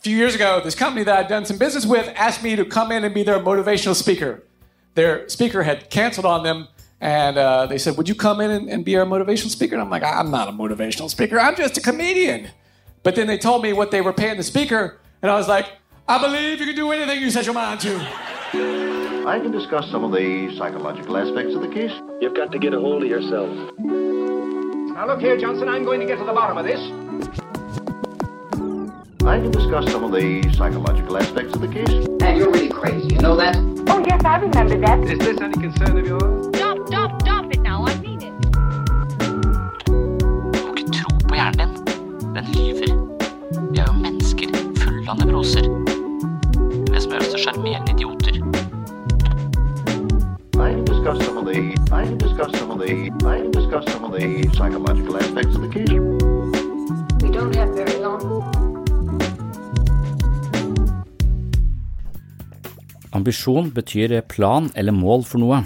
A few years ago, this company that I'd done some business with asked me to come in and be their motivational speaker. Their speaker had canceled on them, and uh, they said, Would you come in and, and be our motivational speaker? And I'm like, I'm not a motivational speaker, I'm just a comedian. But then they told me what they were paying the speaker, and I was like, I believe you can do anything you set your mind to. I can discuss some of the psychological aspects of the case. You've got to get a hold of yourself. Now look here, Johnson, I'm going to get to the bottom of this. I can discuss some of the psychological aspects of the case. And you're really crazy, you know that? Oh, yes, I remember that. Is this any concern of yours? Stop, stop, stop it now. I mean it. Du må ikke tro på hjernen din. Den lyver. Vi er jo mennesker fulle av nevroser. Det som gjør oss til sjarmerende idioter. I can discuss some of the I can discuss some of the I can discuss some of the psychological aspects of the case. We don't have very long. Ambisjon betyr plan eller mål for noe.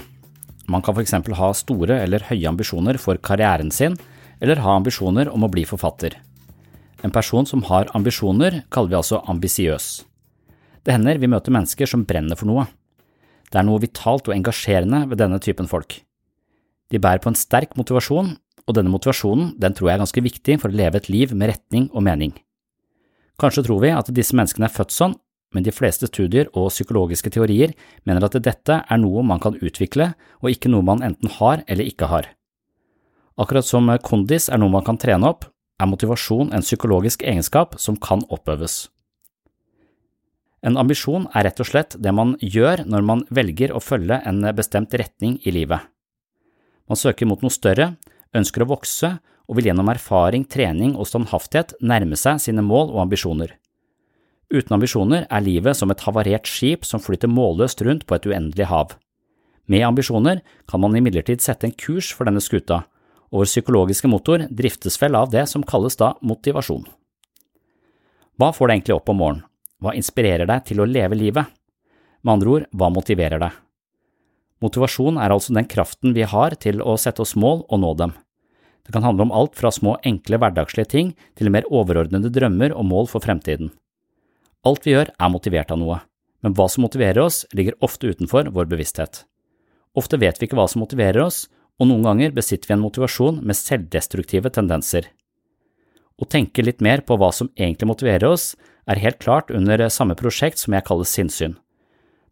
Man kan f.eks. ha store eller høye ambisjoner for karrieren sin, eller ha ambisjoner om å bli forfatter. En person som har ambisjoner, kaller vi altså ambisiøs. Det hender vi møter mennesker som brenner for noe. Det er noe vitalt og engasjerende ved denne typen folk. De bærer på en sterk motivasjon, og denne motivasjonen den tror jeg er ganske viktig for å leve et liv med retning og mening. Kanskje tror vi at disse menneskene er født sånn, men de fleste studier og psykologiske teorier mener at dette er noe man kan utvikle, og ikke noe man enten har eller ikke har. Akkurat som kondis er noe man kan trene opp, er motivasjon en psykologisk egenskap som kan oppøves. En ambisjon er rett og slett det man gjør når man velger å følge en bestemt retning i livet. Man søker mot noe større, ønsker å vokse og vil gjennom erfaring, trening og standhaftighet nærme seg sine mål og ambisjoner. Uten ambisjoner er livet som et havarert skip som flyter målløst rundt på et uendelig hav. Med ambisjoner kan man imidlertid sette en kurs for denne skuta, og vår psykologiske motor driftes vel av det som kalles da motivasjon. Hva får deg egentlig opp om morgenen? Hva inspirerer deg til å leve livet? Med andre ord, hva motiverer deg? Motivasjon er altså den kraften vi har til å sette oss mål og nå dem. Det kan handle om alt fra små, enkle hverdagslige ting til mer overordnede drømmer og mål for fremtiden. Alt vi gjør er motivert av noe, men hva som motiverer oss, ligger ofte utenfor vår bevissthet. Ofte vet vi ikke hva som motiverer oss, og noen ganger besitter vi en motivasjon med selvdestruktive tendenser. Å tenke litt mer på hva som egentlig motiverer oss, er helt klart under samme prosjekt som jeg kaller sinnssyn.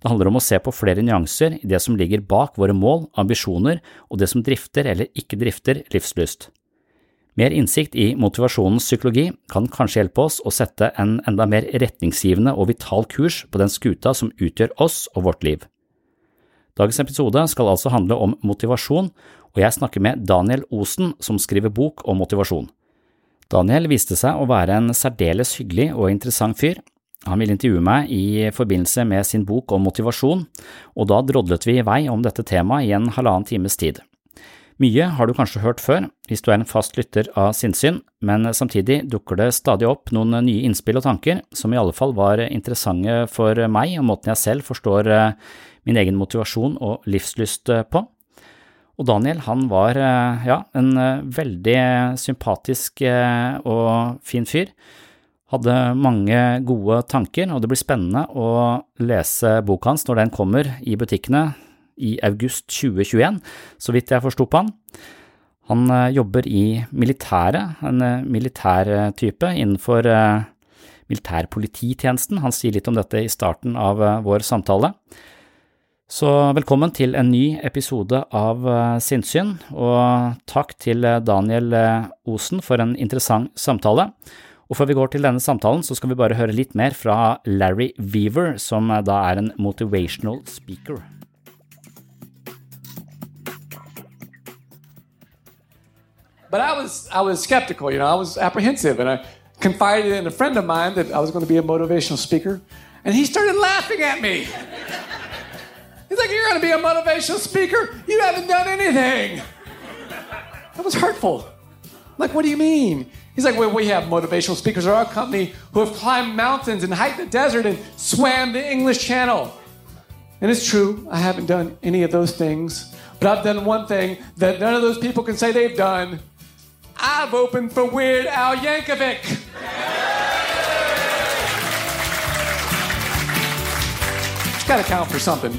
Det handler om å se på flere nyanser i det som ligger bak våre mål, ambisjoner og det som drifter eller ikke drifter livslyst. Mer innsikt i motivasjonens psykologi kan kanskje hjelpe oss å sette en enda mer retningsgivende og vital kurs på den skuta som utgjør oss og vårt liv. Dagens episode skal altså handle om motivasjon, og jeg snakker med Daniel Osen som skriver bok om motivasjon. Daniel viste seg å være en særdeles hyggelig og interessant fyr. Han ville intervjue meg i forbindelse med sin bok om motivasjon, og da drodlet vi i vei om dette temaet i en halvannen times tid. Mye har du kanskje hørt før hvis du er en fast lytter av sinnssyn, men samtidig dukker det stadig opp noen nye innspill og tanker som i alle fall var interessante for meg og måten jeg selv forstår eh, min egen motivasjon og livslyst eh, på. Og Daniel han var eh, ja, en veldig sympatisk og fin fyr. Hadde mange gode tanker, og det blir spennende å lese boka hans når den kommer i butikkene i august 2021, så vidt jeg forsto på han. Han eh, jobber i militæret, en militær militærtype innenfor eh, militærpolititjenesten. Han sier litt om dette i starten av vår samtale. Så velkommen til en ny episode av Sinnsyn, og takk til Daniel Osen for en interessant samtale. Og før vi går til denne samtalen, så skal vi bare høre litt mer fra Larry Weaver, som da er en motivational speaker. But I was, I was skeptical, you know, I was apprehensive, and I confided in a friend of mine that I was going to be a motivational speaker, and he started laughing at me. He's like, You're going to be a motivational speaker? You haven't done anything. That was hurtful. Like, what do you mean? He's like, well, we have motivational speakers at our company who have climbed mountains and hiked the desert and swam the English Channel. And it's true, I haven't done any of those things, but I've done one thing that none of those people can say they've done. I've opened for Weird Al Yankovic. It's got to count for something.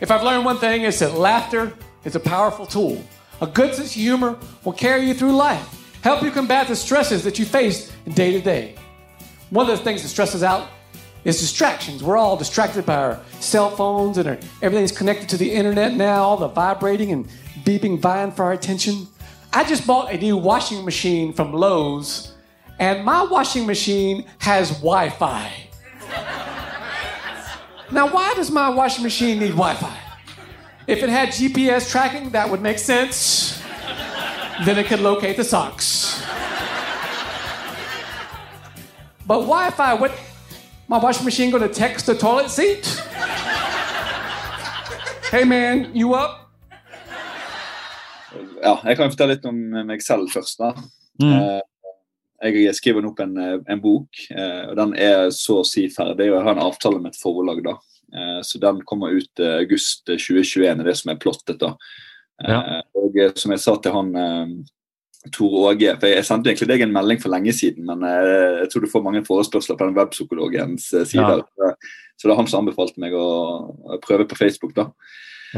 If I've learned one thing, it's that laughter is a powerful tool. A good sense of humor will carry you through life, help you combat the stresses that you face day to day. One of the things that stresses out is distractions. We're all distracted by our cell phones and our, everything's connected to the internet now, all the vibrating and beeping vying for our attention. I just bought a new washing machine from Lowe's, and my washing machine has Wi Fi. now, why does my washing machine need Wi Fi? If it had GPS tracking, that would make sense. then it could locate the socks. But Wi Fi, what? My washing machine gonna text the toilet seat? hey man, you up? Ja, jeg kan fortelle litt om meg selv først. da. Mm. Eh, jeg skriver opp en, en, bok, eh, og den er så å si ferdig. og Jeg har en avtale med et forlag. da. Eh, så den kommer ut august 2021, er det som er plottet. da. Ja. Og som jeg sa til han Tor Åge for Jeg sendte egentlig deg en melding for lenge siden, men jeg tror du får mange forespørsler på den webpsykologens sider. Ja. Så det er han som anbefalte meg å prøve på Facebook. da.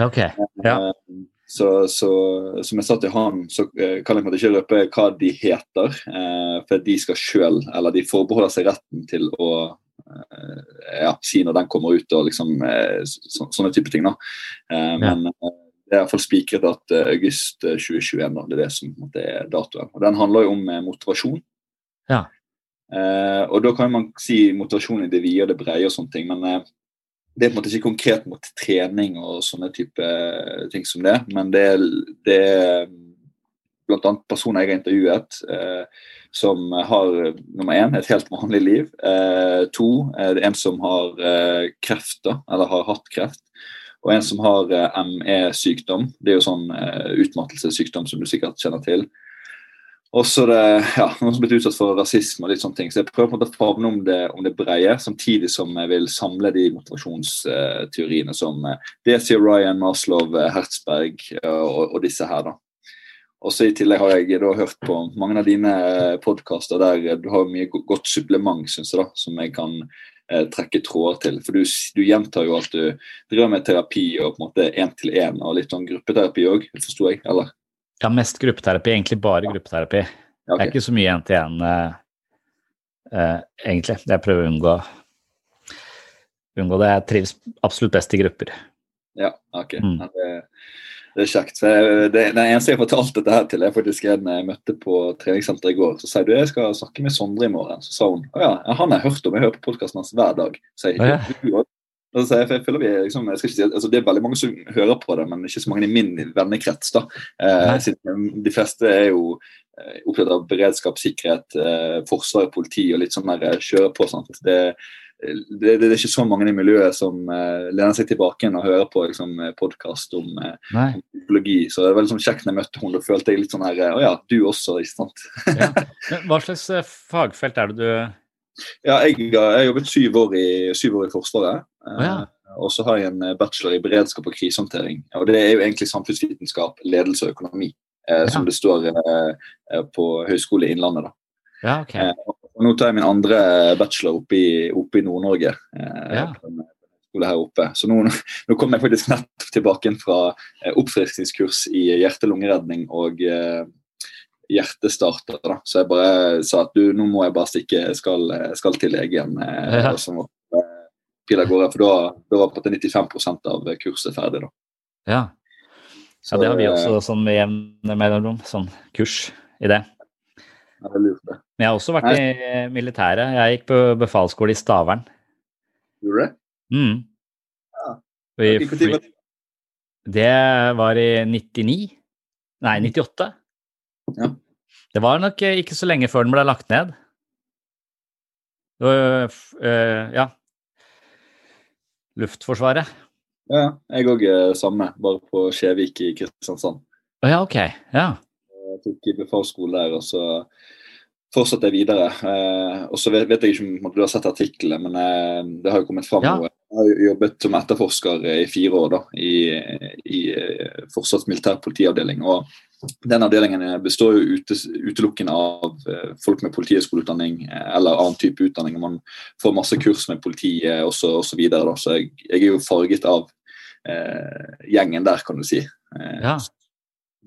Okay. Ja. Så, så, som jeg sa til han, så eh, kan jeg ikke røpe hva de heter. Eh, for de skal sjøl, eller de forbeholder seg retten til å eh, ja, si når den kommer ut og liksom eh, så, sånne type ting. da. Eh, men det er iallfall spikret at august 2021 da, det er det som måte, er datoen. Og Den handler jo om motivasjon. Ja. og da kan man si motivasjon i det vide og det brede og sånne ting. men det er på en måte ikke konkret mot trening og sånne type ting som det, men det det er bl.a. personer jeg har intervjuet eh, som har nummer én et helt vanlig liv. Eh, to er det en som har eh, kreft, da, eller har hatt kreft. Og en som har eh, ME-sykdom. Det er jo sånn eh, utmattelsessykdom som du sikkert kjenner til. Også det, ja, noen som har blitt utsatt for rasisme og litt sånne ting. Så jeg prøver på en måte å favne om det, om det breie, samtidig som jeg vil samle de motivasjonsteoriene som det sier Ryan, Maslow, eh, Hertzberg eh, og, og disse her. da. Også I tillegg har jeg da hørt på mange av dine podkaster der du har mye godt supplement synes jeg da, som jeg kan eh, trekke tråder til. For du, du, gjentar jo at du driver med terapi og på en måte én-til-én og litt sånn gruppeterapi òg, forsto jeg? eller? Ja, mest gruppeterapi. Egentlig bare gruppeterapi. Okay. Det er ikke så mye én til én, uh, uh, egentlig. Jeg prøver å unngå, unngå det. Jeg trives absolutt best i grupper. Ja, ok. Mm. Ja, det, det, er kjekt. Det, den eneste jeg har fortalt dette her til, er faktisk en jeg møtte på treningssenteret i går. Så sier du jeg skal snakke med Sondre i morgen. Så sa hun å ja, han har jeg hørt om, jeg hører på podkasten hans hver dag. Så jeg, ja. Altså, jeg føler vi liksom, jeg si, altså, Det er veldig mange som hører på det, men ikke så mange i min vennekrets. da. Eh, de fleste er jo eh, opptatt av beredskap, sikkerhet, eh, forsvar, politi og litt sånn der eh, kjøre på. sant? Det, det, det er ikke så mange i miljøet som uh, lener seg tilbake og hører på liksom, podkast om, uh, psykologi. Så det var liksom kjekt når jeg møtte henne. Da følte jeg litt sånn her Å ja, du også, ikke sant? ja. Hva slags fagfelt er det du Ja, jeg har jobbet syv år i, syv år i Forsvaret. Oh, ja. Og så har jeg en bachelor i beredskap og krisehåndtering. Og det er jo egentlig samfunnsvitenskap, ledelse og økonomi, ja. som det står på Høgskolen i Innlandet. da. Ja, okay. Og nå tar jeg min andre bachelor oppe i, oppe i Nord-Norge. Eh, ja. her oppe. Så nå, nå kommer jeg faktisk nettopp tilbake fra eh, oppfriskningskurs i hjerte-lungeredning og eh, hjertestarter. Da. Så jeg bare sa at du, nå må jeg bare stikke, jeg skal, skal til legen. Eh, Ja. og så må jeg gårde, for da, da var på en måte 95% av kurset ferdig. da. Ja. Så, ja, det har vi eh, også sånn med jevne mellomrom. Sånn kurs i det. Ja, det er lurt, det. Men jeg har også vært i militæret. Jeg gikk på befalsskole i Stavern. Gjorde du det? Mm. Ja. Det var i 99? Nei, 98. Ja. Det var nok eh, ikke så lenge før den ble lagt ned. Uh, uh, ja. Luftforsvaret. Ja, jeg òg samme, bare på Skjevik i Kristiansand. Å ja, ok. Ja. Jeg tok i befalsskole der, og så fortsatte jeg videre. Eh, og så vet, vet jeg ikke om du har sett artiklene, men det har jo kommet fram Ja. noe. Jeg har jo jobbet som etterforsker i fire år da, i, i Forsvarets militærpolitiavdeling. og den avdelingen består jo utelukkende av eh, folk med politihøyskoleutdanning eh, eller annen type utdanning. Man får masse kurs med politiet osv. Så, videre, så jeg, jeg er jo farget av eh, gjengen der, kan du si. Eh, ja.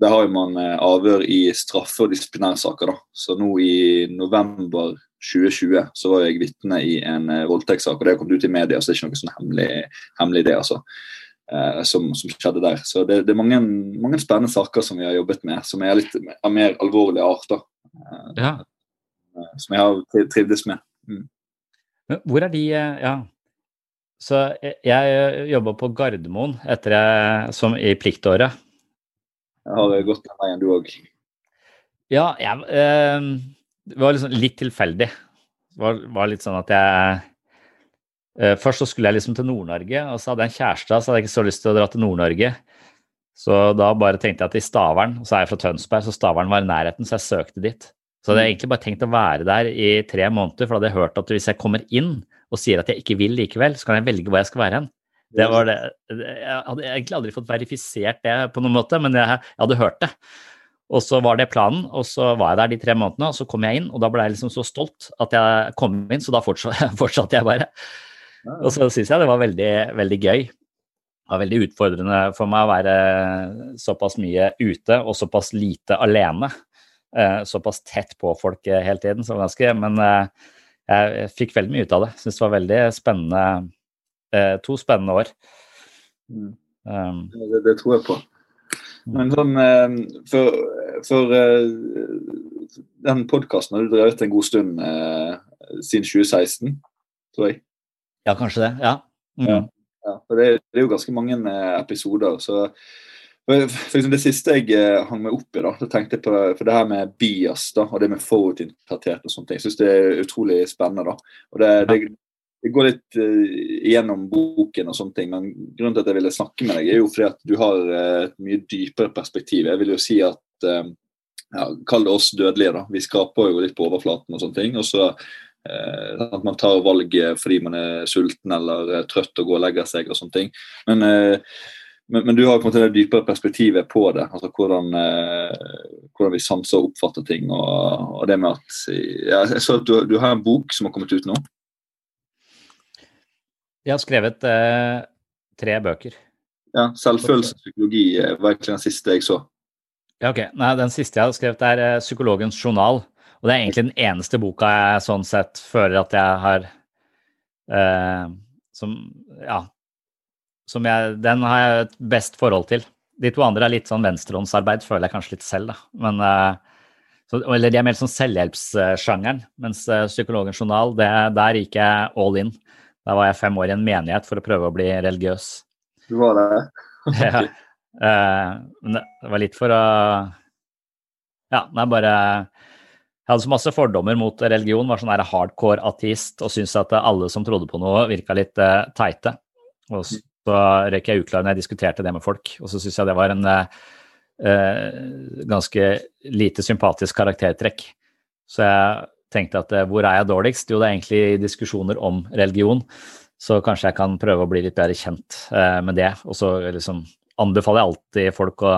der har jo man eh, avhør i straffe- og disiplinærsaker. da. Så nå i november 2020 så var jeg vitne i en eh, voldtektssak, og det har kommet ut i media, så det er ikke noe sånn hemmelig, hemmelig det, altså. Eh, som, som skjedde der. Så det, det er mange, mange spennende saker som vi har jobbet med, som er litt av mer alvorlig art. Eh, ja. eh, som jeg har trivdes med. Mm. Hvor er de Ja. Så jeg- jeg jobba på Gardermoen etter jeg, som i pliktåret. Jeg har gått den veien, du òg. Ja, jeg, eh, det var liksom litt tilfeldig. Det var, var litt sånn at jeg Først så skulle jeg liksom til Nord-Norge, og så hadde jeg en kjæreste, så hadde jeg ikke så lyst til å dra til Nord-Norge. Så da bare tenkte jeg at i Stavern, og så er jeg fra Tønsberg, så Stavern var i nærheten, så jeg søkte dit. Så hadde jeg egentlig bare tenkt å være der i tre måneder, for da hadde jeg hørt at hvis jeg kommer inn og sier at jeg ikke vil likevel, så kan jeg velge hvor jeg skal være hen. Det var det. Jeg hadde egentlig aldri fått verifisert det på noen måte, men jeg, jeg hadde hørt det. Og så var det planen, og så var jeg der de tre månedene, og så kom jeg inn, og da ble jeg liksom så stolt at jeg kom inn, så da fortsatte, fortsatte jeg bare. Og så syns jeg det var veldig, veldig gøy. Det var veldig utfordrende for meg å være såpass mye ute og såpass lite alene. Eh, Såpass tett på folk hele tiden. Så ganske, men eh, jeg fikk veldig mye ut av det. Syns det var veldig spennende. eh, To spennende år. Mm. Um, Det, det tror jeg på. Men sånn For, for den podkasten har du drevet en god stund siden 2016, tror jeg. Ja, kanskje det. Ja. Mm. Ja. Ja, for det, det er jo ganske mange eh, episoder. så for, Det siste jeg eh, hang meg opp i, da, så tenkte jeg på for det her med bias da, og det med forutinntatthet og sånne ting. Jeg syns det er utrolig spennende. da. Og det, det, det går litt eh, gjennom boken og sånne ting, men grunnen til at jeg ville snakke med deg, er jo fordi at du har eh, et mye dypere perspektiv. Jeg vil jo si at eh, ja, Kall det oss dødelige, da. Vi skraper jo litt på overflaten og sånne ting. og så at man tar valg fordi man er sulten eller eh, trøtt og går og legger seg og sånne ting. Men, eh, men, men du har kommet til det dypere perspektivet på det. altså Hvordan, eh, hvordan vi sanser og oppfatter ting. Og, og det med at ja, Jeg så at du, du har en bok som har kommet ut nå. Jeg har skrevet eh, tre bøker. Ja, psykologi eh, var egentlig den siste jeg så. Ja, ok. Nei, den siste jeg har skrevet, er eh, Psykologens journal. Og det er egentlig den eneste boka jeg sånn sett føler at jeg har eh, Som Ja. Som jeg, den har jeg et best forhold til. De to andre er litt sånn venstrehåndsarbeid, føler jeg kanskje litt selv, da. Men eh, så, Eller de er mer sånn selvhjelpssjangeren. Mens eh, Psykologens journal, det, der gikk jeg all in. Da var jeg fem år i en menighet for å prøve å bli religiøs. Du var det? ja. Eh, men det var litt for å Ja, det er bare Jeg hadde så masse fordommer mot religion, var sånn der hardcore ateist og syntes at alle som trodde på noe, virka litt uh, teite. Og så røyk jeg uklar når jeg diskuterte det med folk, og så syntes jeg det var en uh, ganske lite sympatisk karaktertrekk. Så jeg tenkte at hvor er jeg dårligst? Jo, det er egentlig diskusjoner om religion. Så kanskje jeg kan prøve å bli litt bedre kjent uh, med det. Og så liksom anbefaler jeg alltid folk å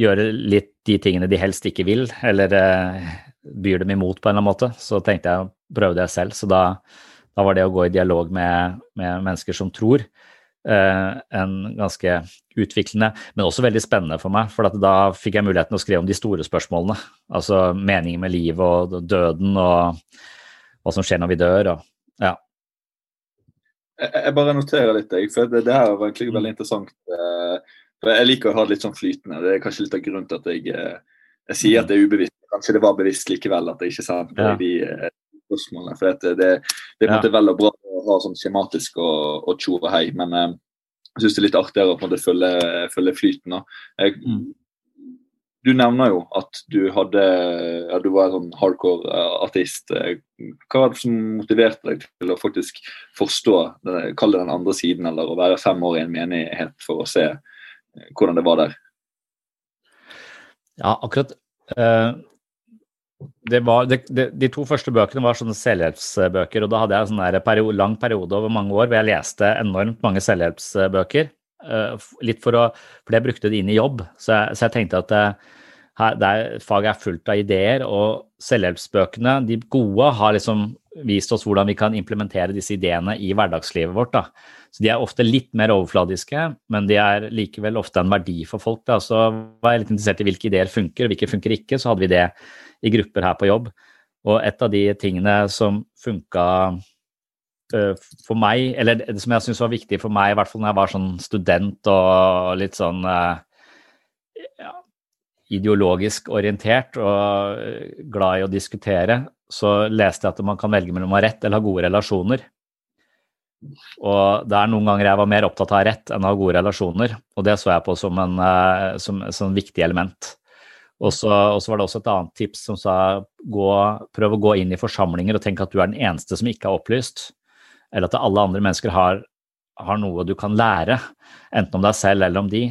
gjøre litt de tingene de helst ikke vil, eller eh, byr dem imot på en eller annen måte. Så tenkte jeg prøve det selv. Så da, da var det å gå i dialog med, med mennesker som tror, eh, en ganske utviklende, men også veldig spennende for meg. For da fikk jeg muligheten å skrive om de store spørsmålene. Altså meningen med livet og døden og hva som skjer når vi dør. og ja. Jeg bare noterer litt, for det, det her var egentlig veldig interessant. Eh, for Jeg liker å ha det litt sånn flytende. Det er kanskje litt av grunnen til at jeg, eh, jeg sier at det er ubevisst. Kanskje det var bevisst likevel at jeg ikke sa ja. de eh, spørsmålene. For det, det, det er på en måte vel og bra å ha sånn skjematisk og, og tjo og hei, men eh, jeg syns det er litt artigere å på en måte følge, følge flyten. Jeg, mm. Du nevner jo at du hadde ja, du var en sånn hardcore artist. Hva var det som motiverte deg til å faktisk forstå, kall det den andre siden, eller å være fem år i en menighet for å se hvordan det var der? Ja, akkurat uh, det var, det, det, De to første bøkene var sånne selvhjelpsbøker. og Da hadde jeg en sånn periode, lang periode over mange år hvor jeg leste enormt mange selvhjelpsbøker. Uh, litt for å, for jeg brukte det inn i jobb. Så jeg, så jeg tenkte at det, her, er, faget er fullt av ideer, og selvhjelpsbøkene, de gode, har liksom vist oss hvordan vi kan implementere disse ideene i hverdagslivet vårt. Da. Så De er ofte litt mer overfladiske, men de er likevel ofte en verdi for folk. Da. Så var jeg litt interessert i hvilke ideer funker, og hvilke funker ikke. Så hadde vi det i grupper her på jobb. Og et av de tingene som funka uh, for meg, eller som jeg syns var viktig for meg, i hvert fall når jeg var sånn student og litt sånn uh, ja, ideologisk orientert og eh, glad i å diskutere, så leste jeg at man kan velge mellom å ha rett eller ha gode relasjoner. Og det er noen ganger jeg var mer opptatt av rett enn av gode relasjoner, og det så jeg på som en eh, som, som viktig element. Og så, var det også et annet tips som sa gå, prøv å gå inn i forsamlinger og tenk at du er den eneste som ikke er opplyst, eller at alle andre mennesker har, har noe du kan lære, enten om deg selv eller om de.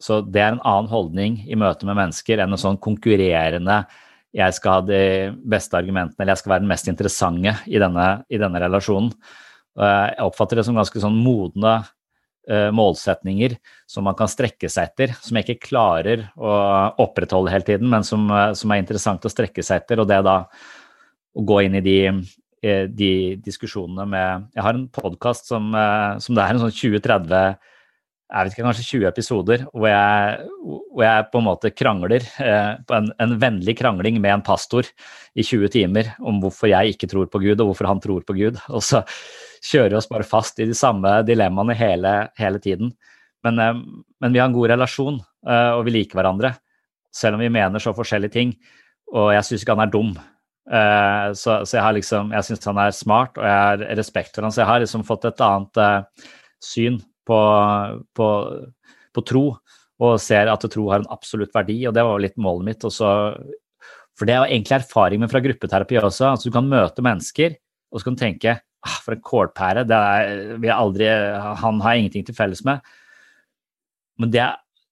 Så det er en annen holdning i møte med mennesker enn en sånn konkurrerende jeg skal ha de beste argumentene eller jeg skal være den mest interessante i denne, i denne relasjonen. Jeg oppfatter det som ganske sånn modne uh, målsetninger som man kan strekke seg etter, som jeg ikke klarer å opprettholde hele tiden, men som, uh, som er interessant å strekke seg etter. Og det da å gå inn i de, uh, de diskusjonene med Jeg har en podkast som, som, det er en sånn 20-30 jeg vet ikke, kanskje 20 episoder hvor jeg, hvor jeg på en måte krangler, en, en, vennlig krangling med en pastor i 20 timer om hvorfor jeg ikke tror på Gud, og hvorfor han tror på Gud. Og så kjører oss bare fast i de samme dilemmaene hele, hele tiden. Men, eh, men, vi har en god relasjon, eh, og vi liker hverandre. Selv om vi mener så forskjellige ting. Og jeg syns ikke han er dum. Eh, så, så, jeg har liksom, jeg syns han er smart, og jeg har respekt for han, så jeg har liksom fått et annet syn på, på, på, tro, og ser at tro har en absolutt verdi, og det var litt målet mitt. Også, for det er egentlig erfaring med fra gruppeterapi også. altså Du kan møte mennesker, og så kan du tenke for en kålpære, det er, vi har aldri, han har ingenting til felles med. Men det,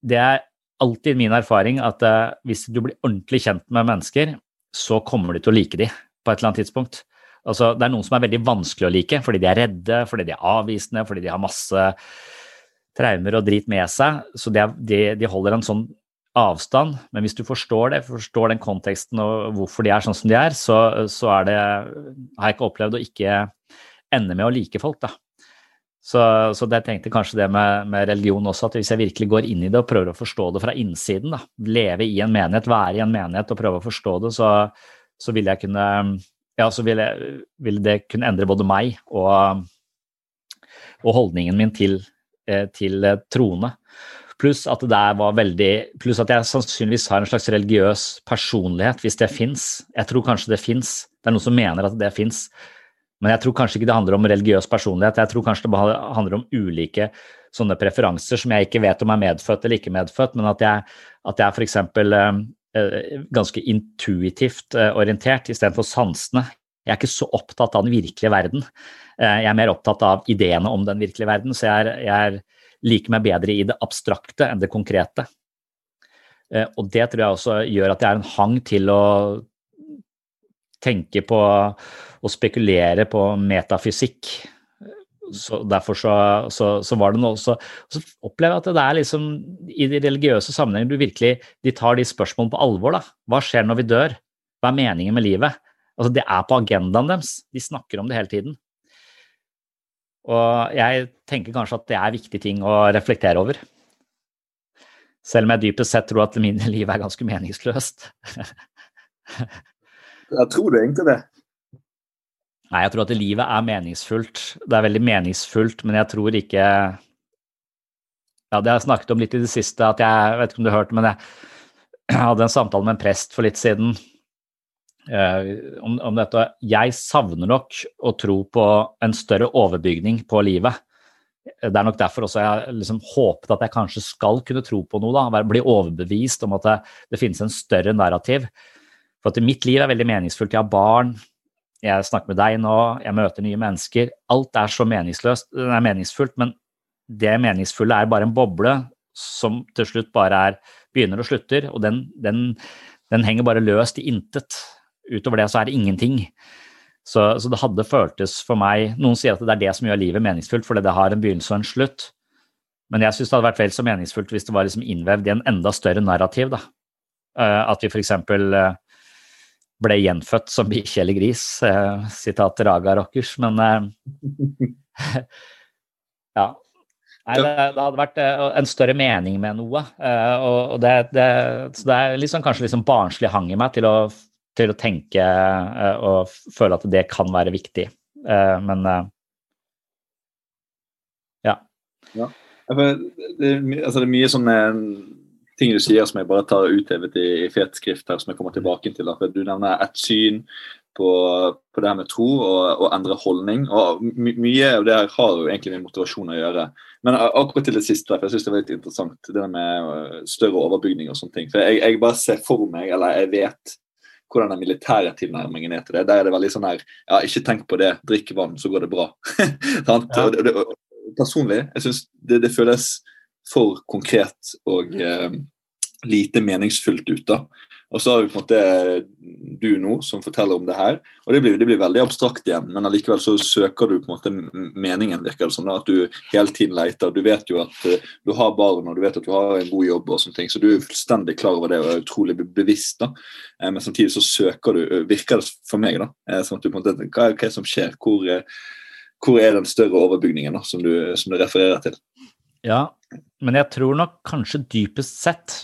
det er alltid min erfaring at uh, hvis du blir ordentlig kjent med mennesker, så kommer du til å like dem på et eller annet tidspunkt. Altså, det er noen som er veldig vanskelig å like fordi de er redde, fordi de er avvisende, fordi de har masse traumer og drit med seg. Så de, de, de holder en sånn avstand. Men hvis du forstår det, forstår den konteksten og hvorfor de er sånn som de er, så, så er det, har jeg ikke opplevd å ikke ende med å like folk, da. Så, så jeg tenkte kanskje det med, med, religion også, at hvis jeg virkelig går inn i det og prøver å forstå det fra innsiden, da, leve i en menighet, være i en menighet og prøve å forstå det, så, så vil jeg kunne ja, så ville, vil det kunne endre både meg og, og holdningen min til, eh, til eh, troende. Pluss at, det var veldig, pluss at jeg sannsynligvis har en slags religiøs personlighet, hvis det fins. Jeg tror kanskje det fins. Det er noen som mener at det fins. Men jeg tror kanskje ikke det handler om religiøs personlighet. Jeg tror kanskje det handler om ulike sånne preferanser som jeg ikke vet om er medfødt eller ikke medfødt, men at jeg, at jeg f.eks. eh, ganske intuitivt eh, orientert istedenfor sansene. Jeg er ikke så opptatt av den virkelige verden. Eh, jeg er mer opptatt av ideene om den virkelige verden, så jeg, er, jeg er, liker meg bedre i det abstrakte enn det konkrete. Eh, og det tror jeg også gjør at jeg har en hang til å tenke på og spekulere på metafysikk. Så derfor så, så, så var det noe så, så opplever jeg at det er liksom i de religiøse sammenhenger du virkelig de tar de spørsmålene på alvor. da. Hva skjer når vi dør? Hva er meningen med livet? Altså Det er på agendaen deres. De snakker om det hele tiden. Og jeg tenker kanskje at det er viktige ting å reflektere over. Selv om jeg dypest sett tror at min liv er ganske meningsløst. jeg tror du egentlig det. Nei, jeg tror at livet er meningsfullt. Det er veldig meningsfullt, men jeg tror ikke Ja, det har jeg snakket om litt i det siste, at jeg, vet ikke om du hørte, men jeg hadde en samtale med en prest for litt siden uh, om, om, dette. Jeg savner nok å tro på en større overbygning på livet. Det er nok derfor også jeg liksom håpet at jeg kanskje skal kunne tro på noe. da, Bli overbevist om at det, det finnes en større narrativ. For at mitt liv er veldig meningsfullt. Jeg har barn, jeg snakker med deg nå, jeg møter nye mennesker. Alt er så meningsløst, det er meningsfullt, men det meningsfulle er bare en boble som til slutt bare er, begynner og slutter, og den, den, den henger bare løst i intet. Utover det så er det ingenting. Så, så, det hadde føltes for meg Noen sier at det er det som gjør livet meningsfullt, fordi det har en begynnelse og en slutt. Men jeg syns det hadde vært vel så meningsfullt hvis det var liksom innvevd i en enda større narrativ. da. Eh, at vi f.eks ble gjenfødt som bikkje eller gris. Eh, sitat Raga Rockers. Men eh, ja. Nei, det, det, hadde vært eh, en større mening med noe. Og det, det, så det er liksom, kanskje liksom barnslig hang i meg til å, til å tenke og føle at det kan være viktig. Men ja. ja. Det, det, altså det er mye sånn ting du sier som jeg bare tar uthevet i, i fet skrift her, som jeg kommer tilbake til. For du nevner ett syn på, på, det her med tro og, og endre holdning. og my, Mye av det her har jo egentlig med motivasjon å gjøre. Men akkurat til det siste, for jeg syns det var litt interessant, det med øh, større overbygning og sånne ting. For jeg, jeg bare ser for meg, eller jeg vet hvordan den militære tilnærmingen er til det. Der er det veldig sånn her Ja, ikke tenk på det, drikk vann, så går det bra. ja. og, det, og, personlig, jeg syns det, det føles for konkret og eh, lite meningsfullt ut. da. Og så har vi på en måte du nå som forteller om det her. og Det blir, det blir veldig abstrakt igjen, men allikevel så søker du på en måte meningen. virker det som Sånn, At du hele tiden leter. Du vet jo at uh, du har barn og du vet at du har en god jobb, og sånne ting, så du er fullstendig klar over det og er utrolig bevisst. da. Uh, men samtidig så søker du, virker det for meg, da, sånn at du på en måte, hva er det som skjer? Hvor, hvor er den større overbygningen da, som du, som du refererer til? Ja, men jeg tror nok kanskje dypest sett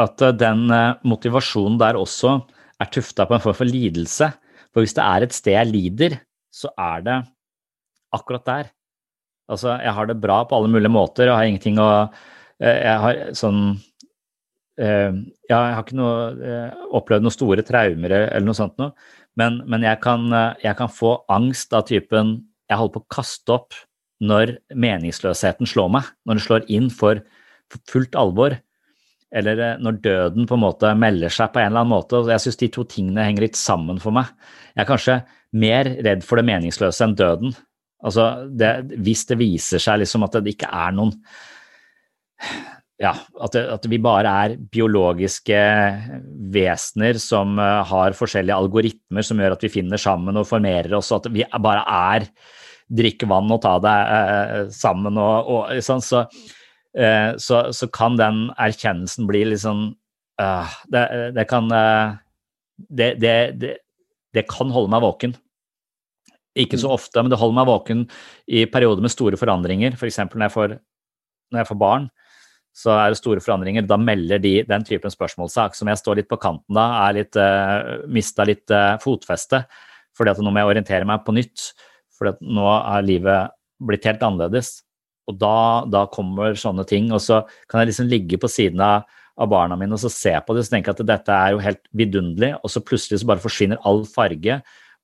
at eh, den eh, motivasjonen der også er tufta på en form for lidelse. For hvis det er et sted jeg lider, så er det akkurat der. Altså, jeg har det bra på alle mulige måter, og har ingenting å eh, Jeg har sånn jeg har ikke noe, opplevd noen store traumer eller noe sånt noe, men, men jeg, kan, jeg, kan, få angst av typen Jeg holder på å kaste opp når meningsløsheten slår meg, når det slår inn for, fullt alvor, eller eh, når døden på en måte melder seg på en eller annen måte. Jeg syns de to tingene henger litt sammen for meg. Jeg er kanskje mer redd for det meningsløse enn døden. Altså, det, hvis det viser seg liksom at det ikke er noen ja, at, det, at, vi bare er biologiske vesener som uh, har forskjellige algoritmer som gjør at vi finner sammen og formerer oss, og at vi bare er drikke vann og ta det eh, sammen og, og sånn, så, eh, så, så, kan den erkjennelsen bli litt sånn uh, det, det, kan uh, det, det, det, kan holde meg våken. Ikke så mm. ofte, men det holder meg våken i perioder med store forandringer. F.eks. For når, når jeg får barn, så er det store forandringer. Da melder de den typen spørsmålssak som jeg står litt på kanten da, er litt, uh, mista litt uh, fotfeste. Fordi at nå må jeg orientere meg på nytt. For nå er livet blitt helt annerledes. Og da, da, kommer sånne ting. Og så kan jeg liksom ligge på siden av, av barna mine og så se på det og tenke at dette er jo helt vidunderlig, og så plutselig så bare forsvinner all farge,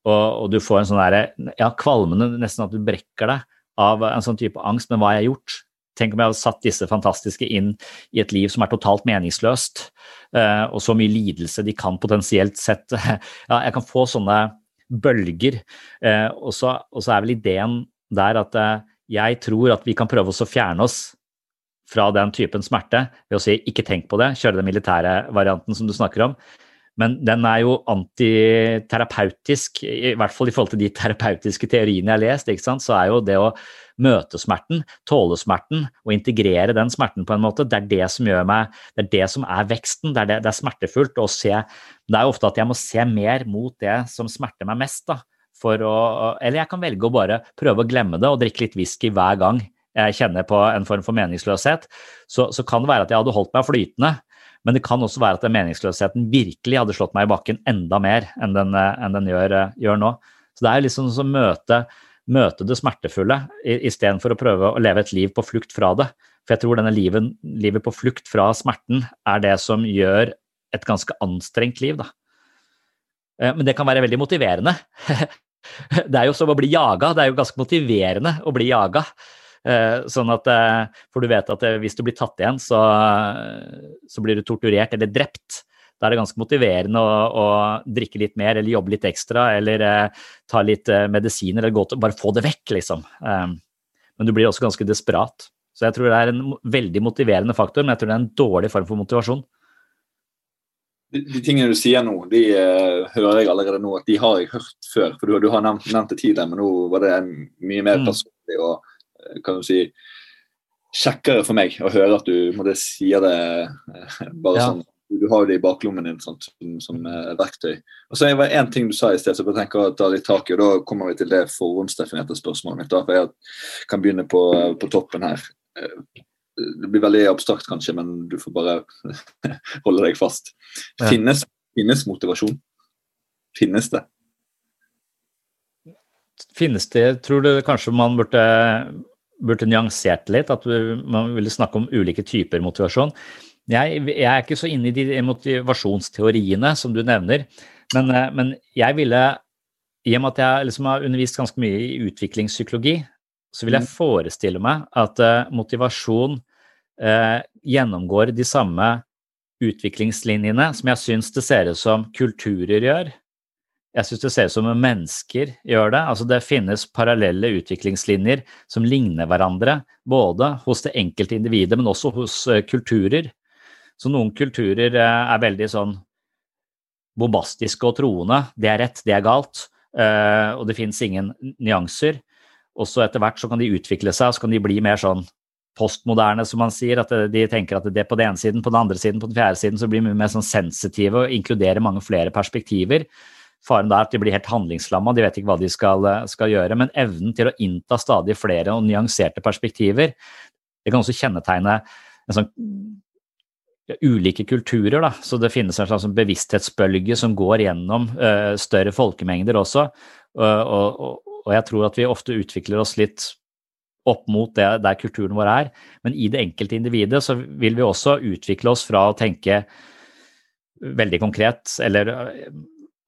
og, og du får en sånn derre ja, kvalmende, nesten at du brekker deg av en sånn type angst. Men hva har jeg gjort? Tenk om jeg hadde satt disse fantastiske inn i et liv som er totalt meningsløst, eh, og så mye lidelse de kan potensielt sett Ja, jeg kan få sånne bølger. Eh, og så, er vel ideen der at eh, jeg tror at vi kan prøve oss å fjerne oss fra den typen smerte ved å si ikke tenk på det, kjøre den militære varianten som du snakker om. Men den er jo antiterapeutisk, i hvert fall i forhold til de terapeutiske teoriene jeg har lest. ikke sant? Så er jo det å møte smerten, tåle smerten og integrere den smerten på en måte, det er det som gjør meg, det er det som er veksten. Det er, det, det er smertefullt å se Det er jo ofte at jeg må se mer mot det som smerter meg mest. da, for å, Eller jeg kan velge å bare prøve å glemme det og drikke litt whisky hver gang jeg kjenner på en form for meningsløshet. Så, så kan det være at jeg hadde holdt meg flytende. Men det kan også være at den meningsløsheten virkelig hadde slått meg i bakken enda mer enn den, enn den gjør, gjør, nå. Så det er liksom å møte, møte det smertefulle istedenfor å prøve å leve et liv på flukt fra det. For jeg tror denne livet, livet på flukt fra smerten er det som gjør et ganske anstrengt liv, da. Eh, men det kan være veldig motiverende. Det er jo som å bli jaga. Det er jo ganske motiverende å bli jaga. Eh, sånn at, eh, For du vet at hvis du blir tatt igjen, så, så blir du torturert eller drept. Da er det ganske motiverende å, å, drikke litt mer eller jobbe litt ekstra eller eh, ta litt eh, medisiner eller gå til, bare få det vekk, liksom. Um, men du blir også ganske desperat. Så jeg tror det er en veldig motiverende faktor, men jeg tror det er en dårlig form for motivasjon. De, de tingene du sier nå, de uh, hører jeg allerede nå at de har jeg hørt før. For du, du har nevnt, nevnt, det tidligere, men nå var det mye mer mm. personlig og uh, kan du si kjekkere for meg å høre at du måtte sier det uh, bare ja. sånn du har det i baklommen din sånt, som, som uh, verktøy. Og så var en ting du sa i sted, så jeg tenker å ta litt tak i, og da kommer vi til det forhåndsdefinerte spørsmålet mitt. da, for Jeg kan begynne på, uh, på toppen her. Uh, det blir veldig abstrakt kanskje, men du får bare holde deg fast. Ja. Finnes, finnes motivasjon? Finnes det? Finnes det? Tror du kanskje man burde, burde nyansert litt? At man ville snakke om ulike typer motivasjon? Jeg, jeg, er ikke så inne i de motivasjonsteoriene som du nevner, men, eh, men jeg ville I og med at jeg liksom har undervist ganske mye i utviklingspsykologi, så vil jeg mm. forestille meg at uh, motivasjon uh, gjennomgår de samme utviklingslinjene som jeg syns det ser ut som kulturer gjør. Jeg syns det ser ut som mennesker gjør det. Altså det finnes parallelle utviklingslinjer som ligner hverandre, både hos det enkelte individet, men også hos uh, kulturer. Så noen kulturer eh, er veldig sånn bombastiske og troende. Det er rett, det er galt, eh, og det fins ingen nyanser. Og så etter hvert så kan de utvikle seg, så kan de bli mer sånn postmoderne, som man sier. At de tenker at det er på den ene siden, på den andre siden, på den fjerde siden, så blir de mer sånn sensitive og inkluderer mange flere perspektiver. Faren der er at de blir helt handlingslamma, de vet ikke hva de skal, skal, gjøre. Men evnen til å innta stadig flere og nyanserte perspektiver, det kan også kjennetegne en sånn ulike kulturer. Da. Så det finnes en slags bevissthetsbølge som går gjennom uh, større folkemengder også. Uh, og, og, og, jeg tror at vi ofte utvikler oss litt opp mot det der kulturen vår er. Men i det enkelte individet så vil vi også utvikle oss fra å tenke veldig konkret, eller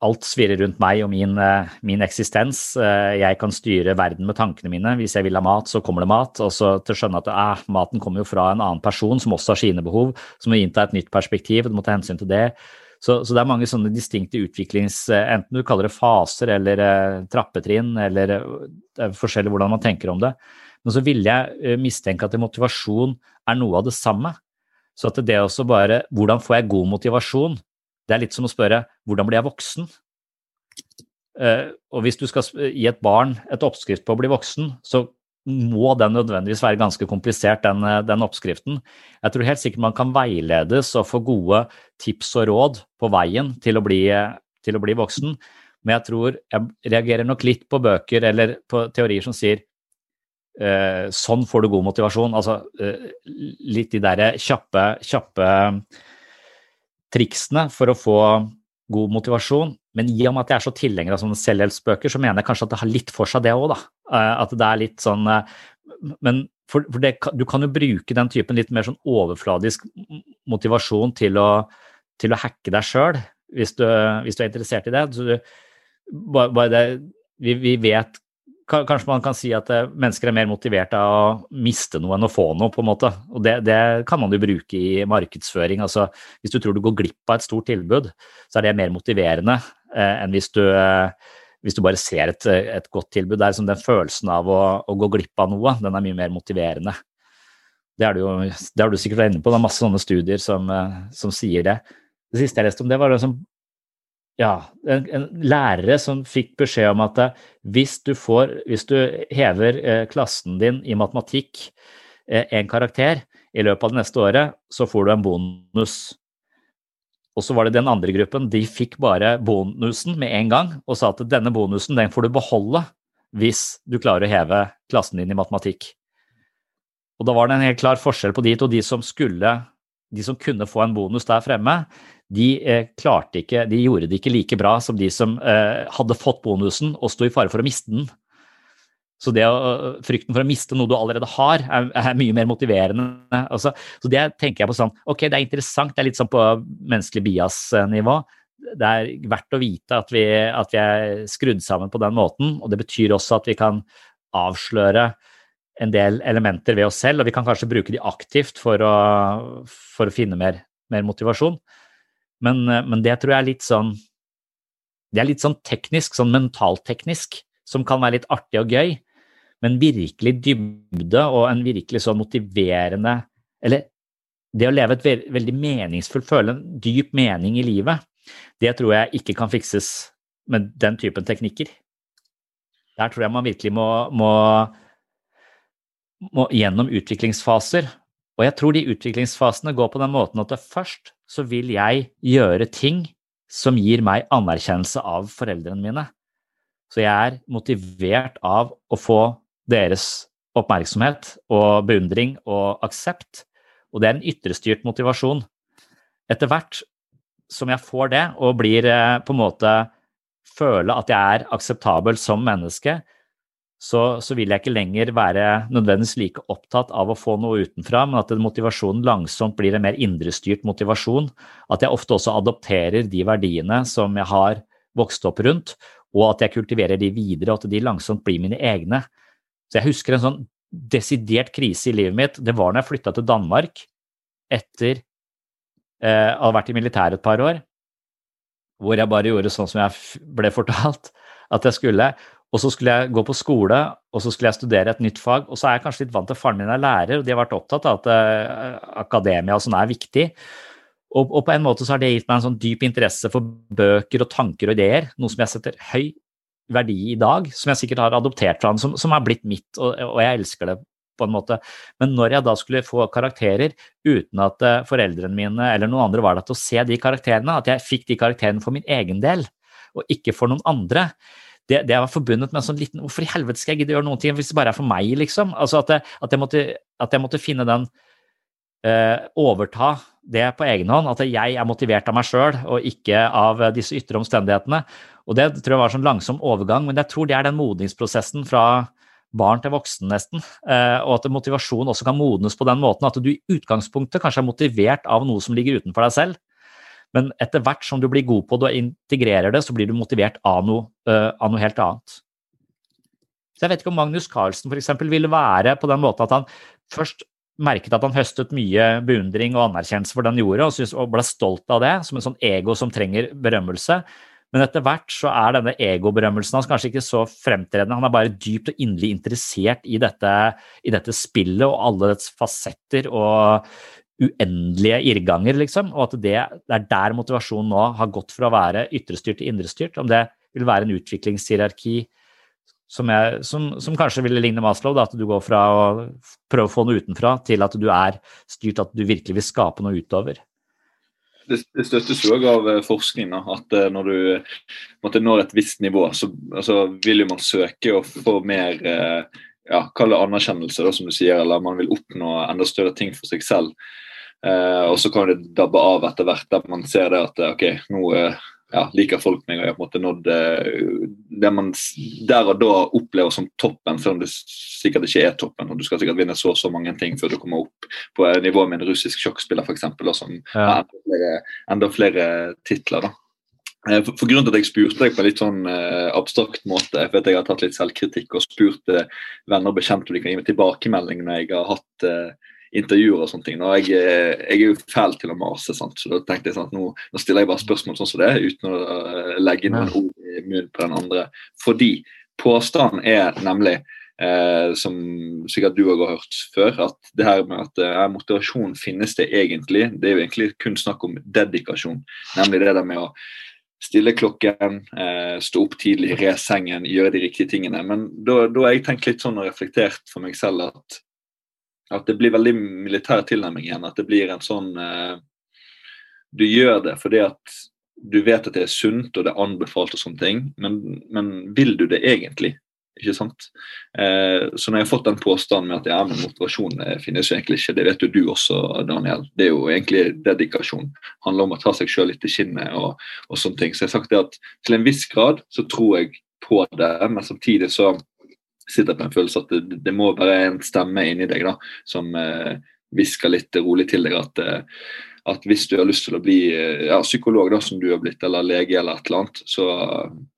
alt svirrer rundt meg og min, eh, min, eksistens. Eh, jeg kan styre verden med tankene mine. Hvis jeg vil ha mat, så kommer det mat. Og så til å skjønne at eh, maten kommer jo fra en annen person som også har sine behov, som må innta et nytt perspektiv, du må ta hensyn til det. Så, så, det er mange sånne distinkte utviklings... Enten du kaller det faser eller eh, trappetrinn, eller det er forskjellig hvordan man tenker om det. Men så ville jeg mistenke at motivasjon er noe av det samme. Så at det også bare Hvordan får jeg god motivasjon? Det er litt som å spørre hvordan blir jeg voksen? Uh, og hvis du skal gi et barn et oppskrift på å bli voksen, så må den nødvendigvis være ganske komplisert, den, eh, den, oppskriften. Jeg tror helt sikkert man kan veiledes og få gode tips og råd på veien til å bli, til å bli voksen, men jeg tror jeg reagerer nok litt på bøker eller på teorier som sier uh, sånn får du god motivasjon. Altså uh, litt de derre kjappe, kjappe triksene for å få god motivasjon. Men i og med at jeg er så tilhenger av sånne selvhjelpsbøker, så mener jeg kanskje at det har litt for seg, det òg, da. Eh, at det er litt sånn eh, Men for, for det, du kan jo bruke den typen litt mer sånn overfladisk motivasjon til å, til å hacke deg sjøl, hvis, hvis, du er interessert i det. Du, bare det vi, vi, vet kanskje man kan si at eh, mennesker er mer motivert av å miste noe enn å få noe, på en måte. Og det, det kan man jo bruke i markedsføring. Altså, hvis du tror du går glipp av et stort tilbud, så er det mer motiverende eh, enn hvis du, eh, hvis du bare ser et, et godt tilbud. Det er liksom den følelsen av å, å gå glipp av noe, den er mye mer motiverende. Det er du jo det har du sikkert vært inne på, det er masse sånne studier som, eh, som sier det. Det siste jeg leste om det, var liksom ja, en, en lærere som fikk beskjed om at eh, hvis du, får, hvis du hever eh, klassen din i matematikk eh, en karakter i løpet av det neste året, så får du en bonus. Og så var det den andre gruppen, de fikk bare bonusen med en gang, og sa at denne bonusen den får du beholde hvis du klarer å heve klassen din i matematikk. Og da var det en helt klar forskjell på de to. De som skulle, de som kunne få en bonus der fremme, de eh, klarte ikke, de gjorde det ikke like bra som de som eh, hadde fått bonusen og sto i fare for å miste den. Så det å, frykten for å miste noe du allerede har, er, er mye mer motiverende. Altså, så det tenker jeg på sånn, ok, det er interessant, det er litt sånn på menneskelig bias-nivå. Det er verdt å vite at vi, at vi er skrudd sammen på den måten, og det betyr også at vi kan avsløre en del elementer ved oss selv, og vi kan kanskje bruke de aktivt for å, for å finne mer, mer motivasjon. Men, men, det tror jeg er litt sånn Det er litt sånn teknisk, sånn mentalteknisk, som kan være litt artig og gøy. Men virkelig dybde og en virkelig sånn motiverende Eller det å leve et ve veldig meningsfullt, føle en dyp mening i livet, det tror jeg ikke kan fikses med den typen teknikker. Der tror jeg man virkelig må, må må gjennom utviklingsfaser. Og jeg tror de utviklingsfasene går på den måten at først så vil jeg gjøre ting som gir meg anerkjennelse av foreldrene mine. Så jeg er motivert av å få deres oppmerksomhet og beundring og aksept. Og det er en ytrestyrt motivasjon. Etter hvert som jeg får det og blir på en måte føle at jeg er akseptabel som menneske, så, så, vil jeg ikke lenger være nødvendigvis like opptatt av å få noe utenfra, men at motivasjonen langsomt blir en mer indrestyrt motivasjon. At jeg ofte også adopterer de verdiene som jeg har vokst opp rundt, og at jeg kultiverer de videre, og at de langsomt blir mine egne. Så jeg husker en sånn desidert krise i livet mitt. Det var når jeg flytta til Danmark etter eh, å ha vært i militæret et par år, hvor jeg bare gjorde sånn som jeg ble fortalt at jeg skulle. Og så skulle jeg gå på skole, og så skulle jeg studere et nytt fag. Og så er jeg kanskje litt vant til faren min er lærer, og de har vært opptatt av at uh, akademia og sånn er viktig. Og, og, på en måte så har det gitt meg en sånn dyp interesse for bøker og tanker og ideer, noe som jeg setter høy verdi i dag, som jeg sikkert har adoptert fra han, som, som har blitt mitt, og, og, jeg elsker det på en måte. Men når jeg da skulle få karakterer uten at uh, foreldrene mine eller noen andre var der til å se de karakterene, at jeg fikk de karakterene for min egen del, og ikke for noen andre, det, det var forbundet med en sånn liten Hvorfor i helvete skal jeg gidde å gjøre noen ting hvis det bare er for meg, liksom? Altså at, jeg, at jeg, måtte, at jeg måtte, finne den uh, Overta det på egen hånd. At jeg er motivert av meg sjøl og ikke av disse ytre omstendighetene. Og det tror jeg var sånn langsom overgang, men jeg tror det er den modningsprosessen fra barn til voksen, nesten. Uh, og at motivasjon også kan modnes på den måten at du i utgangspunktet kanskje er motivert av noe som ligger utenfor deg selv. Men etter hvert som du blir god på det og integrerer det, så blir du motivert av noe, uh, av noe helt annet. Så jeg vet ikke om Magnus Carlsen f.eks. ville være på den måten at han først merket at han høstet mye beundring og anerkjennelse for det han gjorde, og, ble stolt av det, som en sånn ego som trenger berømmelse. Men etter hvert så er denne egoberømmelsen hans kanskje ikke så fremtredende. Han er bare dypt og inderlig interessert i dette, i dette spillet og alle dets fasetter og uendelige irrganger, liksom. Og at det, er der motivasjonen nå har gått fra å være ytrestyrt til indrestyrt. Om det vil være en utviklingshierarki som, jeg, som, som kanskje ville ligne Maslow, da, at du går fra å prøve å få noe utenfra til at du er styrt, at du virkelig vil skape noe utover. Det, støttes jo òg av eh, forskning at eh, når du når et visst nivå, så altså, vil man søke å få mer eh, ja, Kall det anerkjennelse, da, som du sier, eller man vil oppnå enda større ting for seg selv. Eh, og så kan det dabbe av etter hvert, der man ser det at ok, nå eh, ja, liker folk meg og jeg har på en måte nådd eh, det man der og da opplever som toppen, selv om det sikkert ikke er toppen. og Du skal sikkert vinne så og så mange ting før du kommer opp på nivå med en russisk sjokkspiller f.eks., som ja. har enda flere, enda flere titler. da. Eh, For, for grunnen til at jeg spurte deg på en litt sånn eh, abstrakt måte, for at jeg har tatt litt selvkritikk og spurt eh, venner og bekjente om de kan gi meg tilbakemelding når jeg har hatt eh, intervjuer og sånne ting. Og jeg, eh, jeg er jo fæl til å mase, sant? så da tenkte jeg sånn at nå, nå stiller jeg bare spørsmål sånn som det, uten å eh, legge noen ord i munnen på den andre. Fordi påstanden er nemlig Eh, som sikkert du òg har hørt før, at det her med at eh, motivasjon finnes det egentlig. Det er jo egentlig kun snakk om dedikasjon. Nemlig det der med å stille klokken, eh, stå opp tidlig, re sengen, gjøre de riktige tingene. Men da da har jeg tenkt litt sånn og reflektert for meg selv at, at det blir veldig militær tilnærming igjen. At det blir en sånn eh, Du gjør det fordi at du vet at det er sunt og det er anbefalt og sånne ting, men, men vil du det egentlig? Ikke sant? Eh, så når jeg har fått den påstanden med at ja, men motivasjon eh, finnes jo egentlig ikke, det vet jo du også, Daniel. Det er jo egentlig dedikasjon. Det handler om å ta seg sjøl litt i kinnet og, og sånne ting. Så jeg har sagt det at til en viss grad så tror jeg på det, men samtidig så sitter på en følelse at det, det må være en stemme inni deg da, som eh, hvisker litt rolig til deg at eh, at hvis du har lyst til å bli eh, ja, psykolog, da, som du har blitt, eller lege, eller et eller annet, så,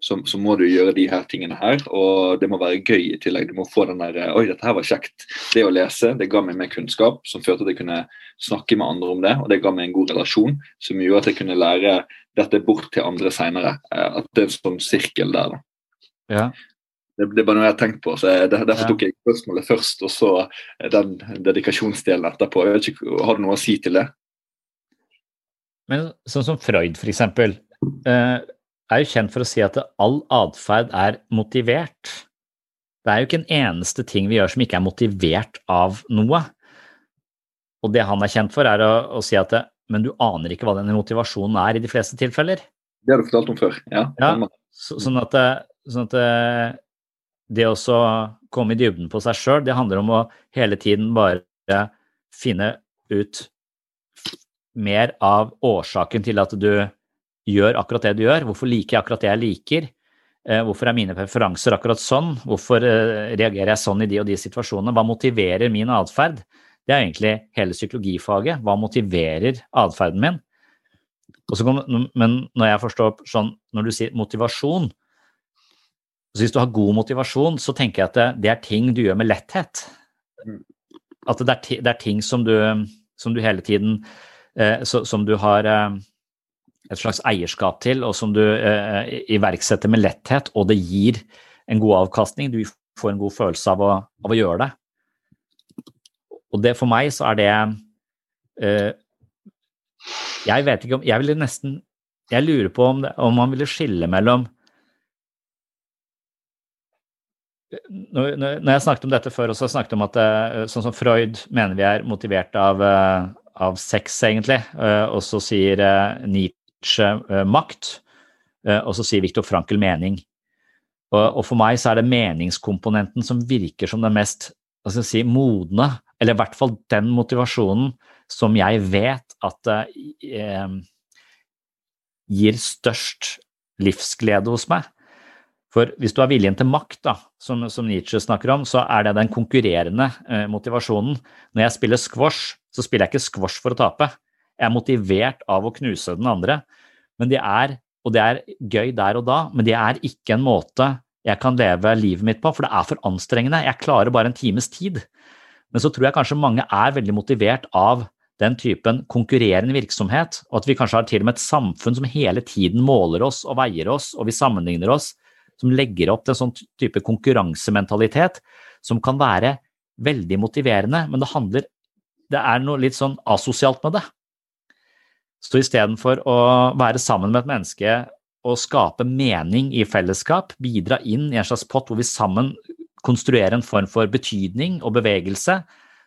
så, så, må du gjøre de her tingene her. Og det må være gøy i tillegg. Du må få den der Oi, dette her var kjekt. Det å lese det ga meg mer kunnskap, som førte til at jeg kunne snakke med andre om det. Og det ga meg en god relasjon, som gjorde at jeg kunne lære dette bort til andre seinere. At det er en sånn sirkel der, da. Ja. Det, det bare noe jeg har tenkt på. så jeg, Derfor tok jeg spørsmålet først, og så den dedikasjonsdelen etterpå. Jeg vet ikke, Har du noe å si til det? Men sånn som Freud, eksempel, eh, er jo kjent for å si at all atferd er motivert. Det er jo ikke en eneste ting vi gjør som ikke er motivert av noe. Og det han er kjent for, er å, å si at men du aner ikke hva den motivasjonen er i de fleste tilfeller. Det har du fortalt om før. Ja. ja sånn at, sånn at det å komme i dybden på seg sjøl, det handler om å hele tiden bare finne ut mer av årsaken til at du gjør akkurat det du gjør. Hvorfor liker jeg akkurat det jeg liker? Hvorfor er mine preferanser akkurat sånn? Hvorfor reagerer jeg sånn i de og de situasjonene? Hva motiverer min atferd? Det er egentlig hele psykologifaget. Hva motiverer atferden min? Kom, men når jeg forstår sånn, når du sier motivasjon så Hvis du har god motivasjon, så tenker jeg at det, det er ting du gjør med letthet. At det er, det er ting som du, som du hele tiden Eh, som du har eh, et slags eierskap til, og som du eh, iverksetter med letthet, og det gir en god avkastning. Du får en god følelse av å, av å gjøre det. Og det for meg så er det Jeg vet ikke om Jeg ville nesten Jeg lurer på om, det, om man ville skille mellom når, jeg snakket om dette før, også snakket om at sånn som Freud mener vi er motivert av av sex, egentlig. Eh, og så sier eh, Nietzsche eh, makt, og så sier Viktor Frankel mening. Og, for meg så er det meningskomponenten som virker som den mest si, modne, eller i hvert fall den motivasjonen som jeg vet at eh, gir størst livsglede hos meg. For hvis du har viljen til makt, da, som, som Nietzsche snakker om, så er det den konkurrerende eh, motivasjonen. Når jeg spiller squash, så spiller jeg ikke squash for å tape. Jeg er motivert av å knuse den andre. Men det er, og det er gøy der og da, men det er ikke en måte jeg kan leve livet mitt på, for det er for anstrengende. Jeg klarer bare en times tid. Men så tror jeg kanskje mange er veldig motivert av den typen konkurrerende virksomhet, og at vi kanskje har til og med et samfunn som hele tiden måler oss og veier oss, og vi sammenligner oss, som legger opp til en sånn type konkurransementalitet som kan være veldig motiverende, men det handler det er noe litt sånn asosialt med det. Så istedenfor å være sammen med et menneske og skape mening i fellesskap, bidra inn i en slags pott hvor vi sammen konstruerer en form for betydning og bevegelse,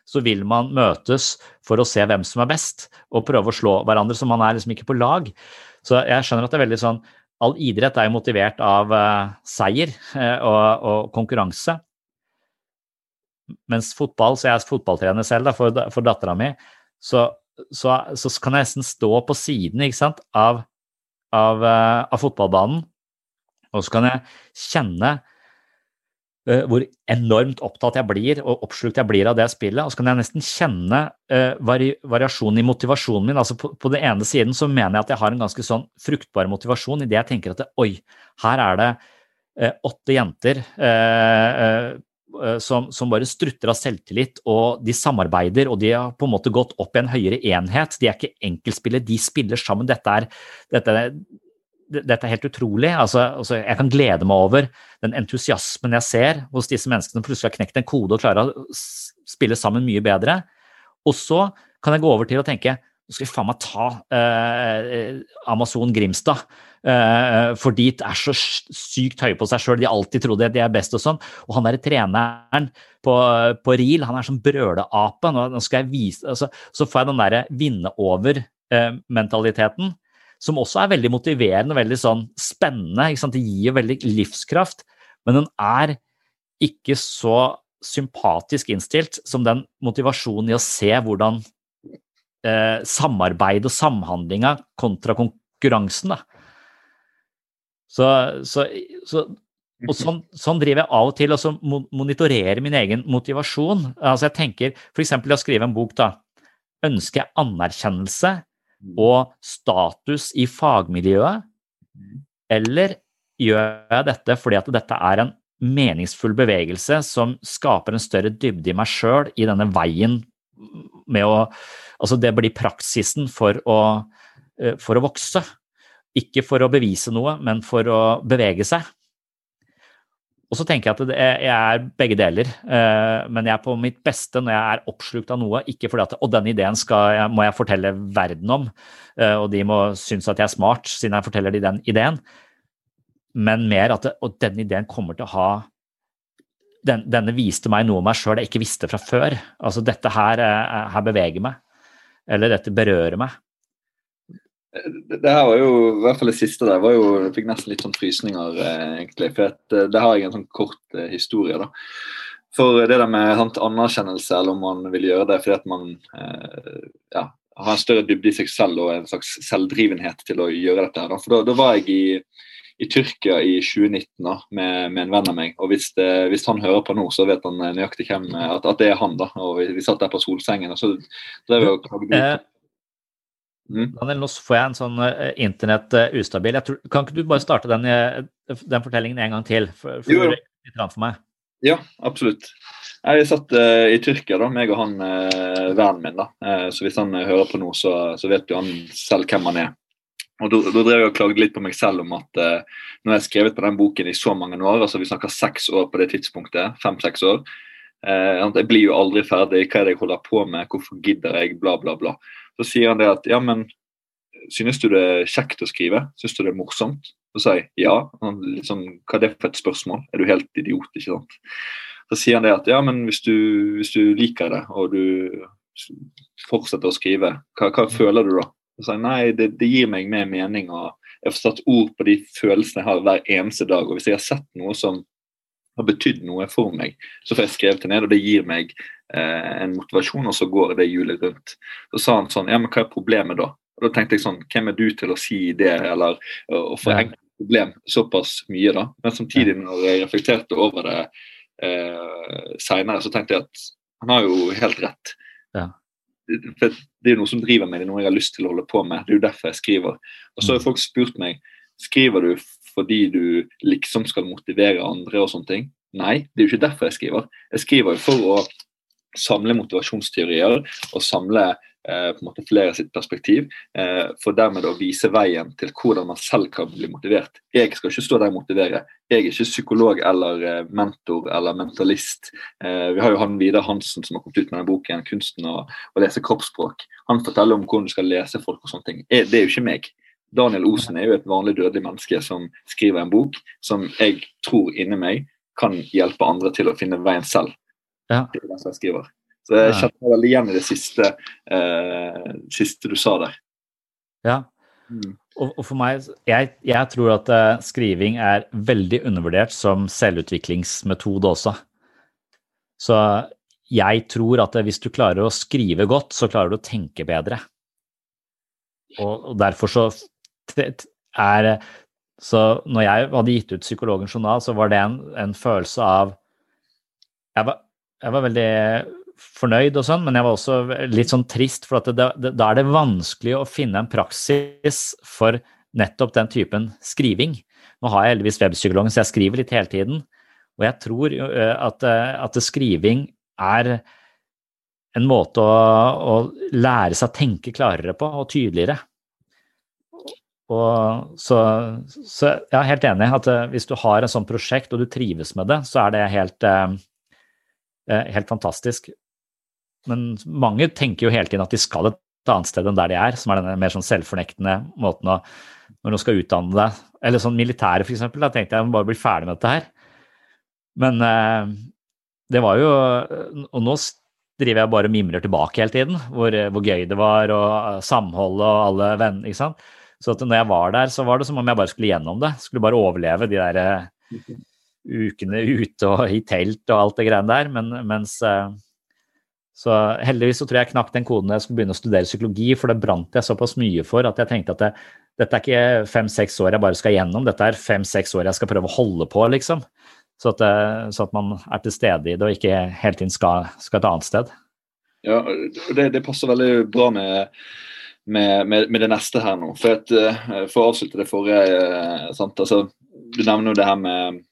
så vil man møtes for å se hvem som er best, og prøve å slå hverandre, så man er liksom ikke på lag. Så jeg skjønner at det er veldig sånn All idrett er jo motivert av uh, seier uh, og, og konkurranse. Mens fotball, så jeg er fotballtrener selv da, for, for dattera mi, så, så, så, kan jeg nesten stå på siden sant, av, av, uh, av, fotballbanen, og så kan jeg kjenne eh, hvor enormt opptatt jeg blir og oppslukt jeg blir av det spillet. Og så kan jeg nesten kjenne vari variasjonen i motivasjonen min. altså på, på den ene siden så mener jeg at jeg har en ganske sånn fruktbar motivasjon idet jeg tenker at det, oi, her er det uh, åtte jenter som, som, bare strutter av selvtillit, og de samarbeider, og de har på en måte gått opp i en høyere enhet. De er ikke enkeltspillere, de spiller sammen. Dette er, dette, dette er helt utrolig. Altså, altså, jeg kan glede meg over den entusiasmen jeg ser hos disse menneskene som plutselig har knekt en kode og klarer å spille sammen mye bedre. Og så kan jeg gå over til å tenke nå skal vi faen meg ta eh, Amazon Grimstad. Eh, for de er så sykt høye på seg sjøl. De alltid trodde at de er best og sånn. Og han derre treneren på, på RIL, han er som brøleape. Nå skal jeg vise altså, Så får jeg den derre vinne over-mentaliteten. Eh, som også er veldig motiverende og veldig sånn spennende. Det gir veldig livskraft, men den er ikke så sympatisk innstilt som den motivasjonen i å se hvordan eh, samarbeid og samhandlinga kontra konkurransen. Så, så, så sånn, sånn, driver jeg av og til og så monitorerer min egen motivasjon. Altså jeg tenker F.eks. å skrive en bok. da, Ønsker jeg anerkjennelse og status i fagmiljøet, eller gjør jeg dette fordi at dette er en meningsfull bevegelse som skaper en større dybde i meg sjøl i denne veien med å Altså, det blir praksisen for å, eh, for å vokse. Ikke for å bevise noe, men for å bevege seg. Og så tenker jeg at jeg er begge deler, eh, men jeg er på mitt beste når jeg er oppslukt av noe. Ikke fordi at og den ideen skal, må jeg fortelle verden om, eh, og de må synes at jeg er smart siden jeg forteller de den ideen. Men mer at det, og den ideen kommer til å ha den, Denne viste meg noe om meg sjøl jeg ikke visste fra før. Altså dette her, eh, her beveger meg. Eller dette berører meg det her var jo, i hvert fall det siste der, var jo, jeg fikk nesten litt sånn frysninger, eh, egentlig. For at, eh, det har jeg en sånn kort eh, historie, da. For det der med sant, anerkjennelse, eller om man vil gjøre det fordi at man eh, ja, har en større dybde i seg selv og en slags selvdrivenhet til å gjøre dette her. Da. For da, da var jeg i, i, Tyrkia i 2019 da, med, med, en venn av meg. Og hvis, det, hvis, han hører på nå, så vet han nøyaktig hvem, at, at det er han. da, og Vi, vi satt der på solsengen, og så drev vi og Mm. Daniel, nå får jeg en sånn uh, internett uh, ustabil. Tror, kan ikke du bare starte den, uh, den fortellingen en gang til? For, for, jo, for meg. Ja, absolutt. Jeg satt uh, i Tyrkia, da, meg og han vennen min. da. så hvis han hører på nå, så, så, vet jo han selv hvem han er. Og Da, drev jeg og klagde litt på meg selv om at nå har jeg skrevet på den boken i så mange år, altså vi snakker seks år på det tidspunktet, fem-seks år. jeg blir jo aldri ferdig, hva er det jeg holder på med, hvorfor gidder jeg, bla, bla, bla. Så sier han det at ja, men synes du det er kjekt å skrive? Synes du det er morsomt? Så sier jeg ja. Han, liksom, hva er det for et spørsmål? Er du helt idiot? ikke sant? Så sier han det at ja, men hvis du, hvis du liker det, og du fortsetter å skrive, hva, hva føler du da? Så sier jeg nei, det, det, gir meg mer mening. og Jeg får satt ord på de følelsene jeg har hver eneste dag. og Hvis jeg har sett noe som har betydd noe for meg, så får jeg skrevet det ned, og det gir meg eh, en motivasjon, og så går det hjulet rundt. Så sa han sånn Ja, men hva er problemet da? Og Da tenkte jeg sånn Hvem er du til å si det, eller å forenkle problem såpass mye, da? Men samtidig, når jeg reflekterte over det eh, seinere, så tenkte jeg at han har jo helt rett. Ja. For det er jo noe som driver meg, det er noe jeg har lyst til å holde på med. Det er jo derfor jeg skriver. Og så har mm. folk spurt meg skriver du fordi du liksom skal motivere andre og sånne ting. Nei, det er jo ikke derfor jeg skriver. Jeg skriver jo for å samle motivasjonsteorier og samle eh, på en måte flere sitt perspektiv, eh, for dermed å vise veien til hvordan man selv kan bli motivert. Jeg skal ikke stå der og motivere. Jeg er ikke psykolog eller eh, mentor eller mentalist. Eh, vi har jo han Vidar Hansen som har kommet ut med denne boken 'Kunsten å, å lese kroppsspråk'. Han forteller om hvordan du skal lese folk og sånne ting. Det er jo ikke meg. Daniel Osen er jo et vanlig dødelig menneske som skriver en bok som jeg tror inni meg kan hjelpe andre til å finne veien selv. Ja. til den som jeg skriver. Så jeg kjenner veldig igjen i det siste, eh, siste du sa der. Ja. Mm. Og, og, for meg, jeg, jeg tror at uh, skriving er veldig undervurdert som selvutviklingsmetode også. Så jeg tror at hvis du klarer å skrive godt, så klarer du å tenke bedre. Og, og derfor så er Så når jeg hadde gitt ut Psykologens journal, så var det en, en følelse av jeg var, jeg var veldig fornøyd og sånn, men jeg var også litt sånn trist, for det, det, da er det vanskelig å finne en praksis for nettopp den typen skriving. Nå har jeg heldigvis webpsykologen, så jeg skriver litt hele tiden. Og jeg tror at, at skriving er en måte å, å, lære seg å tenke klarere på, og tydeligere. Og så, så jeg er helt enig at hvis du har et sånt prosjekt og du trives med det, så er det helt, eh, helt fantastisk. Men mange tenker jo hele tiden at de skal et annet sted enn der de er, som er den mer sånn selvfornektende måten å Når du skal utdanne deg Eller sånn militære, eksempel. Da tenkte jeg må bare bli ferdig med dette her. Men eh, det var jo Og nå driver jeg bare og mimrer tilbake hele tiden, hvor, hvor gøy det var, og samholdet og alle venner. ikke sant? Så at når jeg var der, så var det som om jeg bare skulle gjennom det. Skulle bare overleve de der uh, ukene ute og i telt og alt det greiene der. Men, mens uh, Så heldigvis så tror jeg jeg knakk den koden da jeg skulle begynne å studere psykologi, for det brant jeg såpass mye for at jeg tenkte at det, dette er ikke fem-seks år jeg bare skal gjennom, dette er fem-seks år jeg skal prøve å holde på, liksom. Så at, eh, så at, man er til stede i det og ikke hele tiden skal, skal et annet sted. Ja, det, det passer veldig bra med, med, med, med, det neste her nå. For, at, eh, for å avslutte det forrige eh, sant? Altså, Du nevner jo det her med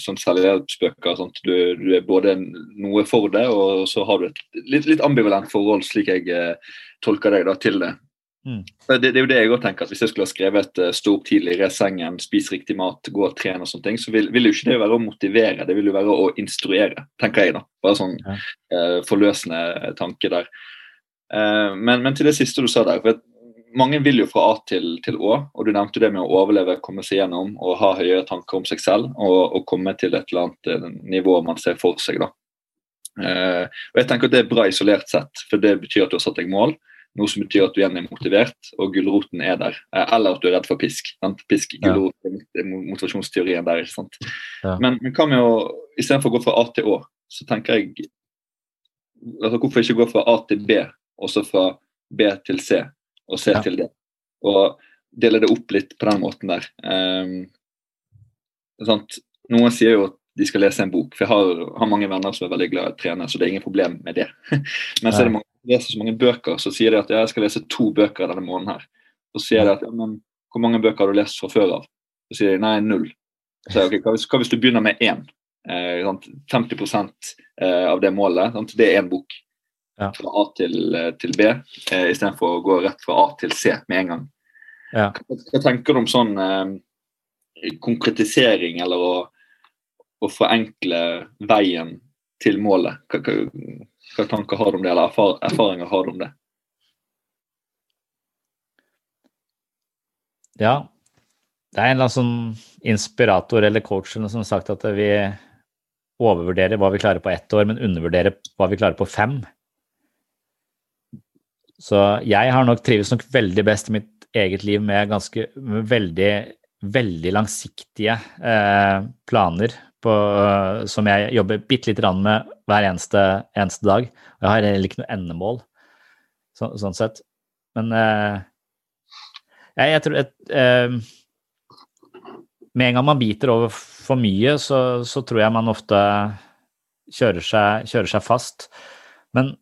sånn selvhjelpsbøker. Du, du, er både noe for det, og så har du et litt, litt ambivalent forhold, slik jeg tolker deg da, til det. Mm. Det, det, er jo det jeg også tenker, at Hvis jeg skulle ha skrevet uh, 'stå opp tidlig, i sengen, spis riktig mat, gå og trene', og sånne ting, så vil, vil jo ikke det være å motivere, det vil jo være å instruere, tenker jeg. da. Bare sånn ja. uh, forløsende tanke der. Uh, men, men, til det siste du sa der. for Mange vil jo fra A til, til Å, og du nevnte det med å overleve, komme seg gjennom og ha høyere tanker om seg selv og, og komme til et eller annet nivå man ser for seg. da. og Jeg tenker at det er bra isolert sett, for det betyr at du har satt deg mål. Noe som betyr at du igjen er motivert, og gulroten er der. Eh, eller at du er redd for pisk. Sant? Pisk, gulrot, ja. motivasjonsteorien der. ikke sant? Ja. Men, men hva med å Istedenfor å gå fra A til Å, så tenker jeg altså Hvorfor ikke gå fra A til B, og så fra B til C, og C ja. til D? Og dele det opp litt på den måten der. Um, Noen sier jo at de skal lese en bok. For jeg har, har mange venner som er veldig glad i å trene, så det er ingen problem med det. Men så er det mange som leser så mange bøker, så sier de at ja, jeg skal lese to bøker denne måneden her. Så sier de at ja, men hvor mange bøker har du lest fra før av? Så sier de nei, null. Så okay, hva, hvis, hva hvis du begynner med én? Eh, 50 eh, av det målet, sant? det er én bok. Ja. Fra A til, eh, til B, eh, istedenfor å gå rett fra A til C med en gang. Ja. Hva, hva tenker du om sånn eh, konkretisering, eller å å forenkle veien til målet. Hva, hva, hva, tanker har du om det, eller erfar erfaringer har du om det? Ja, det er en eller annen sånn inspirator eller coach som har sagt at vi overvurderer hva vi klarer på ett år, men undervurderer hva vi klarer på fem. Så jeg har nok trives nok veldig best i mitt eget liv med ganske med veldig, veldig langsiktige eh, planer på, som jeg jobber bitte lite grann med hver eneste, eneste, dag. Jeg har heller ikke noe endemål, så, sånn sett. Men eh, jeg, jeg, tror et, eh, Med en gang man biter over for mye, så, så tror jeg man ofte kjører seg, kjører seg fast. Men,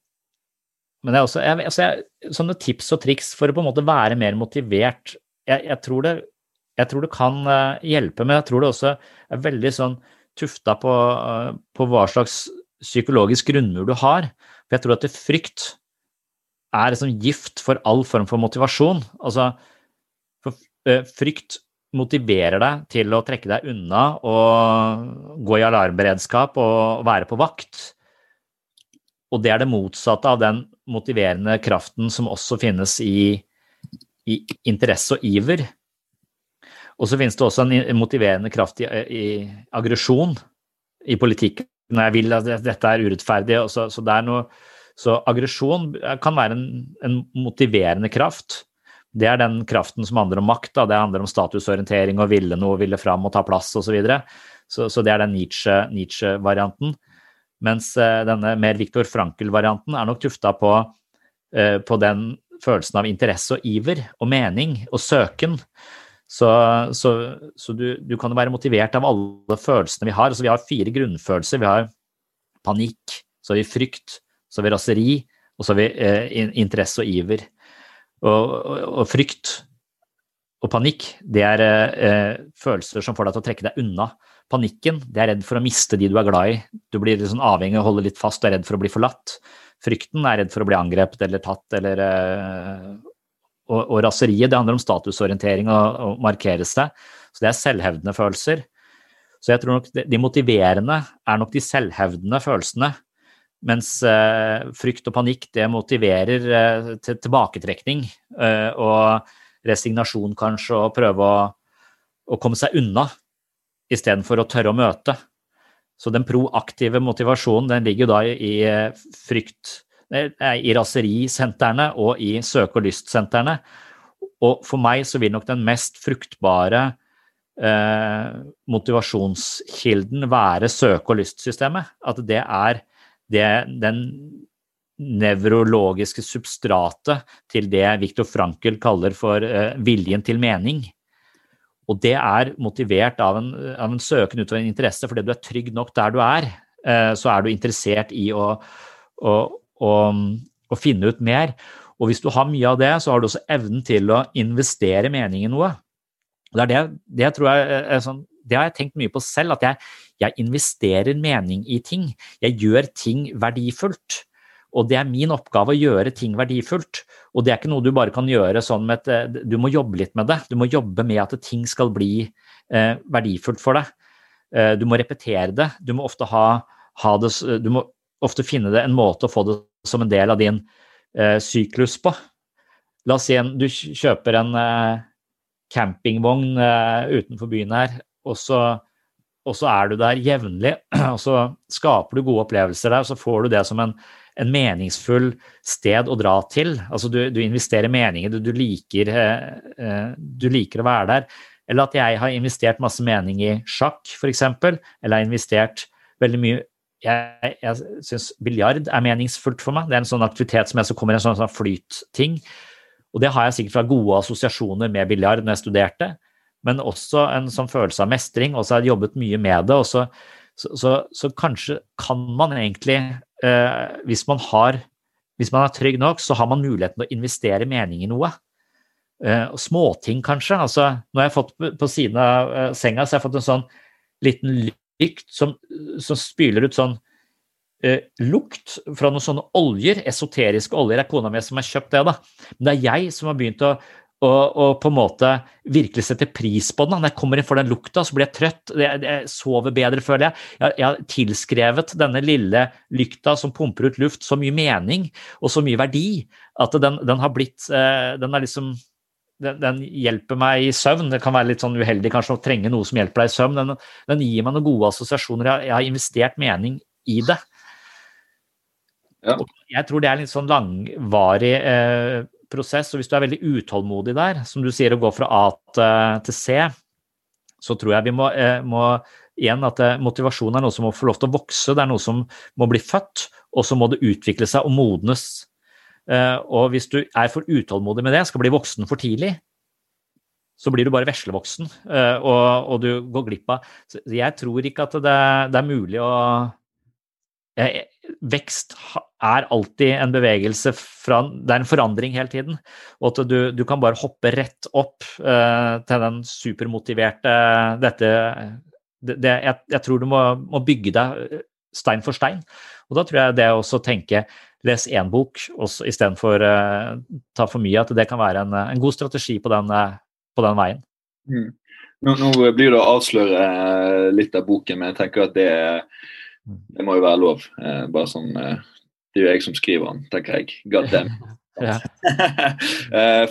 men det er også jeg, altså jeg, sånne tips og triks for å på en måte være mer motivert jeg, tror det, jeg tror det kan eh, hjelpe, men jeg tror det også er veldig sånn tufta på, eh, på, hva slags psykologisk grunnmur du har. For jeg tror at frykt er liksom gift for all form for motivasjon. Altså, for, uh, frykt motiverer deg til å trekke deg unna og gå i alarmberedskap og være på vakt. Og det er det motsatte av den motiverende kraften som også finnes i, i interesse og iver. Og så finnes det også en motiverende kraft i, i aggresjon i politikken. Når jeg vil at dette er urettferdig. Så, så, så aggresjon kan være en, en, motiverende kraft. Det er den kraften som handler om makt. Da. Det handler om statusorientering og ville noe, ville fram og ta plass osv. Så, videre. så Så det er den Nietzsche-varianten. Nietzsche Mens uh, denne mer Viktor Frankel-varianten er nok tufta på, uh, på den følelsen av interesse og iver og mening og søken. Så, så, så du, du, kan jo være motivert av alle følelsene vi har. Altså, vi har fire grunnfølelser. Vi har panikk, så har vi frykt, så har vi raseri, og så har vi eh, interesse og iver. Og, og, og frykt og panikk, det er eh, følelser som får deg til å trekke deg unna. Panikken, det er redd for å miste de du er glad i. Du blir sånn avhengig av å holde litt fast, du er redd for å bli forlatt. Frykten er redd for å bli angrepet eller tatt, eller eh, og, og raseriet, det handler om statusorientering og, å markere seg. Så det er selvhevdende følelser. Så jeg tror nok de, de motiverende er nok de selvhevdende følelsene. Mens eh, frykt og panikk det motiverer eh, til tilbaketrekning og resignasjon kanskje, og prøve å, å komme seg unna istedenfor å tørre å møte. Så den proaktive motivasjonen den ligger da i, eh, frykt i raserisentrene og i søke- og lystsentrene. Og for meg så vil nok den mest fruktbare eh, motivasjonskilden være søke- og lystsystemet. At det er det, den nevrologiske substratet til det Viktor Frankel kaller for eh, viljen til mening. Og det er motivert av en, av en søken utover en interesse, fordi du er trygg nok der du er. Eh, så er du interessert i å, å, å, å finne ut mer. Og hvis du har mye av det, så har du også evnen til å investere mening i noe. Det, det, det jeg er sånn, det har jeg tenkt mye på selv, at jeg, jeg investerer mening i ting. Jeg gjør ting verdifullt. Og det er min oppgave å gjøre ting verdifullt. Og det er ikke noe du bare kan gjøre sånn med et Du må jobbe litt med det. Du må jobbe med at ting skal bli eh, verdifullt for deg. Eh, du må repetere det. Du må ha, ha det Du må ofte finne det en måte å få det som en del av din eh, syklus på. La oss si en, du kjøper en eh, campingvogn eh, utenfor byen her, og så, og så er du der jevnlig, og så skaper du gode opplevelser der, og så får du det som en, en meningsfull sted å dra til. Altså du, du investerer meninger, du, du, liker, eh, du liker å være der. Eller at jeg har investert masse mening i sjakk, f.eks., eller har investert veldig mye Jeg, jeg syns biljard er meningsfullt for meg. Det er en sånn aktivitet som jeg så kommer i en sånn, sånn flytting. Og det har jeg sikkert fra gode assosiasjoner med biljard når jeg studerte, men også en sånn følelse av mestring. Og så har jeg jobbet mye med det. og så, så, så, så kanskje kan man egentlig eh, hvis, man har, hvis man er trygg nok, så har man muligheten til å investere mening i noe. Eh, småting, kanskje. Altså, nå har jeg fått på siden av eh, senga så jeg har fått en sånn liten lykt som, som spyler ut sånn eh, lukt fra noen sånne oljer, esoteriske oljer. Er kona mi som har kjøpt det, da. Men det er jeg som har begynt å og, og, på en måte virkelig sette pris på den. Når jeg kommer inn for den lukta, så blir jeg trøtt. Jeg, jeg sover bedre, føler jeg. jeg. jeg. har tilskrevet denne lille lykta som pumper ut luft, så mye mening og så mye verdi at den, den har blitt eh, Den er liksom den, den, hjelper meg i søvn. Det kan være litt sånn uheldig kanskje å trenge noe som hjelper deg i søvn. Den, den gir meg noen gode assosiasjoner. Jeg, jeg har investert mening i det. Ja. Jeg tror det er en litt sånn langvarig eh, prosess, og hvis du er veldig utålmodig der, som du sier å gå fra A til C, så tror jeg vi må, eh, må igjen at eh, motivasjon er noe som må få lov til å vokse, det er noe som må bli født, og så må det utvikle seg og modnes. Eh, og hvis du er for utålmodig med det, skal bli voksen for tidlig, så blir du bare veslevoksen, og, og du går glipp av Jeg tror ikke at det, det er mulig å Vekst er alltid en bevegelse fra Det er en forandring hele tiden. Og at du, du kan bare hoppe rett opp uh, til den supermotiverte dette det, det, jeg, jeg, tror du må, må, bygge deg stein for stein. Og da tror jeg det å tenke les én bok istedenfor uh, ta for mye, at det kan være en, en god strategi på den, på den veien. Mm. Nå, nå, blir det å avsløre litt av boken, men jeg tenker at det er det må jo være lov. Eh, bare sånn, eh, Det er jo jeg som skriver den, tenker jeg. God damn. eh,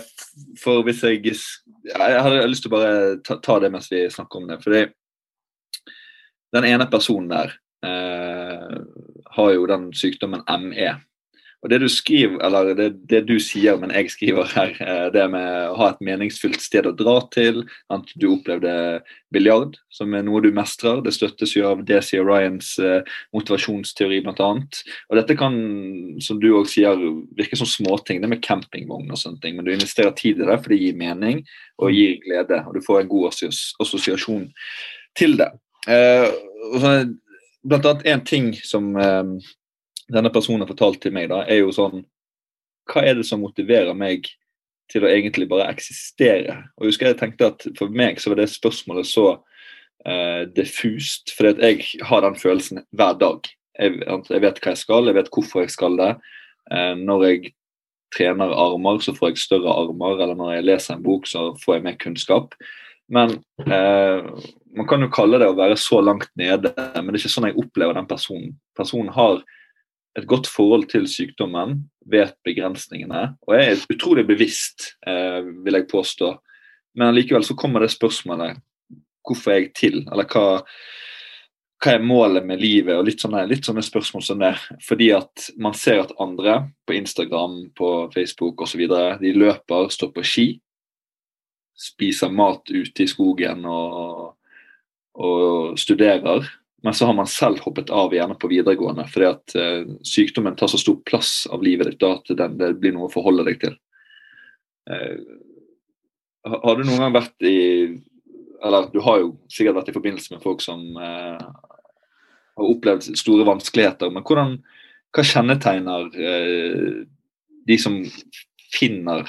for hvis jeg Jeg hadde lyst til å bare ta, ta, det mens vi snakker om det. For den ene personen der eh, har jo den sykdommen ME. Og det du skriver, eller det, det, du sier, men jeg skriver her, eh, det med å ha et meningsfylt sted å dra til, at du opplevde biljard, som er noe du mestrer. Det støttes jo av DC Ryans eh, motivasjonsteori, bl.a. Og dette kan, som du òg sier, virke som småting, det med campingvogn og sånne ting, men du investerer tid i det, for det gir mening og gir glede, og du får en god assosiasjon til det. Eh, så blant annet en ting som denne personen har fortalt til meg, da, er jo sånn Hva er det som motiverer meg til å egentlig bare eksistere? Og husker jeg tenkte at For meg så var det spørsmålet så uh, diffust, fordi at jeg har den følelsen hver dag. Jeg, jeg, vet hva jeg skal, jeg vet hvorfor jeg skal det. Uh, når jeg trener armer, så får jeg større armer, eller når jeg leser en bok, så får jeg mer kunnskap. Men eh, man kan jo kalle det å være så langt nede, men det er ikke sånn jeg opplever den personen. Personen har et godt forhold til sykdommen, vet begrensningene og er utrolig bevisst, eh, vil jeg påstå. Men likevel så kommer det spørsmålet hvorfor er jeg til, eller hva, hva er målet med livet, og litt sånne, litt sånne spørsmål som det. Fordi at man ser at andre på Instagram, på Facebook osv. de løper, står på ski, spiser mat ute i skogen og, og studerer. Men så har man selv hoppet av gjerne på videregående fordi at uh, sykdommen tar så stor plass av livet ditt da, at det, det blir noe å forholde deg til. Uh, har du noen gang vært i Eller du har jo sikkert vært i forbindelse med folk som uh, har opplevd store vanskeligheter. Men hvordan, hva kjennetegner de som finner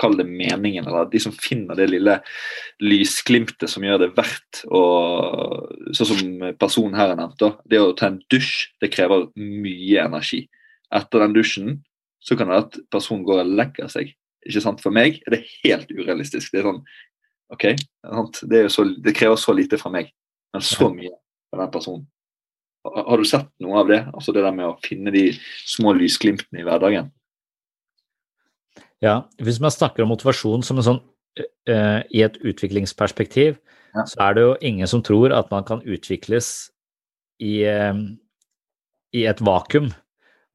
kall det meningen, eller de som finner det lille lysglimtet som gjør det verdt å Sånn som personen her har nevnt, da. det å ta en dusj, det krever mye energi. Etter den dusjen så kan det være at personen går og legger seg. Ikke sant? For meg er det helt urealistisk. Det er sånn OK, det, så, det krever så lite fra meg, men så mye fra den personen. Har du sett noe av det? Altså det der med å finne de små lysglimtene i hverdagen? Ja, Hvis man snakker om motivasjon som en sånn uh, i et utviklingsperspektiv, ja. så er det jo ingen som tror at man kan utvikles i, uh, i et vakuum.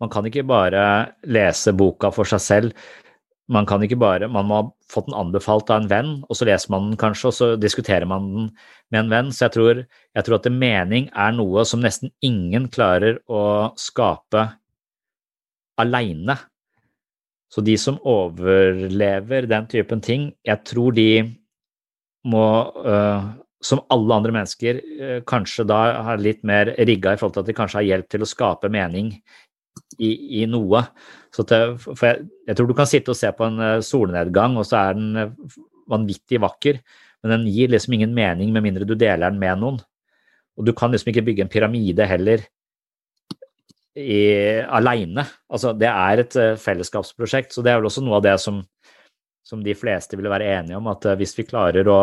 Man kan ikke bare lese boka for seg selv. Man kan ikke bare, man må ha fått den anbefalt av en venn, og så leser man den kanskje, og så diskuterer man den med en venn. Så jeg tror, jeg tror at det mening er noe som nesten ingen klarer å skape aleine. Så de som overlever den typen ting, jeg tror de må, uh, som alle andre mennesker, uh, kanskje da har litt mer rigga i forhold til at de kanskje har hjelp til å skape mening i, i noe. Til, for jeg, jeg, tror du kan sitte og se på en solnedgang, og så er den vanvittig vakker, men den gir liksom ingen mening med mindre du deler den med noen. Og du kan liksom ikke bygge en pyramide heller aleine. Altså, det er et uh, fellesskapsprosjekt, så det er vel også noe av det som, som de fleste vil være enige om, at uh, hvis vi klarer å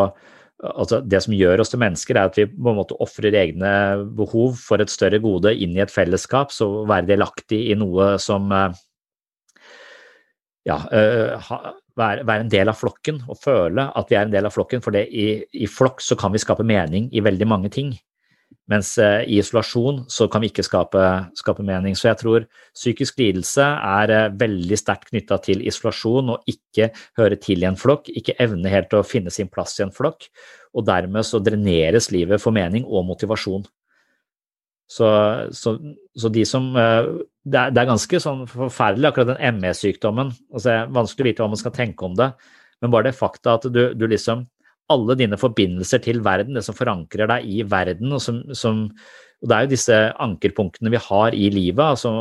Altså, det som gjør oss til mennesker, er at vi på en måte ofrer egne behov for et større gode inn i et fellesskap, så være delaktig i noe som uh, ja, være, en del av flokken og føle at vi er en del av flokken. For i, i flokk så kan vi skape mening i veldig mange ting. Mens eh, i isolasjon så kan vi ikke skape, skape mening. Så jeg tror psykisk lidelse er eh, veldig sterkt knytta til isolasjon og ikke høre til i en flokk, ikke evne helt å finne sin plass i en flokk. Og dermed så dreneres livet for mening og motivasjon. Så, så, så de som eh, det er, det er, ganske sånn forferdelig, akkurat den ME-sykdommen. Altså, det er vanskelig å vite hva man skal tenke om det, men bare det fakta at du, du liksom alle dine forbindelser til verden, det som forankrer deg i verden. og, som, som, og Det er jo disse ankerpunktene vi har i livet altså,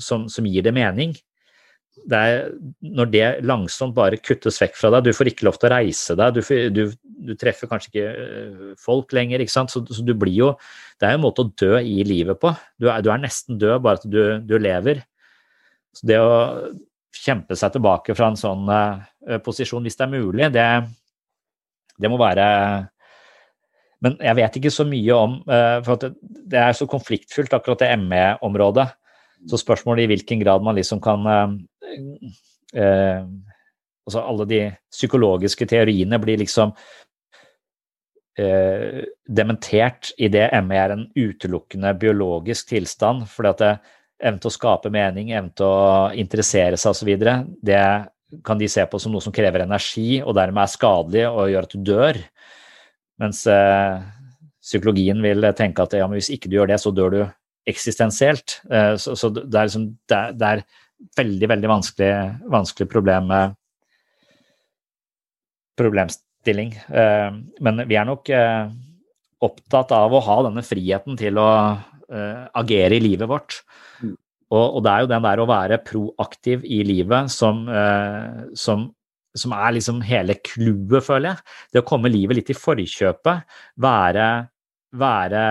som, som, gir det mening. Det er, når det langsomt bare kuttes vekk fra deg, du får ikke lov til å reise deg, du, du, du treffer kanskje ikke øh, folk lenger, ikke sant? Så, så, du blir jo Det er jo en måte å dø i livet på. Du er, du er nesten død, bare at du, du lever. Så det å kjempe seg tilbake fra en sånn uh, posisjon, hvis det er mulig, det, det må være Men jeg vet ikke så mye om eh, For det er så konfliktfylt, akkurat det ME-området. Så spørsmålet i hvilken grad man liksom kan eh, eh, Altså alle de psykologiske teoriene blir liksom eh, dementert i det ME er en utelukkende biologisk tilstand. fordi at det, evnen til å skape mening, evnen til å interessere seg osv., det kan de se på som noe som krever energi, og dermed er skadelig og gjør at du dør. Mens eh, psykologien vil tenke at ja, hvis ikke du gjør det, så dør du eksistensielt. Eh, så, så det, er liksom, det, det, er veldig, veldig vanskelig, vanskelig problem, problemstilling. Eh, men vi er nok eh, opptatt av å ha denne friheten til å eh, agere i livet vårt. Og, og det er jo den der å være proaktiv i livet som, eh, som, som er liksom hele clouet, føler jeg. Det å komme livet litt i forkjøpet, være, være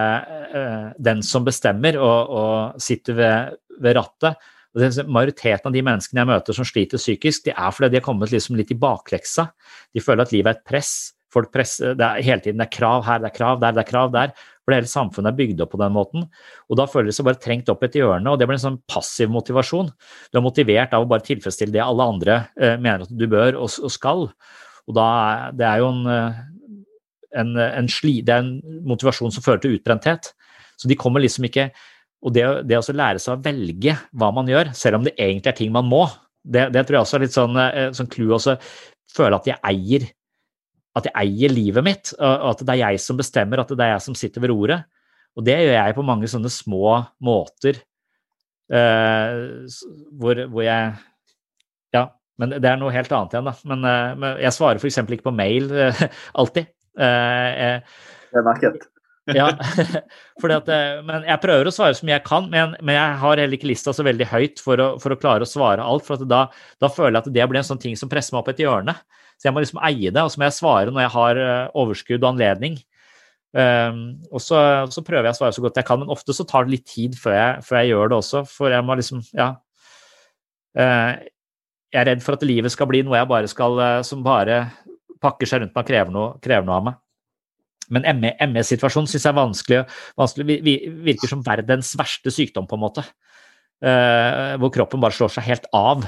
eh, den som bestemmer og, og sitter ved, ved rattet. Det, majoriteten av de menneskene jeg møter som sliter psykisk, det er fordi de har kommet liksom litt i bakleksa. De føler at livet er et press. Presser, det er hele tiden det er krav her, det er krav der, det er krav der. For hele samfunnet er bygd opp på den måten. Og da føler de seg bare trengt opp et hjørne, og det blir en sånn passiv motivasjon. Du er motivert av å bare tilfredsstille det alle andre eh, mener at du bør og, og skal. Og da det er jo en, eh, en, en, sli, det er en motivasjon som fører til utbrenthet. Så de kommer liksom ikke og det, det å lære seg å velge hva man gjør, selv om det egentlig er ting man må, det, det tror jeg også er litt sånn, sånn clou også. Føle at jeg eier at jeg eier livet mitt, og at det er jeg som bestemmer, at det er jeg som sitter ved roret. Og det gjør jeg på mange sånne små måter uh, hvor, hvor, jeg Ja, men det er noe helt annet igjen, da. Men, uh, men jeg svarer f.eks. ikke på mail uh, alltid. jeg, det er merket. ja, at, men jeg prøver å svare så mye jeg kan, men, men, jeg har heller ikke lista så veldig høyt for å, for å klare å svare alt. for da, da, føler jeg at det blir en sånn ting som presser meg opp et hjørne. Så jeg må liksom eie det, og så må jeg svare når jeg har overskudd og anledning. Um, og så, så, prøver jeg å svare så godt jeg kan, men ofte så tar det litt tid før jeg, før jeg gjør det også. For jeg må liksom, ja uh, Jeg er redd for at livet skal bli noe jeg bare skal, uh, som bare pakker seg rundt meg og krever noe, krever noe av meg. Men ME-situasjonen syns jeg er vanskelig, vanskelig, virker som verdens verste sykdom, på en måte. Uh, hvor kroppen bare slår seg helt av.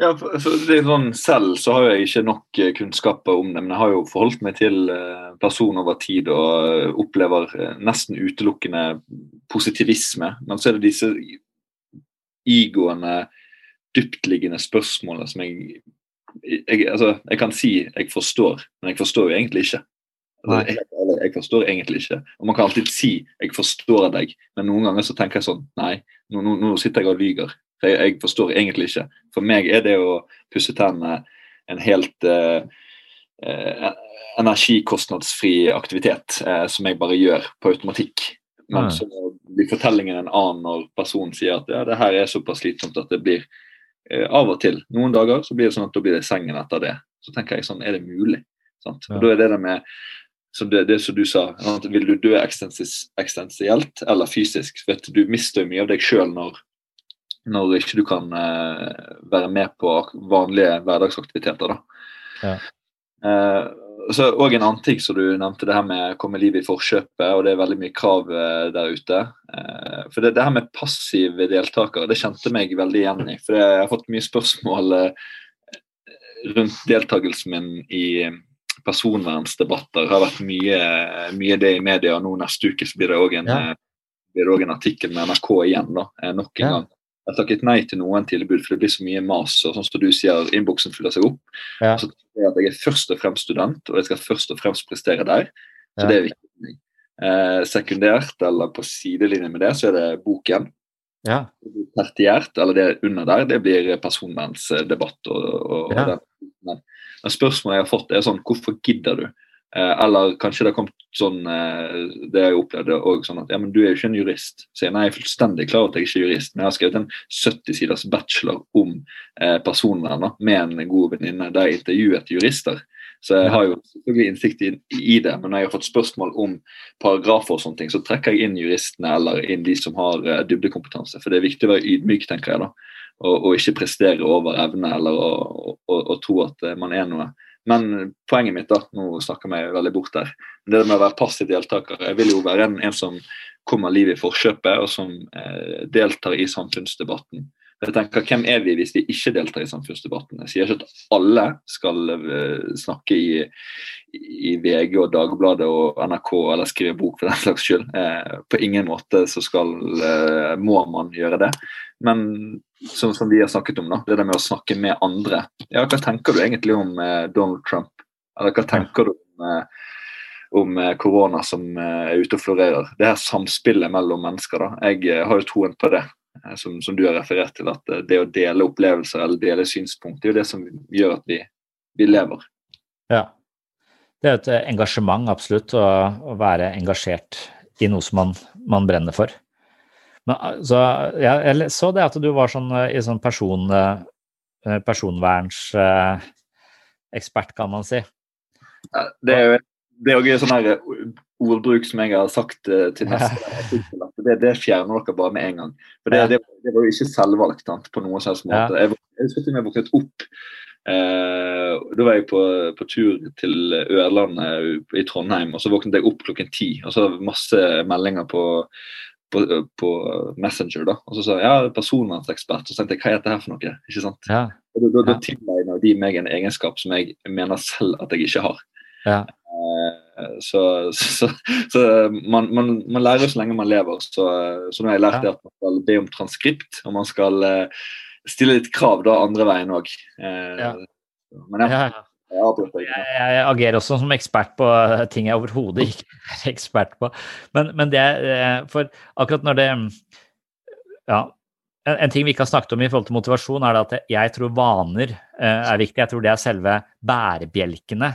Ja, for, for det er sånn, Selv så har jeg ikke nok eh, kunnskaper om det, men jeg har jo forholdt meg til person over tid og eh, opplever nesten utelukkende positivisme. Men så er det disse igående, dyptliggende spørsmålene som jeg, jeg altså, jeg kan si jeg forstår, men jeg forstår jo egentlig ikke. Altså, jeg, jeg, forstår egentlig ikke. Og Man kan alltid si 'jeg forstår deg', men noen ganger så tenker jeg sånn Nei, nå, nå, nå sitter jeg og lyger. Jeg, jeg, forstår egentlig ikke. For meg er det å pusse tennene en helt eh, eh, energikostnadsfri aktivitet eh, som jeg bare gjør på automatikk. Men så blir fortellingen en annen når personen sier at ja, det her er såpass slitsomt at det blir eh, av og til. Noen dager så blir det sånn at da blir det sengen etter det. Så tenker jeg sånn, er det mulig? Sant? Og da er det det med så det, det som du sa, Vil du dø eksistensielt eller fysisk? For du mister mye av deg sjøl når når ikke du kan uh, være med på vanlige hverdagsaktiviteter. da. Ja. Uh, så og En annen ting som du nevnte, det her med å komme livet i forkjøpet, og det er veldig mye krav uh, der ute. for det, det, her med passive deltakere, det kjente meg veldig igjen i. For jeg har fått mye spørsmål rundt deltakelsen min i personvernsdebatter. Det har vært mye, mye det i media. og Nå neste uke så blir det òg en, ja. en, artikkel med NRK igjen, da, nok en ja. gang jeg takket nei til noen tilbud, for det blir så mye mas. og sånn som du sier, Innboksen fyller seg opp. Ja. Så tenker jeg at jeg er først og fremst student, og jeg skal først og fremst prestere der. Så Ja. det er viktig. Eh, sekundært, eller på sidelinje med det, så er det boken. Ja. Tertiært, eller det under der, det blir personvernsdebatt. Og, og, Ja. og den. Men, men spørsmålet jeg har fått, er sånn Hvorfor gidder du? Eh, eller kanskje det har kommet sånn eh, Det har jeg opplevd òg, sånn at ja, men du er jo ikke en jurist. Så jeg, nei, jeg er fullstendig klar over at jeg ikke er jurist, men jeg har skrevet en 70 siders bachelor om eh, personvern med en god venninne der jeg intervjuet jurister. Så jeg har jo selvfølgelig innsikt i, i det, men når jeg har fått spørsmål om paragrafer og sånne ting, så trekker jeg inn juristene eller inn de som har eh, dybdekompetanse. For det er viktig å være ydmyk, tenker jeg da. Og, og ikke prestere over evne eller å, å, å, å tro at man er noe. Men poenget mitt, da, nå snakker jeg veldig bort der, det med å være passiv deltaker Jeg vil jo være en, en som kommer livet i forkjøpet, og som eh, deltar i samfunnsdebatten. Jeg tenker, Hvem er vi hvis vi ikke deltar i samfunnsdebatten? Jeg sier ikke at alle skal eh, snakke i, i VG og Dagbladet og NRK eller skrive bok for den slags skyld. Eh, på ingen måte så skal, eh, må man gjøre det. Men som, som vi har snakket om, da, det der med å snakke med andre. Ja, Hva tenker du egentlig om Donald Trump? Eller hva tenker du om, om korona som er ute og florerer? Det her samspillet mellom mennesker. da. Jeg har jo troen på det som, som du har referert til, at eh, det å dele opplevelser eller dele synspunkt, det er jo det som gjør at vi, vi lever. Ja. Det er et eh, engasjement, absolutt, å, å være engasjert i noe som man, man brenner for. Men, så, ja, jeg så det at du var sånn eh, i sånn person, eh, personvernsekspert, kan man si. Ja, Det er jo det er jo sånn ordbruk som jeg har sagt eh, til neste at det, det fjerner dere bare med en gang. For Det, det, det var jo ikke selvvalgt sant, på noen slags måte. Ja. Jeg, jeg husker med våknet opp eh, Da var jeg på, på tur til Ørlandet i Trondheim, og så våknet jeg opp klokken ti. Og så var det masse meldinger på, på, på Messenger. da, Og så sa jeg ja, personvernsekspert. Og så tenkte jeg hva er dette her for noe? ikke sant? Ja. Og Da, da, da tilegner de meg en egenskap som jeg mener selv at jeg ikke har. Ja. Eh, Så, så, så man, man, man lærer så lenge man lever. Så, så nå har jeg lært at man skal be om transkript, og man skal eh, stille litt krav da andre veien òg. Ja. Men ja, jeg. Jeg, agerer også som ekspert på ting jeg overhodet ikke er ekspert på. Men, men det eh, For akkurat når det Ja. En, en ting vi ikke har snakket om i forhold til motivasjon, er det at jeg tror vaner eh, er viktig. Jeg tror det er selve bærebjelkene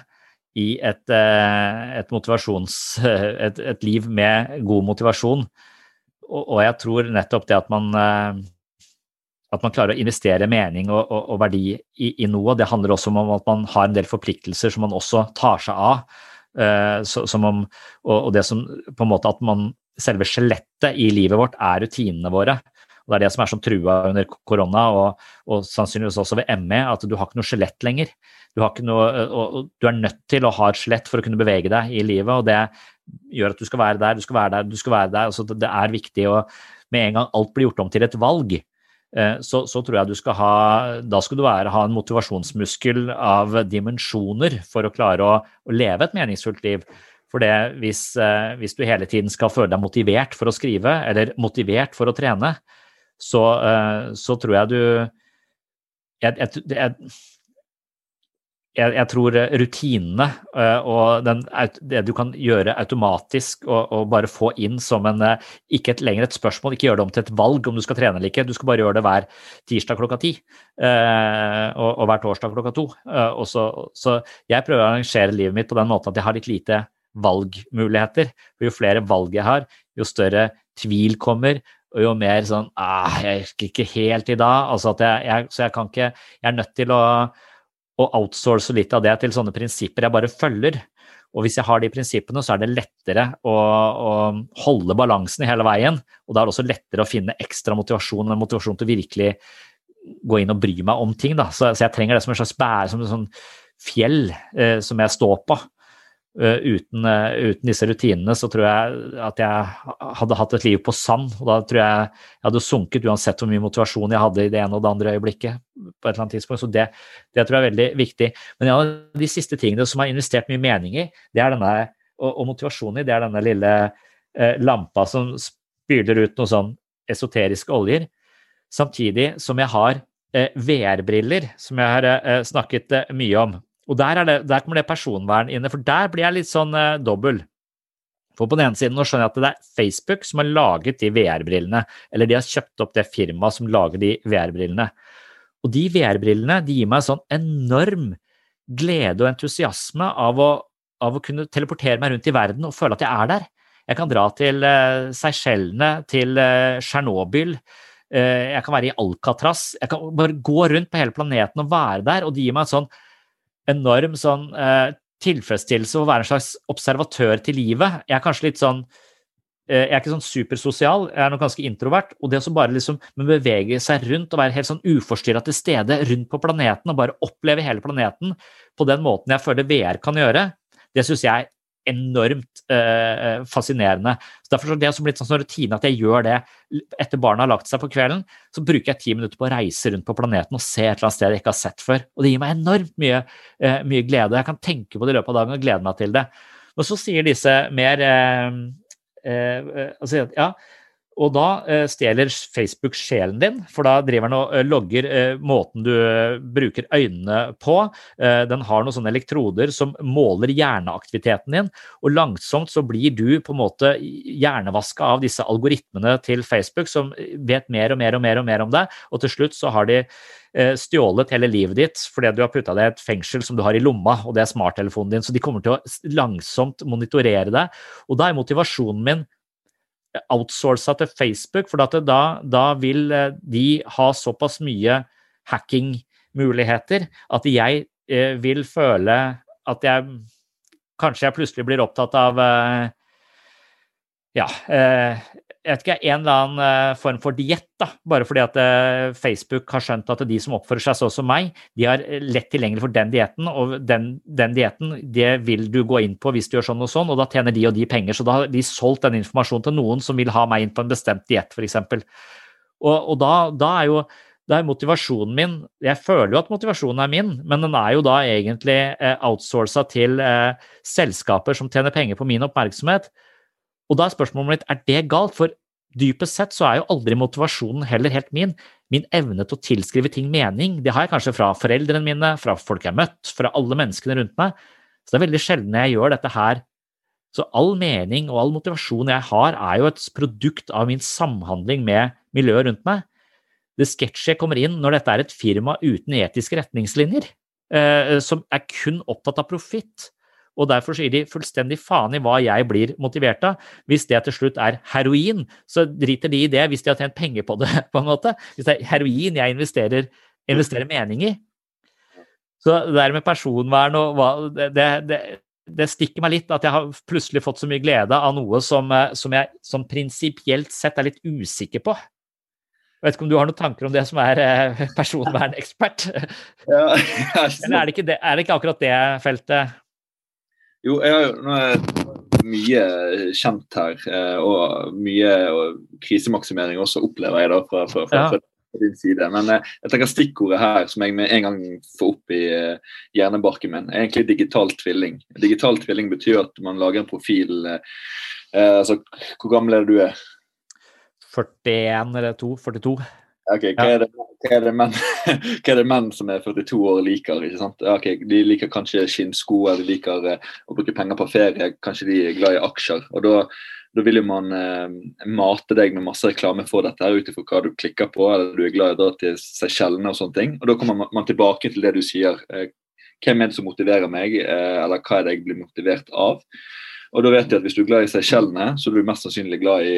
i et, eh, et. Et, et liv med god motivasjon. Og, og jeg tror nettopp det at man eh, at man klarer å investere mening og, og, og verdi i, i noe. Det handler også om at man har en del forpliktelser som man også tar seg av. eh, så, om, og det som på en måte at man Selve skjelettet i livet vårt er rutinene våre. Og Det er det som er som trua under korona, og, og sannsynligvis også ved ME, at du har ikke noe skjelett lenger. Du, noe, og, og du er nødt til å ha et skjelett for å kunne bevege deg i livet. og det gjør at du skal være der, du skal være der, du skal være der. Altså, det, er viktig å Med en gang alt blir gjort om til et valg, eh, så, så tror jeg du skal ha Da skal du være, ha en motivasjonsmuskel av dimensjoner for å klare å, å leve et meningsfullt liv. For det, hvis, eh, hvis du hele tiden skal føle deg motivert for å skrive, eller motivert for å trene, så, eh, så tror jeg du jeg, jeg, jeg, jeg, tror rutinene eh, og den, det du kan gjøre automatisk og, og bare få inn som en eh, Ikke et, lenger et spørsmål, ikke gjøre det om til et valg om du skal trene eller ikke. Du skal bare gjøre det hver tirsdag klokka ti og, og hver torsdag klokka to. Så, så jeg prøver å arrangere livet mitt på den måten at jeg har litt lite valgmuligheter. For jo flere valg jeg har, jo større tvil kommer, og jo mer sånn ah, Jeg orker ikke helt i dag. Altså at jeg, jeg, så jeg kan ikke Jeg er nødt til å, å outsource litt av det til sånne prinsipper jeg bare følger. Og hvis jeg har de prinsippene, så er det lettere å, å holde balansen hele veien. Og da er det også lettere å finne ekstra motivasjon, en motivasjon til å virkelig gå inn og bry meg om ting. Så, så jeg trenger det som en slags bære, som en sånn fjell eh, som jeg står på. Uh, uten, uh, uten disse rutinene så tror jeg at jeg hadde hatt et liv på sand. og Da tror jeg jeg hadde sunket uansett hvor mye motivasjon jeg hadde i det ene og det andre øyeblikket. på et eller annet tidspunkt, så Det, det tror jeg er veldig viktig. Men en av de siste tingene som har investert mye mening i, det er denne, og, og motivasjon i, det er denne lille uh, lampa som spyler ut noen sånn esoteriske oljer. samtidig som jeg har eh, VR-briller, som jeg har eh, snakket eh, mye om. Og der, er det, der kommer det personvern inne, for der blir jeg litt sånn eh, dobbel. For på den ene siden nå skjønner jeg at det er Facebook som har laget de VR-brillene, eller de har kjøpt opp det firmaet som lager de VR-brillene. Og de VR-brillene de gir meg sånn enorm glede og entusiasme av å, av å kunne teleportere meg rundt i verden og føle at jeg er der. Jeg kan dra til uh, Seychellene, til uh, Tsjernobyl. Uh, jeg kan være i Alcatraz. Jeg kan bare gå rundt på hele planeten og være der, og det gir meg en sånn enorm sånn eh, tilfredsstillelse å være en slags observatør til livet. Jeg er kanskje litt sånn jeg er ikke sånn supersosial, jeg er nok ganske introvert. Og det å bare liksom bevege seg rundt og være helt sånn uforstyrra til stede rundt på planeten og bare oppleve hele planeten på den måten jeg føler VR kan gjøre, det syns jeg er enormt eh, fascinerende. Så Derfor er det som blitt sånn rutine at jeg gjør det etter barna har lagt seg på kvelden. Så bruker jeg ti minutter på å reise rundt på planeten og se et eller annet sted jeg ikke har sett før. Og det gir meg enormt mye, eh, mye glede. Jeg kan tenke på det i løpet av dagen og glede meg til det. Og så sier disse mer eh, altså, ja, og da eh, stjeler Facebook sjelen din, for da driver den og eh, logger eh, måten du bruker øynene på. Den har noen sånne elektroder som måler hjerneaktiviteten din, og langsomt så blir du på en måte hjernevaska av disse algoritmene til Facebook, som vet mer og mer og mer og mer om deg, og til slutt så har de stjålet hele livet ditt fordi du har putta det i et fengsel som du har i lomma, og det er smarttelefonen din. Så de kommer til å langsomt monitorere deg. Og da er motivasjonen min outsourca til Facebook, for da, da, vil eh, de ha såpass mye hackingmuligheter at jeg eh, vil føle at jeg Kanskje jeg plutselig blir opptatt av eh, ja, jeg vet ikke, en eller annen eh, form for diett, bare fordi at eh, Facebook har skjønt at de som oppfører seg sånn som meg, de har lett tilgjengelig for den dietten, og den, den dietten det vil du gå inn på hvis du gjør sånn og sånn, og da tjener de og de penger. Så da har de solgt den informasjonen til noen som vil ha meg inn på en bestemt diett, f.eks. Og, og da, da, er jo da er motivasjonen min Jeg føler jo at motivasjonen er min, men den er jo da egentlig eh, outsourca til eh, selskaper som tjener penger på min oppmerksomhet. Og da er spørsmålet mitt er det galt, for dypest sett så er jo aldri motivasjonen heller helt min. Min evne til å tilskrive ting mening, det har jeg kanskje fra foreldrene mine, fra folk jeg har møtt, fra alle menneskene rundt meg. Så det er veldig sjelden jeg gjør dette her. Så all mening og all motivasjon jeg har, er jo et produkt av min samhandling med miljøet rundt meg. Det sketsjet kommer inn når dette er et firma uten etiske retningslinjer, eh, som er kun opptatt av profitt og derfor sier de fullstendig faen i hva jeg blir motivert av. Hvis det til slutt er heroin, så driter de i det hvis de har tjent penger på det, på en måte. Hvis det er heroin jeg investerer, investerer mening i. Så det der med personvern og hva det, det, det, stikker meg litt at jeg har plutselig fått så mye glede av noe som, eh, som jeg som prinsipielt sett er litt usikker på. Jeg vet ikke om du har noen tanker om det som er eh, personvernekspert? Ja, Eller er det, ikke det, er det ikke akkurat det feltet? Jo, jeg har jo mye kjent her, eh, og mye krisemaksimering også opplever jeg da fra, fra, fra, fra din side. Men eh, jeg tenker stikkordet her som jeg med en gang får opp i eh, hjernebarken min, er egentlig digital tvilling. Digital tvilling betyr at man lager en profil eh, altså, Hvor gammel er det du er? 41 eller 2? 42. Ok, hva er, det, hva, er menn, hva er, det, menn, som er 42 år liker? ikke sant? Okay, De liker kanskje skinnsko, eller de liker eh, å bruke penger på ferie. Kanskje de er glad i aksjer. og Da, da vil jo man eh, mate deg med masse reklame for dette her ut ifra hva du klikker på, eller du er glad i å dra til Seychellene og sånne ting. Og Da kommer man tilbake til det du sier. Eh, hvem er det som motiverer meg, eh, eller hva er det jeg blir motivert av? Og da vet jeg at Hvis du er glad i Seychellene, så er du mest sannsynlig glad i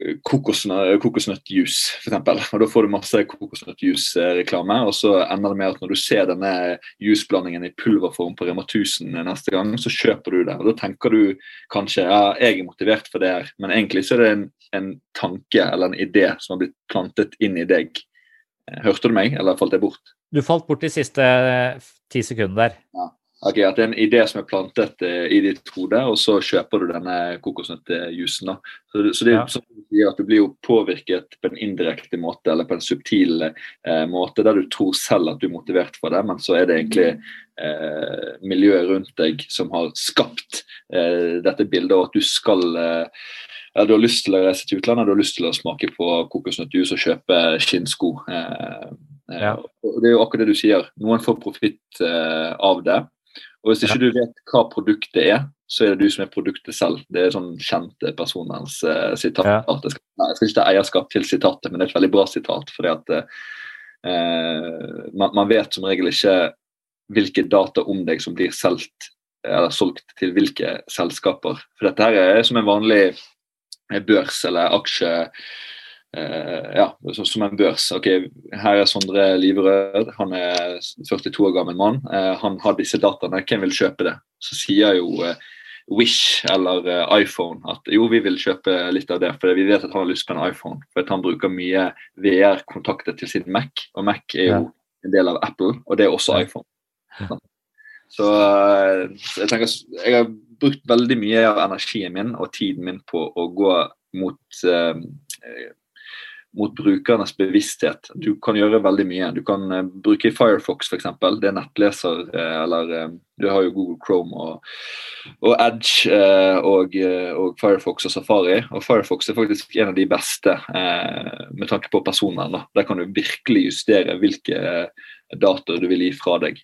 eh, kokosnøttjuice, f.eks. Da får du masse kokosnøttjuice-reklame, og så ender det med at når du ser denne jusblandingen i pulverform på Rema 1000 neste gang, så kjøper du det. Og da tenker du kanskje ja, jeg er motivert for det her, men egentlig så er det en, en tanke eller en idé som har blitt plantet inn i deg. Eh, hørte du meg, eller falt jeg bort? Du falt bort de siste ti sekundene der. Ja. Okay, at det er en idé som er plantet eh, i ditt hode, og så kjøper du denne kokosnøttjuicen. Så, så det er ja. sånn at du blir jo påvirket på en indirekte måte, eller på en subtil eh, måte, der du tror selv at du er motivert for det, men så er det egentlig eh, miljøet rundt deg som har skapt eh, dette bildet, og at du skal eh, ja, du har lyst til å reise til utlandet, du har lyst til å smake på kokosnøttjus og kjøpe skinnsko. Eh, eh, Ja. Det er jo akkurat det du sier. Noen får profitt eh, av det. Og hvis ikke du vet hva produktet er, så er det du som er produktet selv. Det er sånn kjente personens uh, sitat. Jeg, skal, nei, jeg skal ikke ta eierskap til sitatet, men det er et veldig bra sitat. fordi at uh, man, man vet som regel ikke hvilke data om deg som blir solgt eller solgt til hvilke selskaper. For dette her er som en vanlig eh, børs eller aksje eh, ja, så- som en børs. Ok, Her er Sondre Liverød, han er 42 år gammel mann. Eh, han har disse dataene, hvem vil kjøpe det? Så sier jo eh, Wish eller eh, iPhone at jo, vi vil kjøpe litt av det, for vi vet at han har lyst på en iPhone. For at han bruker mye VR-kontakter til sin Mac, og Mac er jo en del av Apple, og det er også iPhone. Så eh, jeg tenker jeg har brukt veldig mye av energien min og tiden min på å gå mot eh, eh, mot brukernes bevissthet. Du kan gjøre veldig mye. Du kan uh, bruke Firefox f.eks. Det er nettleser uh, eller uh, Du har jo Google Chrome og, og Edge og, og Firefox og Safari. Og Firefox er faktisk en av de beste med tanke på personvern. Der kan du virkelig justere hvilke eh, data du vil gi fra deg.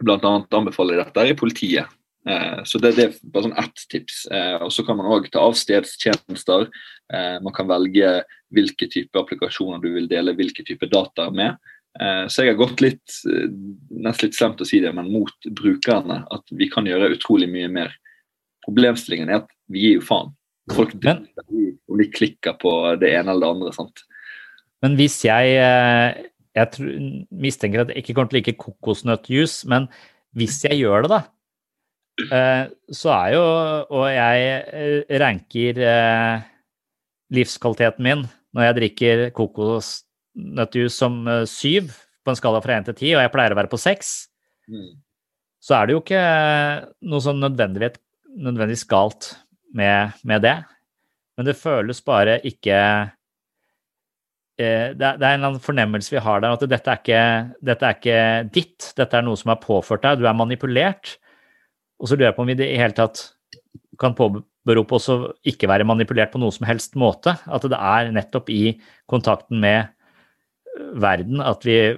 Blant annet anbefaler jeg dette i politiet. Eh, så det, det er bare sånn ett tips. Eh, og så kan man òg ta av stedstjenester. Eh, man kan velge hvilke type applikasjoner du vil dele hvilke type data med. Eh, så jeg har gått litt, eh, nesten litt slemt å si det, men mot brukerne. At vi kan gjøre utrolig mye mer. Problemstillingen er at vi gir jo faen. Folk driter i om de klikker på det ene eller det andre. sant? Men hvis jeg eh, Jeg tror, mistenker at jeg ikke kommer til å like kokosnøttjus, men hvis jeg gjør det, da, så er jo Og jeg ranker livskvaliteten min når jeg drikker kokosnøttjus som eh, syv på en skala fra én til ti, og jeg pleier å være på seks, Mm. så er det jo ikke noe sånn nødvendigvis, nødvendigvis galt med, med det. Men det føles bare ikke eh, det, er, det er en eller annen fornemmelse vi har der, at dette er, ikke, dette er ikke ditt, dette er noe som er påført deg, du er manipulert. Og så lurer jeg på om vi i det hele tatt kan påberope oss å ikke være manipulert på noe som helst måte. At det er nettopp i kontakten med verden at vi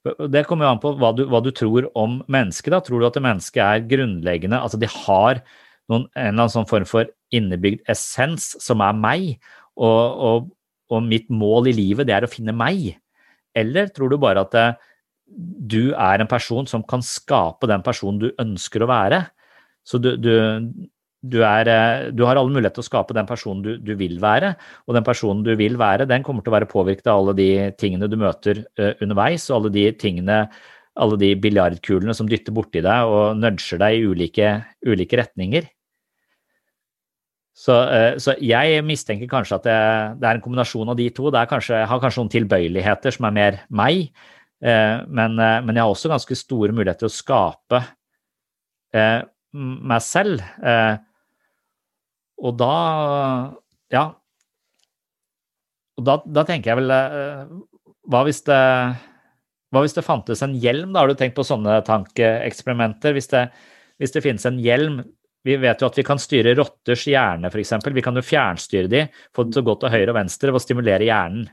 Det kommer jo an på hva du, hva du tror om mennesket. da. Tror du at mennesket er grunnleggende, altså de har noen, en eller annen sånn form for innebygd essens som er meg, og, og, og mitt mål i livet det er å finne meg? Eller tror du bare at det, du er en person som kan skape den personen du ønsker å være? Så du, du, du, er, eh, du har alle muligheter til å skape den personen du, du, vil være, og den personen du vil være, den kommer til å være påvirket av alle de tingene du møter uh, underveis, og alle de tingene, alle de biljardkulene som dytter borti deg og nudger deg i ulike, ulike retninger. Så, uh, så, jeg mistenker kanskje at det, det, er en kombinasjon av de to. Det kanskje, har kanskje noen tilbøyeligheter som er mer meg, uh, men, men, jeg har også ganske store muligheter til å skape meg selv. Og da Ja. Og da, da tenker jeg vel hva hvis, det, hva hvis det fantes en hjelm? Da har du tenkt på sånne tankeeksperimenter? Hvis det, hvis det finnes en hjelm Vi vet jo at vi kan styre rotters hjerne, f.eks. Vi kan jo fjernstyre de, få dem til å gå til høyre og venstre ved å stimulere hjernen.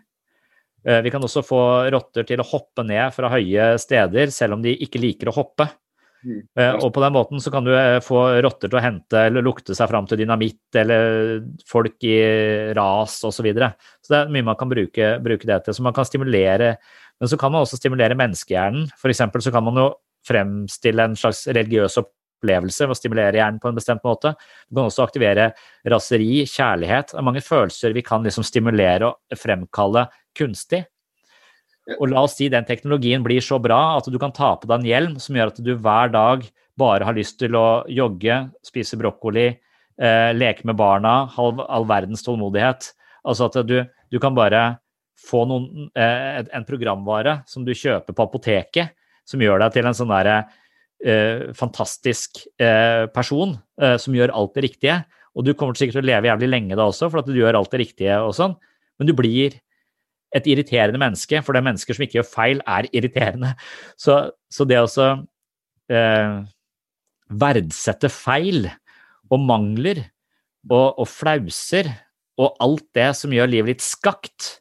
Vi kan også få rotter til å hoppe ned fra høye steder, selv om de ikke liker å hoppe. Mm. Og på den måten så kan du få rotter til å hente eller lukte seg fram til dynamitt eller folk i ras osv. Så, videre. så det er mye man kan bruke, bruke, det til. Så man kan stimulere Men så kan man også stimulere menneskehjernen. F.eks. så kan man jo fremstille en slags religiøs opplevelse ved å stimulere hjernen på en bestemt måte. Du kan også aktivere raseri, kjærlighet. Det er mange følelser vi kan liksom stimulere og fremkalle kunstig. Og la oss si den teknologien blir så bra at du kan ta på deg en hjelm som gjør at du hver dag bare har lyst til å jogge, spise brokkoli, eh, leke med barna, ha all verdens tålmodighet. Altså at du, du kan bare få noen, eh, en programvare som du kjøper på apoteket, som gjør deg til en sånn derre eh, fantastisk person som gjør alt det riktige. Og du kommer sikkert til å leve jævlig lenge da også, for at du gjør alt det riktige og sånn. Men du blir et irriterende menneske, for det er mennesker som ikke gjør feil, er irriterende. Så, så det å eh, verdsette feil og mangler og, og flauser og alt det som gjør livet litt skakt,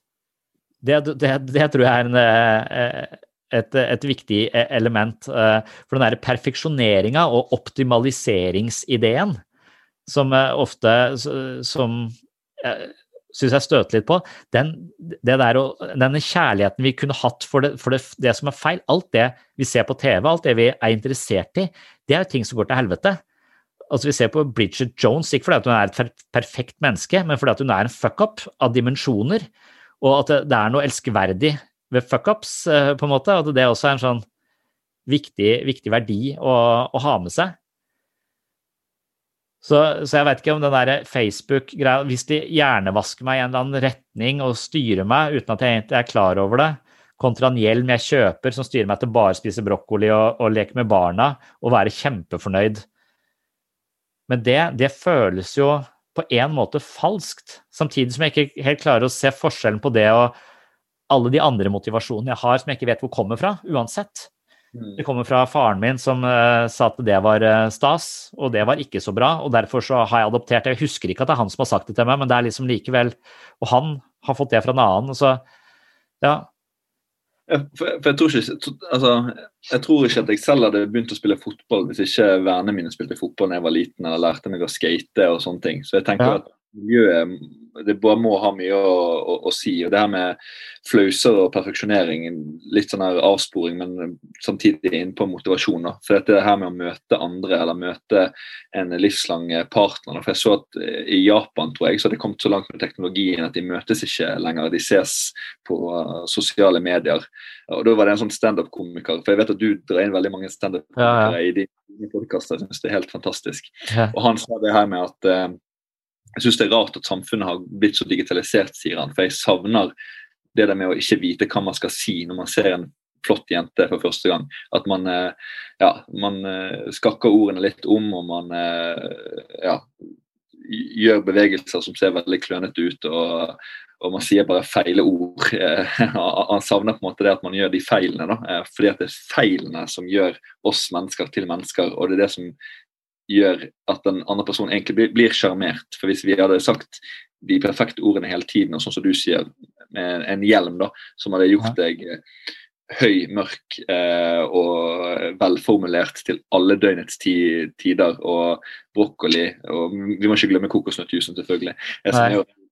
det, det, det tror jeg er en, eh, et, et, viktig element. eh, For den derre perfeksjoneringa og optimaliseringsideen som eh, ofte som syns jeg støter litt på, den, der, denne kjærligheten vi kunne hatt for, det, for det, det, som er feil, alt det vi ser på TV, alt det vi er interessert i, det er jo ting som går til helvete. Altså Vi ser på Bridget Jones ikke fordi hun er et perfekt menneske, men fordi hun er en fuck-up av dimensjoner, og at det, det er noe elskverdig ved fuck-ups, eh, på en måte, at det også er en sånn viktig, viktig verdi å, å ha med seg. Så, så, jeg vet ikke om den der Facebook-greia Hvis de hjernevasker meg i en eller annen retning og styrer meg uten at jeg egentlig er klar over det, kontra en hjelm jeg kjøper som styrer meg til bare å spise brokkoli og, og leke med barna og være kjempefornøyd Men det, det føles jo på en måte falskt, samtidig som jeg ikke helt klarer å se forskjellen på det og alle de andre motivasjonene jeg har som jeg ikke vet hvor kommer fra, uansett. Det kommer fra faren min som uh, sa at det var uh, stas, og det var ikke så bra. og Derfor så har jeg adoptert. Jeg husker ikke at det er han som har sagt det til meg, men det er liksom likevel Og han har fått det fra en annen. Så ja. For, for jeg, tror ikke, altså, jeg tror ikke at jeg selv hadde begynt å spille fotball hvis ikke vennene mine spilte fotball da jeg var liten eller lærte meg å skate og sånne ting. Så jeg tenker ja. at miljøet det bare må ha mye å, å, å, si. og Det her med flauser og perfeksjonering, litt sånn her avsporing, men samtidig innpå motivasjon. Da. For dette her med å møte andre eller møte en livslang partner. For jeg så at eh, I Japan tror jeg, så har det kommet så langt med teknologien at de møtes ikke lenger. De ses på uh, sosiale medier. og Da var det en sånn standup-komiker, for jeg vet at du drar inn veldig mange standup-komikere ja, ja. i dine podkaster. Jeg syns det er helt fantastisk. Ja. Og Han sa det her med at uh, jeg syns det er rart at samfunnet har blitt så digitalisert, sier han. For jeg savner det der med å ikke vite hva man skal si når man ser en flott jente for første gang. At man, eh, ja, man eh, skakker ordene litt om, og man eh, ja, gjør bevegelser som ser veldig klønete ut. og, og man sier bare feile ord. Han savner på en måte det at man gjør de feilene. da, fordi at det er feilene som gjør oss mennesker til mennesker. og det er det som gjør at den andre personen egentlig blir sjarmert. For hvis vi hadde sagt de perfekte ordene hele tiden, og sånn som du sier, med en hjelm da, som hadde gjort deg eh, høy, mørk eh, og velformulert til alle døgnets tider, og brokkoli og Vi må ikke glemme kokosnøttjuicen, selvfølgelig.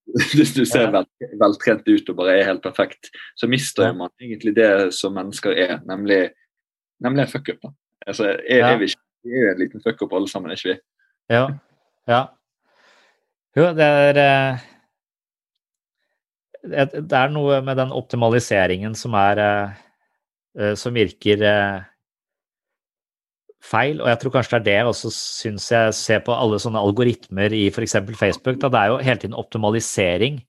Hvis du ser vel, veltrent ut og bare er helt perfekt, så mister man egentlig det som mennesker er, nemlig, nemlig en fuck-up. Altså, er, er vi ikke vi er jo en liten fuck-up alle sammen, ikke vi? Ja. ja. Jo, det er eh, Det er noe med den optimaliseringen som er eh, eh, Som virker feil. Og jeg tror kanskje det er det jeg også syns jeg ser på alle sånne algoritmer i f.eks. Facebook. Da det er jo hele tiden optimalisering.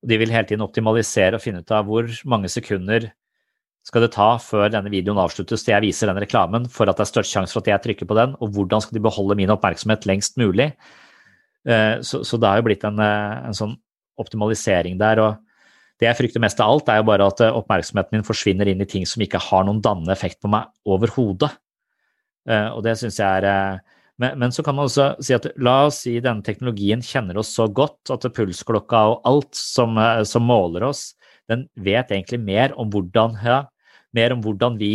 Og De vil hele tiden optimalisere og finne ut av hvor mange sekunder skal det ta før denne videoen avsluttes til jeg viser den reklamen, for at det er størst sjanse for at jeg trykker på den, og hvordan skal de beholde min oppmerksomhet lengst mulig? Eh, så, så det har jo blitt en, eh, en, sånn optimalisering der. og Det jeg frykter mest av alt, er jo bare at eh, oppmerksomheten min forsvinner inn i ting som ikke har noen dannende effekt på meg overhodet. Og det syns jeg er men, men, så kan man også si at la oss si denne teknologien kjenner oss så godt at pulsklokka og alt som, som måler oss, den vet egentlig mer om hvordan ja, mer om hvordan vi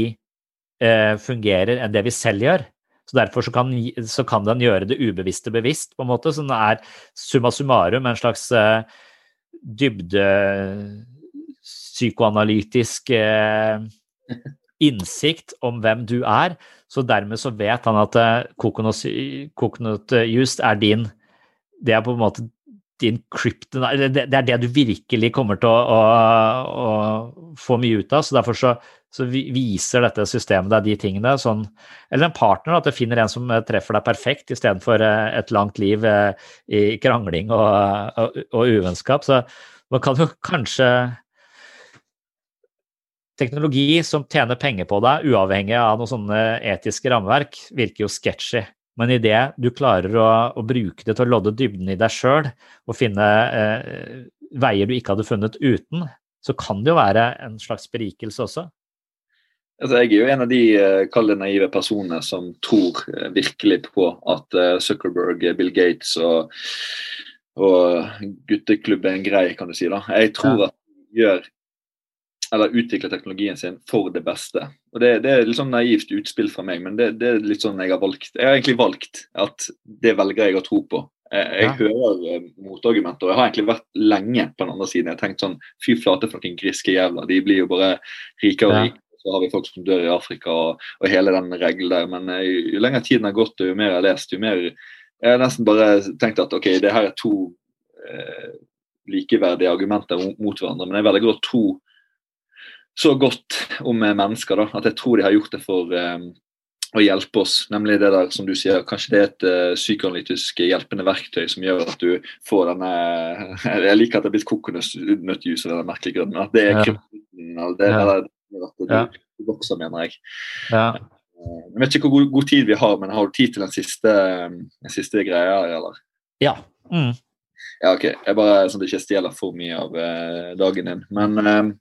eh, fungerer, enn det vi selv gjør. Så Derfor så kan, så kan, den gjøre det ubevisste bevisst, på en måte. Så den er summa summarum en slags eh, dybdepsykoanalytisk eh, innsikt om hvem du er. Så dermed så vet han at eh, coconut, coconut juice er din Det er på en måte din krypton Det er det du virkelig kommer til å, å, å få mye ut av. Så derfor så, så, viser dette systemet deg de tingene. Sånn, eller en partner, at du finner en som eh, treffer deg perfekt istedenfor eh, et langt liv eh, i krangling og, og, og uvennskap. Så man kan jo kanskje Teknologi som tjener penger på deg, uavhengig av noen sånne etiske rammeverk, virker jo sketchy. Men idet du klarer å, å, bruke det til å lodde dybden i deg sjøl og finne eh, veier du ikke hadde funnet uten, så kan det jo være en slags berikelse også. Altså, jeg er jo en av de eh, kall det naive personene som tror eh, virkelig på at eh, Zuckerberg, Bill Gates og, og gutteklubb er en grei, kan du si. da. Jeg tror at de gjør eller utvikler teknologien sin for det beste. Og Det, det er litt sånn naivt utspill fra meg, men det, det, er litt sånn jeg har valgt. Jeg har egentlig valgt at det velger jeg å tro på. Jeg, jeg Ja. hører motargumenter, jeg har egentlig vært lenge på den andre siden. Jeg har tenkt sånn Fy flate for noen griske jævler. De blir jo bare rikere og rikere. Så har vi folk som dør i Afrika og, og hele den regelen der. Men eh, jo lenger tiden har gått, og jo mer jeg har lest, jo mer Jeg har nesten bare tenkt at ok, det her er to eh, likeverdige argumenter mot, hverandre, men jeg velger å tro så godt om eh, mennesker da, at jeg tror de har gjort det for eh, å hjelpe oss. Nemlig det der som du sier, kanskje det er et eh, psykoanalytisk hjelpende verktøy som gjør at du får denne Jeg liker at det er blitt kokosnøttjuice av den merkelige grunnen. At det er Ja. kryptoniten, eller det, eller, at du Ja. vokser, mener jeg. Ja. Eh, Jeg vet ikke hvor god, god tid vi har, men har du tid til den siste, den siste greia eller? ja. Mm. Ja, ok. Jeg bare Sånn at jeg ikke stjeler for mye av eh, dagen din. Men eh,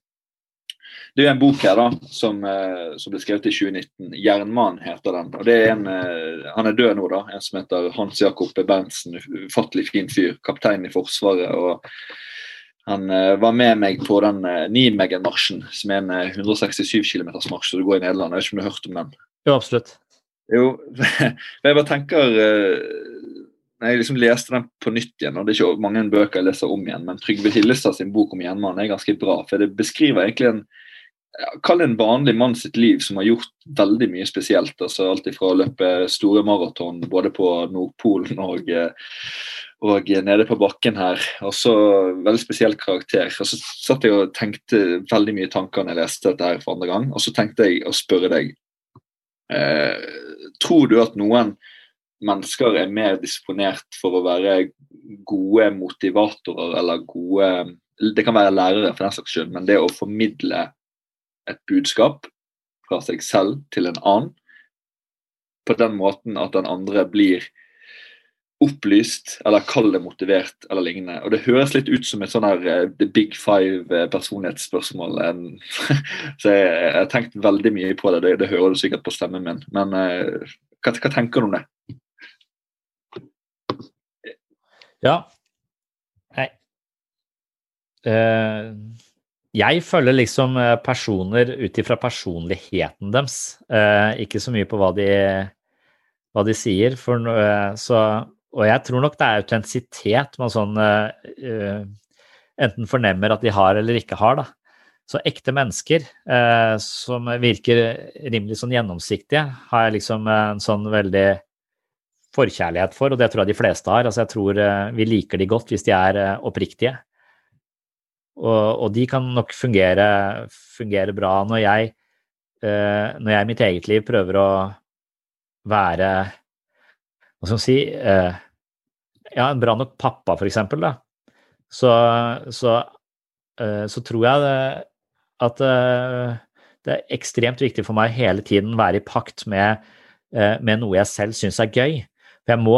det er jo en bok her da, som, eh, som ble skrevet i 2019. 'Jernmann' heter den. og det er en, eh, Han er død nå, da. En som heter Hans Jakob Berntsen. Ufattelig fin fyr. Kaptein i Forsvaret. og han uh, var med meg på den uh, Nijmegen-marsjen, som er en uh, 167 km marsj. du går i Nederland. Jeg vet ikke om du har hørt om den? Jo, absolutt. Jo, jeg bare tenker eh, Når jeg liksom leste den på nytt igjen, og det er ikke mange bøker jeg leser om igjen, men Trygve Hillestad sin bok om jernmannen er ganske bra, for det beskriver egentlig en Kall en vanlig mann sitt liv som har gjort veldig mye spesielt. altså Alt ifra å løpe store maraton både på Nordpolen og, eh, og nede på bakken her. Og så veldig spesiell karakter. Og så satt jeg og tenkte veldig mye tanker når jeg leste dette her for andre gang, og så tenkte jeg å spørre deg Eh, tror du at noen mennesker er mer disponert for å være gode motivatorer eller gode Det kan være lærere, for den saks skyld, men det å formidle et budskap fra seg selv til en annen på den måten at den andre blir opplyst, eller kall det motivert, eller lignende. Og det høres litt ut som et sånn her uh, The Big Five eh. En- Så jeg, har tenkt veldig mye på det, det, det hører du sikkert på stemmen min. Men uh, hva, hva tenker du om det? Ja. Nei. Uh, jeg følger liksom eh, personer ut ifra personligheten deres, eh, ikke så mye på hva de, hva de sier. For, eh, så, og jeg tror nok det er autentisitet man sånn eh, enten fornemmer at de har eller ikke har. da. Så ekte mennesker uh, som virker rimelig sånn gjennomsiktige, har jeg liksom en sånn veldig forkjærlighet for, og det tror jeg de fleste har. Altså jeg tror uh, vi liker de godt hvis de er oppriktige. Og, og de kan nok fungere, fungere bra når jeg, når jeg i mitt eget liv prøver å være Hva skal man si eh, Ja, en bra nok pappa, for eksempel, da. Så, så, eh, så tror jeg det, at eh, det er ekstremt viktig for meg hele tiden være i pakt med, eh, med noe jeg selv syns er gøy. For jeg må,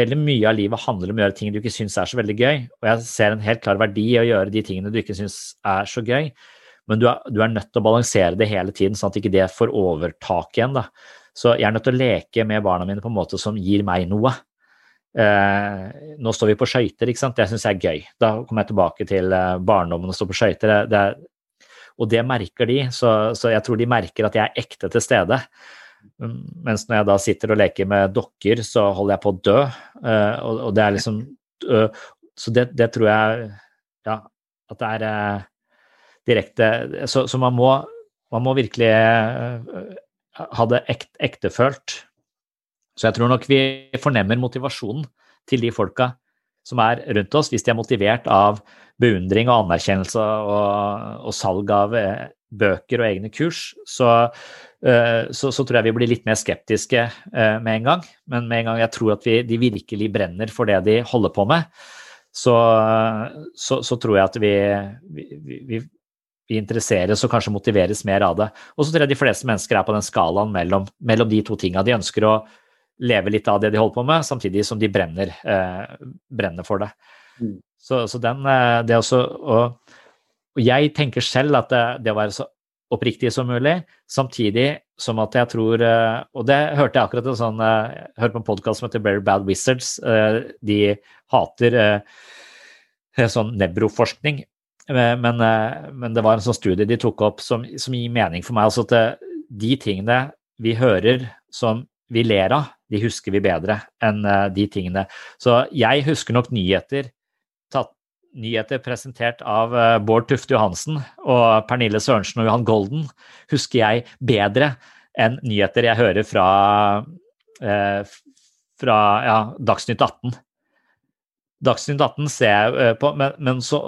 Veldig mye av livet handler om å gjøre ting du ikke syns er så veldig gøy. Og jeg ser en helt klar verdi i å gjøre de tingene du ikke syns er så gøy. Men du er, du er nødt til å balansere det hele tiden, sånn at ikke det får overtak igjen. da. Så jeg er nødt til å leke med barna mine på en måte som gir meg noe. Eh, nå står vi på skøyter, ikke sant. Det syns jeg er gøy. Da kommer jeg tilbake til eh, barndommen og står på skøyter. Er- Og det merker de, så, så jeg tror de merker at jeg er ekte til stede. Mm, Mens når jeg da sitter og leker med dokker, så holder jeg på å dø. Eh, og, og det er liksom øh, Så det, det tror jeg Ja, at det er eh, direkte Så, så man, må, man må virkelig ha det ekt, ektefølt. Så jeg tror nok vi fornemmer motivasjonen til de folka som er rundt oss, hvis de er motivert av beundring og anerkjennelse og, og salg av eh, bøker og egne kurs, så, eh, så, så tror jeg vi blir litt mer skeptiske eh, med en gang. Men med en gang jeg tror at vi, de virkelig brenner for det de holder på med, så, så, tror jeg at vi, vi, vi interesseres og kanskje motiveres mer av det. Og så tror jeg de fleste mennesker er på den skalaen mellom, mellom de to tinga. De ønsker å leve litt av det de holder på med, samtidig som de brenner, eh, brenner for det. Mm. Så, så den, eh, det også, og, og jeg tenker selv at det, det å være så oppriktig som mulig, samtidig som at jeg tror eh, Og det hørte jeg akkurat en sånn eh, Jeg hørte på en podkast som heter Very Bad Wizards. Eh, De hater sånn nebroforskning. Men, men, det var en sånn studie de tok opp som, som gir mening for meg. altså at De tingene vi hører som vi ler av, de husker vi bedre enn de tingene. Så jeg husker nok nyheter nyheter presentert av eh, Bård Tufte Johansen og Pernille Sørensen og Johan Golden husker jeg bedre enn nyheter jeg hører fra, eh, fra ja, Dagsnytt 18. Dagsnytt 18 ser jeg eh, på, men, men så,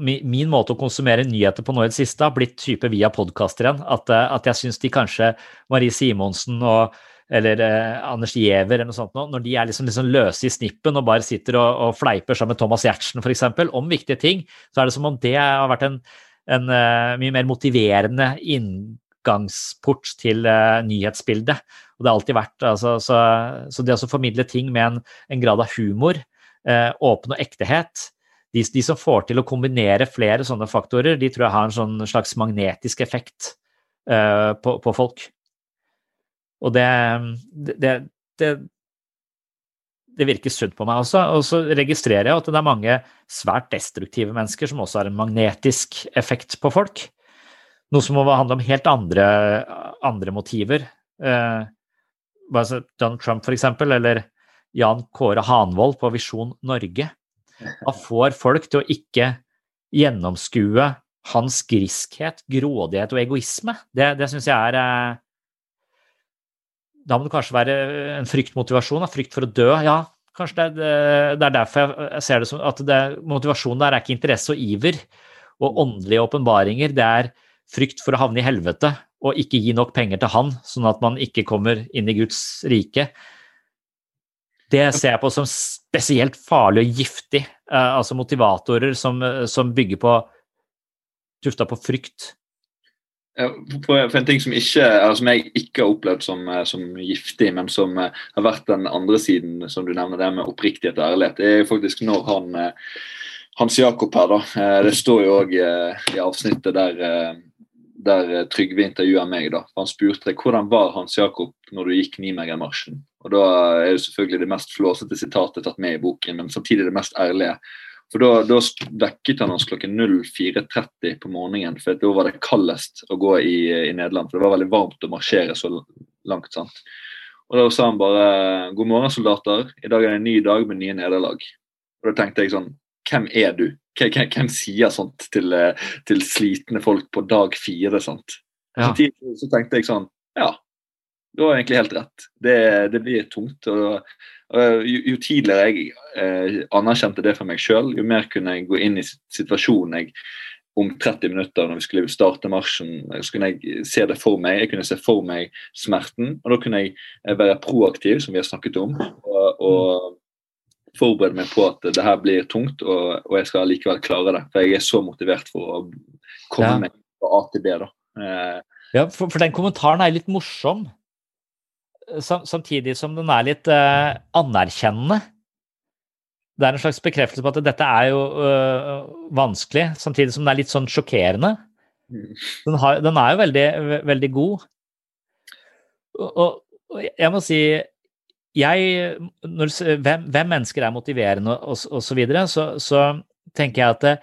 min måte å konsumere nyheter på nå i det siste har blitt type via podkaster igjen. At, at jeg syns de kanskje Marie Simonsen og eller eh, Anders Giæver eller noe sånt, når de er liksom, liksom løse i snippen og bare sitter og, og fleiper sammen med Thomas Giertsen f.eks. om viktige ting, så er det som om det har vært en, en uh, mye mer motiverende inngangsport til uh, nyhetsbildet. Og det har alltid vært, altså, så, så, det å formidle ting med en, en grad av humor, åpen og ektehet, de, de, som får til å kombinere flere sånne faktorer, de tror jeg har en sånn slags magnetisk effekt på, på folk. Og det, det, det, det virker sunt på meg også. Og så registrerer jeg at det er mange svært destruktive mennesker som også har en magnetisk effekt på folk. Noe som må handle om helt andre, andre motiver. Eh, Donald Trump, for eksempel, eller Jan Kåre Hanvold på Visjon Norge. Da får folk til å ikke gjennomskue hans griskhet, grådighet og egoisme. Det, det syns jeg er eh, da må det kanskje være en fryktmotivasjon, frykt for å dø. Ja, kanskje det det er derfor jeg ser det som at det, motivasjonen der er ikke interesse og iver og åndelige åpenbaringer. Det er frykt for å havne i helvete og ikke gi nok penger til han, sånn at man ikke kommer inn i Guds rike. Det ser jeg på som spesielt farlig og giftig. Uh, altså motivatorer som, som bygger på tufta på frykt. For, en ting som, ikke, som jeg ikke har opplevd som, eh, som, giftig, men som eh, har vært den andre siden, som du nevner, det med oppriktighet og ærlighet, det er faktisk når han eh, Hans Jakob her, da. Det står jo òg i avsnittet der, der Trygve intervjuer meg. da. Han spurte hvordan var Hans Jakob når du gikk Nimegen-marsjen. Og Da er det selvfølgelig det mest flåsete sitatet tatt med i boken, men samtidig det mest ærlige. For da, da vekket han oss klokken 04.30 på morgenen, for da var det kaldest å gå i, i, Nederland. For det var veldig varmt å marsjere så langt. sant? Og Da sa han bare 'God morgen, soldater. I dag er det en ny dag med nye nederlag'. Og Da tenkte jeg sånn Hvem er du? Hvem, hvem, sier sånt til, til, slitne folk på dag fire? sant? Ja. Så, så tenkte jeg sånn Ja, du har egentlig helt rett. Det, det blir tungt. og jo, jo, tidligere jeg eh, anerkjente det for meg sjøl, jo mer kunne jeg gå inn i situasjonen jeg om 30 minutter når vi skulle starte marsjen, så kunne jeg se det for meg. Jeg kunne se for meg smerten, og da kunne jeg eh, være proaktiv, som vi har snakket om, og, og forberede meg på at det her blir tungt, og, og, jeg skal likevel klare det. For jeg er så motivert for å komme ja. meg fra A til B. da. Eh, ja, for, for den kommentaren er litt morsom samtidig som den er litt eh, anerkjennende. Det er en slags bekreftelse på at dette er jo øh, vanskelig, samtidig som den er litt sånn sjokkerende. Mm. Den, har, den er jo veldig, veldig god. Og, og, jeg må si jeg, når, hvem, hvem, mennesker er motiverende og osv., så, videre, så, så tenker jeg at det,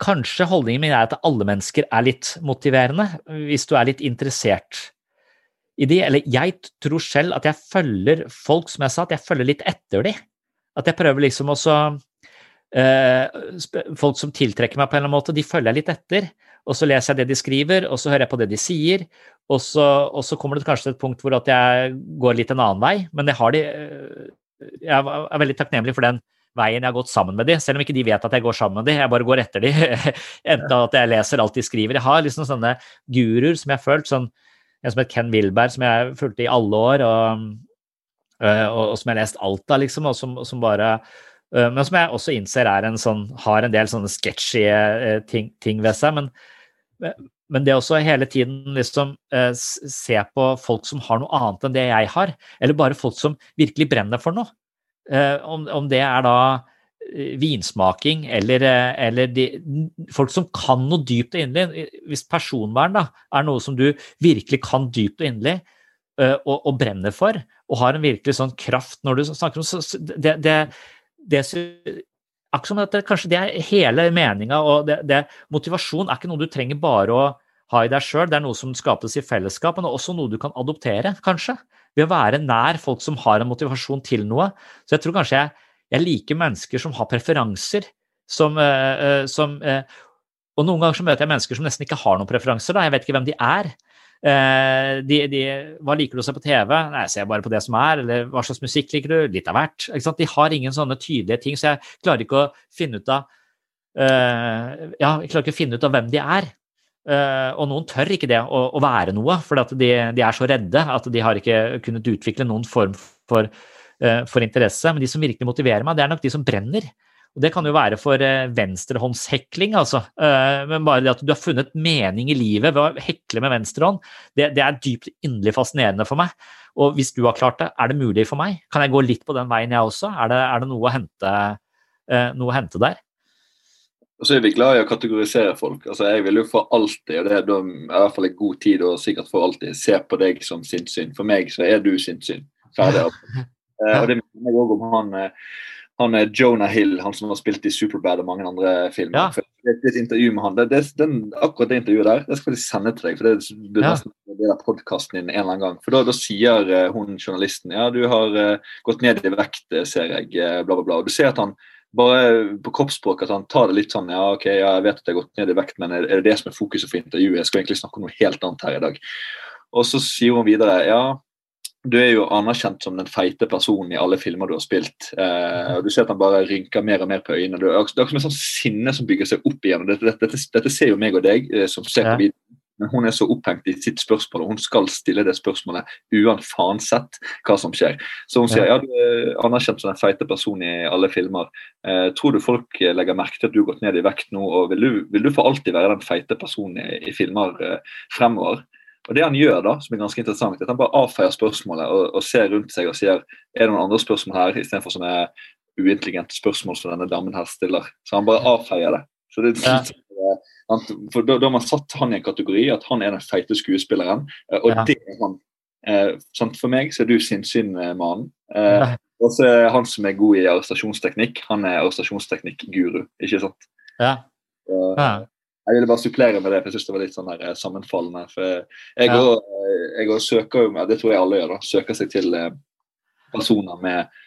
kanskje holdningen min er at alle mennesker er litt motiverende, hvis du er litt interessert i de, eller jeg tror selv at jeg følger folk, som jeg sa, at jeg følger litt etter de. At jeg prøver liksom også eh, Folk som tiltrekker meg på en eller annen måte, de følger jeg litt etter. Og så leser jeg det de skriver, og så hører jeg på det de sier. Og så, og så kommer det kanskje til et punkt hvor at jeg går litt en annen vei, men jeg har de eh, Jeg er veldig takknemlig for den veien jeg har gått sammen med de, selv om ikke de vet at jeg går sammen med de, jeg bare går etter de, enten at jeg leser alt de skriver. Jeg har liksom sånne guruer som jeg har følt sånn en som het Ken Wilberg, som jeg fulgte i alle år, og, øh, og, og som jeg har lest alt av, liksom, og som, som, bare øh, Men som jeg også innser er en sånn, har en del sånne sketchy øh, ting, ting, ved seg. Men, men det også hele tiden liksom se på folk som har noe annet enn det jeg har, eller bare folk som virkelig brenner for noe. Om, om det er da vinsmaking, eller, eh, eller de, folk som kan noe dypt og inderlig. Hvis personvern da, er noe som du virkelig kan dypt og inderlig, og, og, brenner for, og har en virkelig sånn kraft når du snakker om det, det, det, Akkurat som at det, kanskje det er hele meninga, motivasjon er ikke noe du trenger bare å ha i deg sjøl, det er noe som skapes i fellesskap, men også noe du kan adoptere, kanskje. Ved å være nær folk som har en motivasjon til noe. Så jeg tror kanskje jeg, jeg liker mennesker som har preferanser, som, uh, som uh, Og noen ganger så møter jeg mennesker som nesten ikke har noen preferanser, da. Jeg vet ikke hvem de er. Uh, de, de, hva liker du å se på TV? Nei, jeg ser bare på det som er. Eller hva slags musikk liker du? Litt av hvert. De har ingen sånne tydelige ting, så jeg klarer ikke å finne ut av Ja, jeg klarer ikke å finne ut av hvem de er. Uh, og noen tør ikke det å, å være noe, for de, de, er så redde at de har ikke kunnet utvikle noen form for, uh, for, interesse. Men de som virkelig motiverer meg, det er nok de som brenner. Og Det kan jo være for uh, venstrehåndshekling, altså. men bare det at du har funnet mening i livet ved å hekle med venstrehånd, det, det er dypt inderlig fascinerende for meg. Og hvis du har klart det, er det mulig for meg? Kan jeg gå litt på den veien, jeg også? Er det, er det noe, å hente, noe å hente der? Og så er vi glad i å kategorisere folk. Altså, Jeg vil jo for alltid, og det er da, i hvert fall en god tid og sikkert for alltid, se på deg som sinnssyn. For meg så er du sinnssyn. Ferdig. eh, og det mener jeg òg om han, eh, han er Jonah Hill, han som har spilt i Superbad og mange andre filmer. Ja. Det, er et intervju med han, det, det, den, Akkurat det intervjuet der det skal jeg sende til deg. for Det bør ja. nesten del av podkasten din en eller annen gang. For Da, da sier uh, hun journalisten ja, du har uh, gått ned i vekt, ser jeg, uh, bla, bla, bla. Og du ser at han bare på kroppsspråket at han tar det litt sånn Ja, ok, ja, jeg vet at jeg har gått ned i vekt, men er, det det som er fokuset for intervjuet? Jeg skal egentlig snakke om noe helt annet her i dag. Og så sier hun videre ja, du er jo anerkjent som den feite personen i alle filmer du har spilt. Eh, og Du ser at han bare rynker mer og mer på øynene. Det er akkurat som et sånn sinne som bygger seg opp igjen. Dette, dette, dette ser jo meg og deg eh, som ser på videoen men hun er så opphengt i sitt spørsmål, og hun skal stille det spørsmålet uansett hva som skjer. Så hun sier ja, du er anerkjent som den feite personen i alle filmer. Eh, tror du folk legger merke til at du har gått ned i vekt nå, og vil du, vil du for alltid være den feite personen i, i filmer eh, fremover? Og Det han gjør, da, som er ganske interessant, er at han bare avfeier spørsmålet og, og ser rundt seg og sier er det noen andre spørsmål her, istedenfor sånne uintelligente spørsmål som denne damen her stiller. Så han bare avfeier det. Så det, ja. For da, har man satt han i en kategori at han er den feite skuespilleren, eh, og ja. det er han. Eh, for meg så er du sinnssynmannen. Eh, ja. Og så er han som er god i arrestasjonsteknikk, han er arrestasjonsteknikk-guru. ikke sant? Ja. Så, ja. Jeg ville bare supplere med det, for jeg syns det var litt sånn her eh, sammenfallende. for Jeg òg ja. Eh, søker jo, det tror jeg alle gjør, da, søker seg til personer med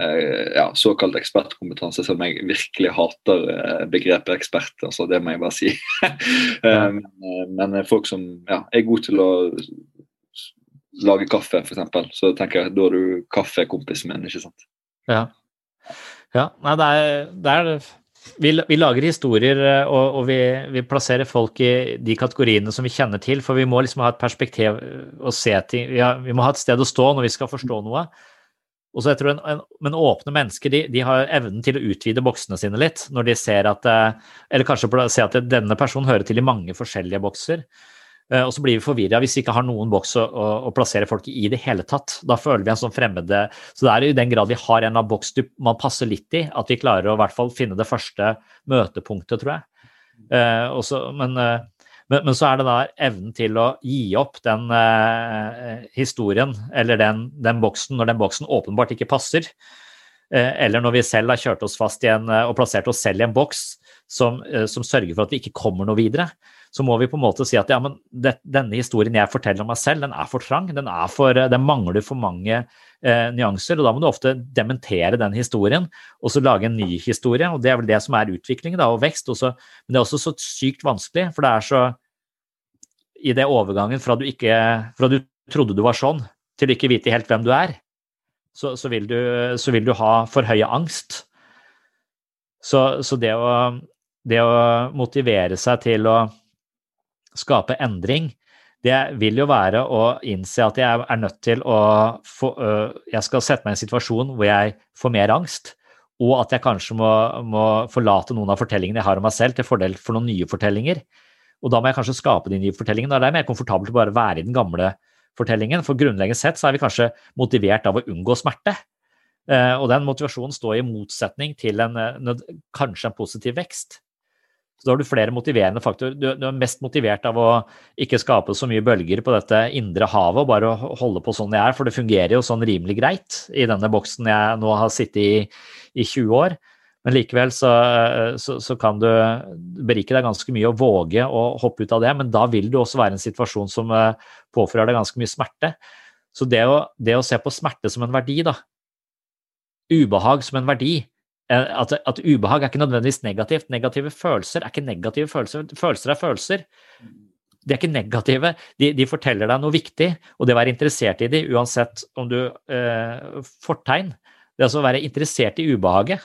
Eh, ja, såkalt ekspertkompetanse, som jeg virkelig hater eh, begrepet ekspert. altså Det må jeg bare si. Eh, men, men, folk som ja, er gode til å lage kaffe, f.eks., så tenker jeg da er du kaffekompisen min, ikke sant. Ja. ja nei, det er, det er vi, vi, lager historier og, og vi, vi, plasserer folk i de kategoriene som vi kjenner til, for vi må liksom ha et perspektiv og se ting. Ja, vi må ha et sted å stå når vi skal forstå noe. Og så jeg tror en, en, Men åpne mennesker de, de, har evnen til å utvide boksene sine litt. når de ser at, eh, Eller kanskje se at denne personen hører til i mange forskjellige bokser. Eh, og så blir vi forvirra hvis vi ikke har noen boks å, å, å, plassere folk i i det hele tatt. Da føler vi en sånn fremmede Så det er i den grad vi har en av boks man passer litt i, at vi klarer å i hvert fall finne det første møtepunktet, tror jeg. Uh, også, men uh, men, men, så er det da evnen til å gi opp den eh, historien eller den, den, boksen når den boksen åpenbart ikke passer. Eh, eller når vi selv har kjørt oss fast en, eh, og plassert oss selv i en boks som, eh, som, sørger for at vi ikke kommer noe videre. Så må vi på en måte si at ja, men det, denne historien jeg forteller om meg selv, den er for trang. Den, er for, eh, den mangler for mange eh, nyanser. Og da må du ofte dementere den historien og så lage en ny historie. Og det er vel det som er utvikling da, og vekst. Også. Men det er også så sykt vanskelig, for det er så i det overgangen fra du, ikke, fra du trodde du var sånn, til du ikke vite helt hvem du er, så, så, vil, du, så vil, du, ha forhøya angst. Så, så det, å, det, å, motivere seg til å skape endring, det vil jo være å innse at jeg er nødt til å få, Jeg skal sette meg i en situasjon hvor jeg får mer angst, og at jeg kanskje må, må forlate noen av fortellingene jeg har om meg selv, til fordel for noen nye fortellinger. Og da må jeg kanskje skape de nye fortellingene. Da er det mer komfortabelt å bare være i den gamle fortellingen. For grunnleggende sett så er vi kanskje motivert av å unngå smerte. Og den motivasjonen står i motsetning til en, kanskje en positiv vekst. Så da har du flere motiverende faktorer. Du, du er mest motivert av å ikke skape så mye bølger på dette indre havet og bare ho- holde på sånn jeg er, for det fungerer jo sånn rimelig greit i denne boksen jeg nå har sittet i i 20 år. Men likevel så, så, så kan du berike deg ganske mye og våge å hoppe ut av det, men da vil du også være en situasjon som eh, påfører deg ganske mye smerte. Så det å, det å se på smerte som en verdi, da, ubehag som en verdi, at, at ubehag er ikke nødvendigvis negativt. Negative følelser er ikke negative følelser. Følelser er følelser. De er ikke negative, de, de forteller deg noe viktig, og det å være interessert i de, uansett om du eh, Fortegn. Det er altså å være interessert i ubehaget.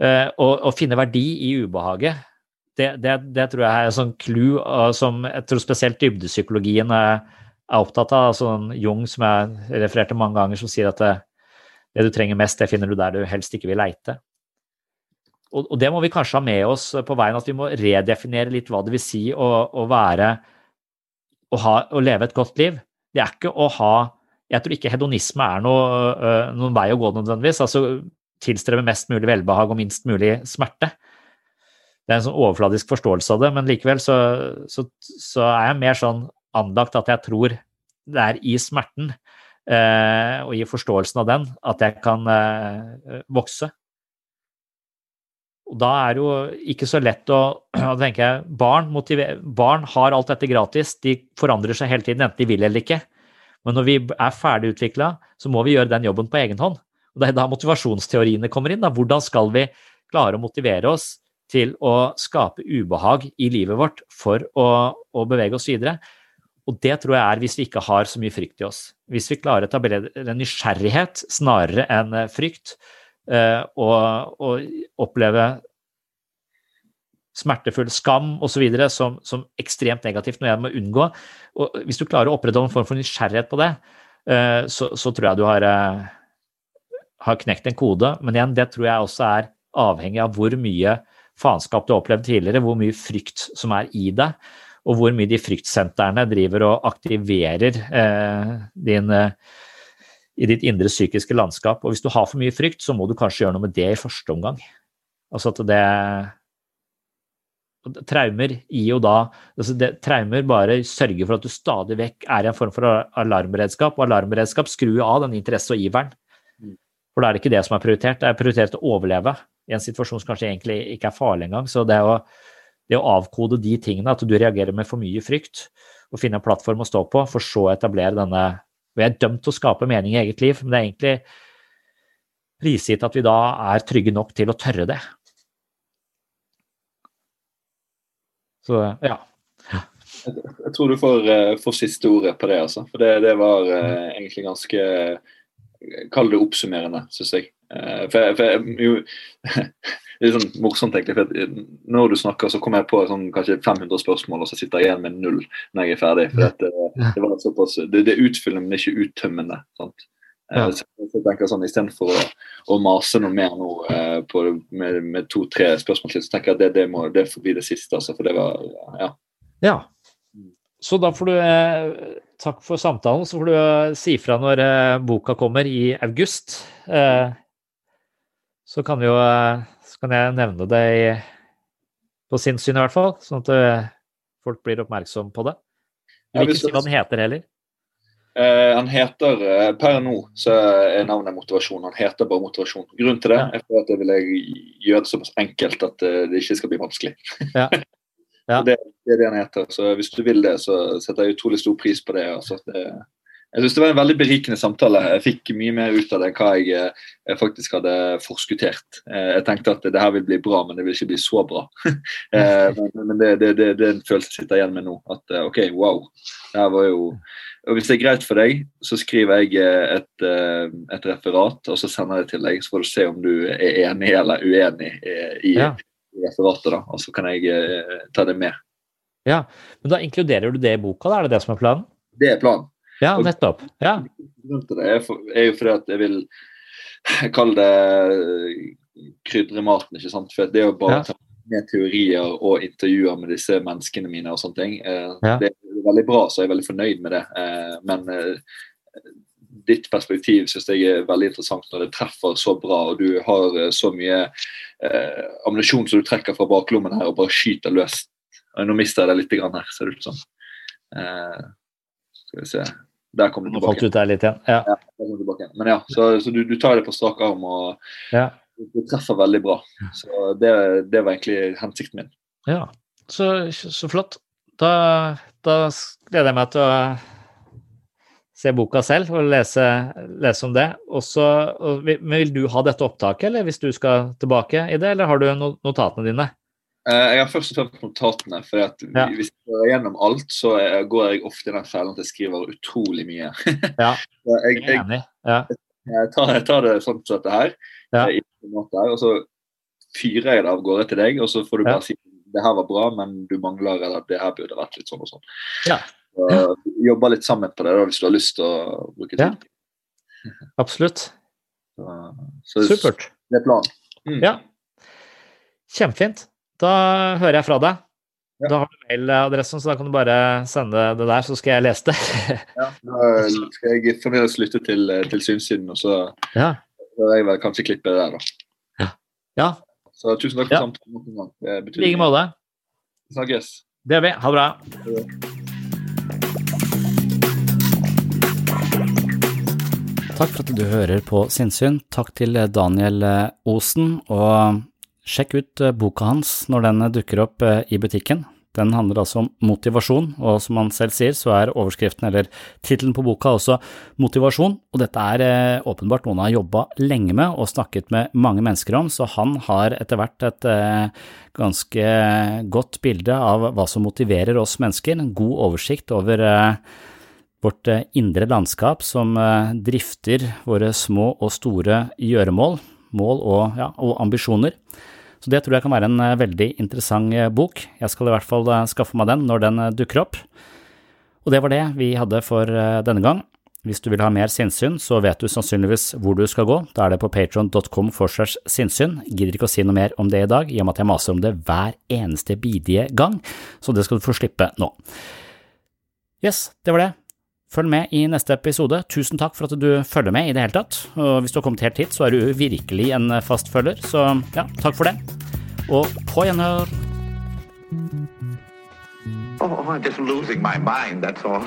Eh, og, og finne verdi i ubehaget. Det, det, det tror jeg er en sånn clou uh, som jeg tror spesielt dybdepsykologien er, er opptatt av. Sånn Jung, som jeg refererte mange ganger, som sier at det, det du trenger mest, det finner du der du helst ikke vil leite. Og, og det må vi kanskje ha med oss på veien, at vi må redefinere litt hva det vil si å, å være å, ha, å leve et godt liv. Det er ikke å ha Jeg tror ikke hedonisme er noe, noen vei å gå nødvendigvis. altså Tilstrebe mest mulig velbehag og minst mulig smerte. Det er en sånn overfladisk forståelse av det, men likevel så, så, så er jeg mer sånn anlagt at jeg tror det er i smerten og i forståelsen av den at jeg kan eh, vokse. Og da er det jo ikke så lett å da tenker barn, motiver, barn har alt dette gratis, de forandrer seg hele tiden, enten de vil eller ikke. Men når vi er ferdig utvikla, så må vi gjøre den jobben på egen hånd. Og Det er da motivasjonsteoriene kommer inn. Da. Hvordan skal vi klare å motivere oss til å skape ubehag i livet vårt for å, å bevege oss videre? Og det tror jeg er hvis vi ikke har så mye frykt i oss. Hvis vi klarer å etablere en nysgjerrighet snarere enn frykt, eh, og, og oppleve smertefull skam osv. Som, som ekstremt negativt, noe jeg må unngå. Og hvis du klarer å opprettholde en form for nysgjerrighet på det, eh, så, så tror jeg du har, eh, har knekt en kode. Men igjen, det tror jeg også er avhengig av hvor mye faenskap du har opplevd tidligere, hvor mye frykt som er i deg, og hvor mye de fryktsentrene driver og aktiverer eh, din, eh, i ditt indre psykiske landskap. Og hvis du har for mye frykt, så må du kanskje gjøre noe med det i første omgang. Altså at det Traumer gir jo da altså det, Traumer bare sørger for at du stadig vekk er i en form for alarmberedskap, og alarmberedskap skrur av den interesse og iveren. For da er det ikke det som er prioritert, det er prioritert å overleve i en situasjon som kanskje egentlig ikke er farlig engang. Så det å, det å avkode de tingene, at du reagerer med for mye frykt, og finne en plattform å stå på, for så å etablere denne Vi er dømt til å skape mening i eget liv, men det er egentlig prisgitt at vi da er trygge nok til å tørre det. Så ja. Jeg, jeg tror du får, uh, får, siste ordet på det, altså. For det, det var uh, egentlig ganske Kall det oppsummerende, syns jeg. Uh, for, for jo, Det er sånn morsomt, egentlig. for Når du snakker, så kommer jeg på sånn, kanskje 500 spørsmål, og så sitter jeg igjen med null når jeg er ferdig. for det, det, var såpass, det, det er utfyllende, men ikke uttømmende. sant? Ja. Så jeg tenker sånn, Istedenfor å, å mase noe mer nå eh, på, med, med to-tre spørsmål til, så tenker jeg at det, det, må, det får bli det siste. altså, for det var, ja. ja. Så da får du eh, Takk for samtalen. Så får du eh, si fra når eh, boka kommer i august. Eh, så kan, vi jo, kan jeg nevne det i, på sinnssyn, i hvert fall, sånn at eh, folk blir oppmerksom på det. Du vil ikke si hva den heter heller? Uh, han heter uh, Per nå så er navnet motivasjon. Han heter bare motivasjon. Grunnen til det ja. er for at jeg vil gjøre det såpass enkelt at uh, det ikke skal bli vanskelig. Ja. Ja. det, det, er det han heter. Så hvis du vil det, så setter jeg utrolig stor pris på det. Altså, det jeg synes det var en veldig berikende samtale. Jeg fikk mye mer ut av det enn hva jeg, jeg, faktisk hadde forskuttert. Jeg tenkte at det her vil bli bra, men det vil ikke bli så bra. men, men det, det, det, det er en følelse jeg sitter igjen med nå. At OK, wow. Det her var jo og Hvis det er greit for deg, så skriver jeg et, et, referat og så sender jeg det til deg. Så får du se om du er enig eller uenig i, ja. i referatet. da, Og så kan jeg ta det med. Ja, men Da inkluderer du det i boka? da, Er det det som er planen? Det er planen. Ja, nettopp. Ja. Det er, for, er jo fordi at jeg vil kalle det krydre maten. ikke sant? For det er jo bare ja. med teorier og intervjuer med disse menneskene mine og sånne ting. Eh, ja. Det er veldig bra, så jeg er veldig fornøyd med det. Eh, men eh, ditt perspektiv synes jeg er veldig interessant når det treffer så bra, og du har eh, så mye eh, ammunisjon som du trekker fra baklommen her og bare skyter løs. Nå mister jeg det litt grann her, ser det ut som. Eh, skal vi se Der kom du Nå falt tilbake. ut der litt igjen. Ja. Ja, der tilbake. Men ja, så, så du, du tar det på strak arm, og Ja. du treffer veldig bra. Så det, det var egentlig hensikten min. Ja, så, så flott. Da, da gleder jeg meg til å se boka selv og lese, lese om det. Også, og, vil du ha dette opptaket, eller hvis du skal tilbake i det, eller har du notatene dine? Eh, jeg har først og fremst notatene. for Ja. Hvis jeg går gjennom alt, så eh, går jeg ofte i den fellen at jeg skriver utrolig mye. Ja, jeg, jeg jeg. Jeg, tar, jeg tar det sånn som dette her, Ja. eh, og så fyrer jeg det av gårde til deg, og så får du bare si det her var bra, men du mangler eller det her burde vært litt sånn og sånn. Ja. Så, jobber litt sammen på det da, hvis du har lyst til å bruke Ja. Absolutt. Så, så Supert. Det er planen. Mm. Ja. Kjempefint. Da hører jeg fra deg. Da har du mailadressen, så da kan du bare sende det der, så skal jeg lese det. Ja, da skal jeg fremdeles lytte til, til Synsiden, og så Ja. hører jeg vel kanskje klippe det der, da. Ja, Så tusen takk for Ja. samtalen. Det i like måte. Snakkes. Det gjør vi. Ha det bra. Takk for at du hører på Sinnsyn. Takk til Daniel Osen, og sjekk ut eh, boka hans når den dukker opp eh, i butikken. Den handler altså om motivasjon, og som han selv sier, så er overskriften eller tittelen på boka også motivasjon, og dette er eh, åpenbart noe han har jobba lenge med og snakket med mange mennesker om, så han har etter hvert et eh, ganske godt bilde av hva som motiverer oss mennesker, en god oversikt over eh, vårt eh, indre landskap som eh, drifter våre små og store gjøremål, mål og, ja, og ambisjoner. Så det tror jeg kan være en eh, veldig interessant eh, bok. Jeg skal i hvert fall eh, skaffe meg den når den dukker opp. Og det var det vi hadde for denne gang. Hvis du vil ha mer sinnssyn, så vet du sannsynligvis hvor du skal gå. Da er det på patron.com for slash sinnssyn. Gidder ikke å si noe mer om det i dag, i og med at jeg maser om det hver eneste bidige gang, så det skal du få slippe nå. Yes, det var det. Følg med i neste episode. Tusen takk for at du følger med i det hele tatt. Og hvis du har kommet helt hit, så er du virkelig en fast følger, så ja, takk for det. Og på gjenhør. Oh, I'm just losing my mind, that's all.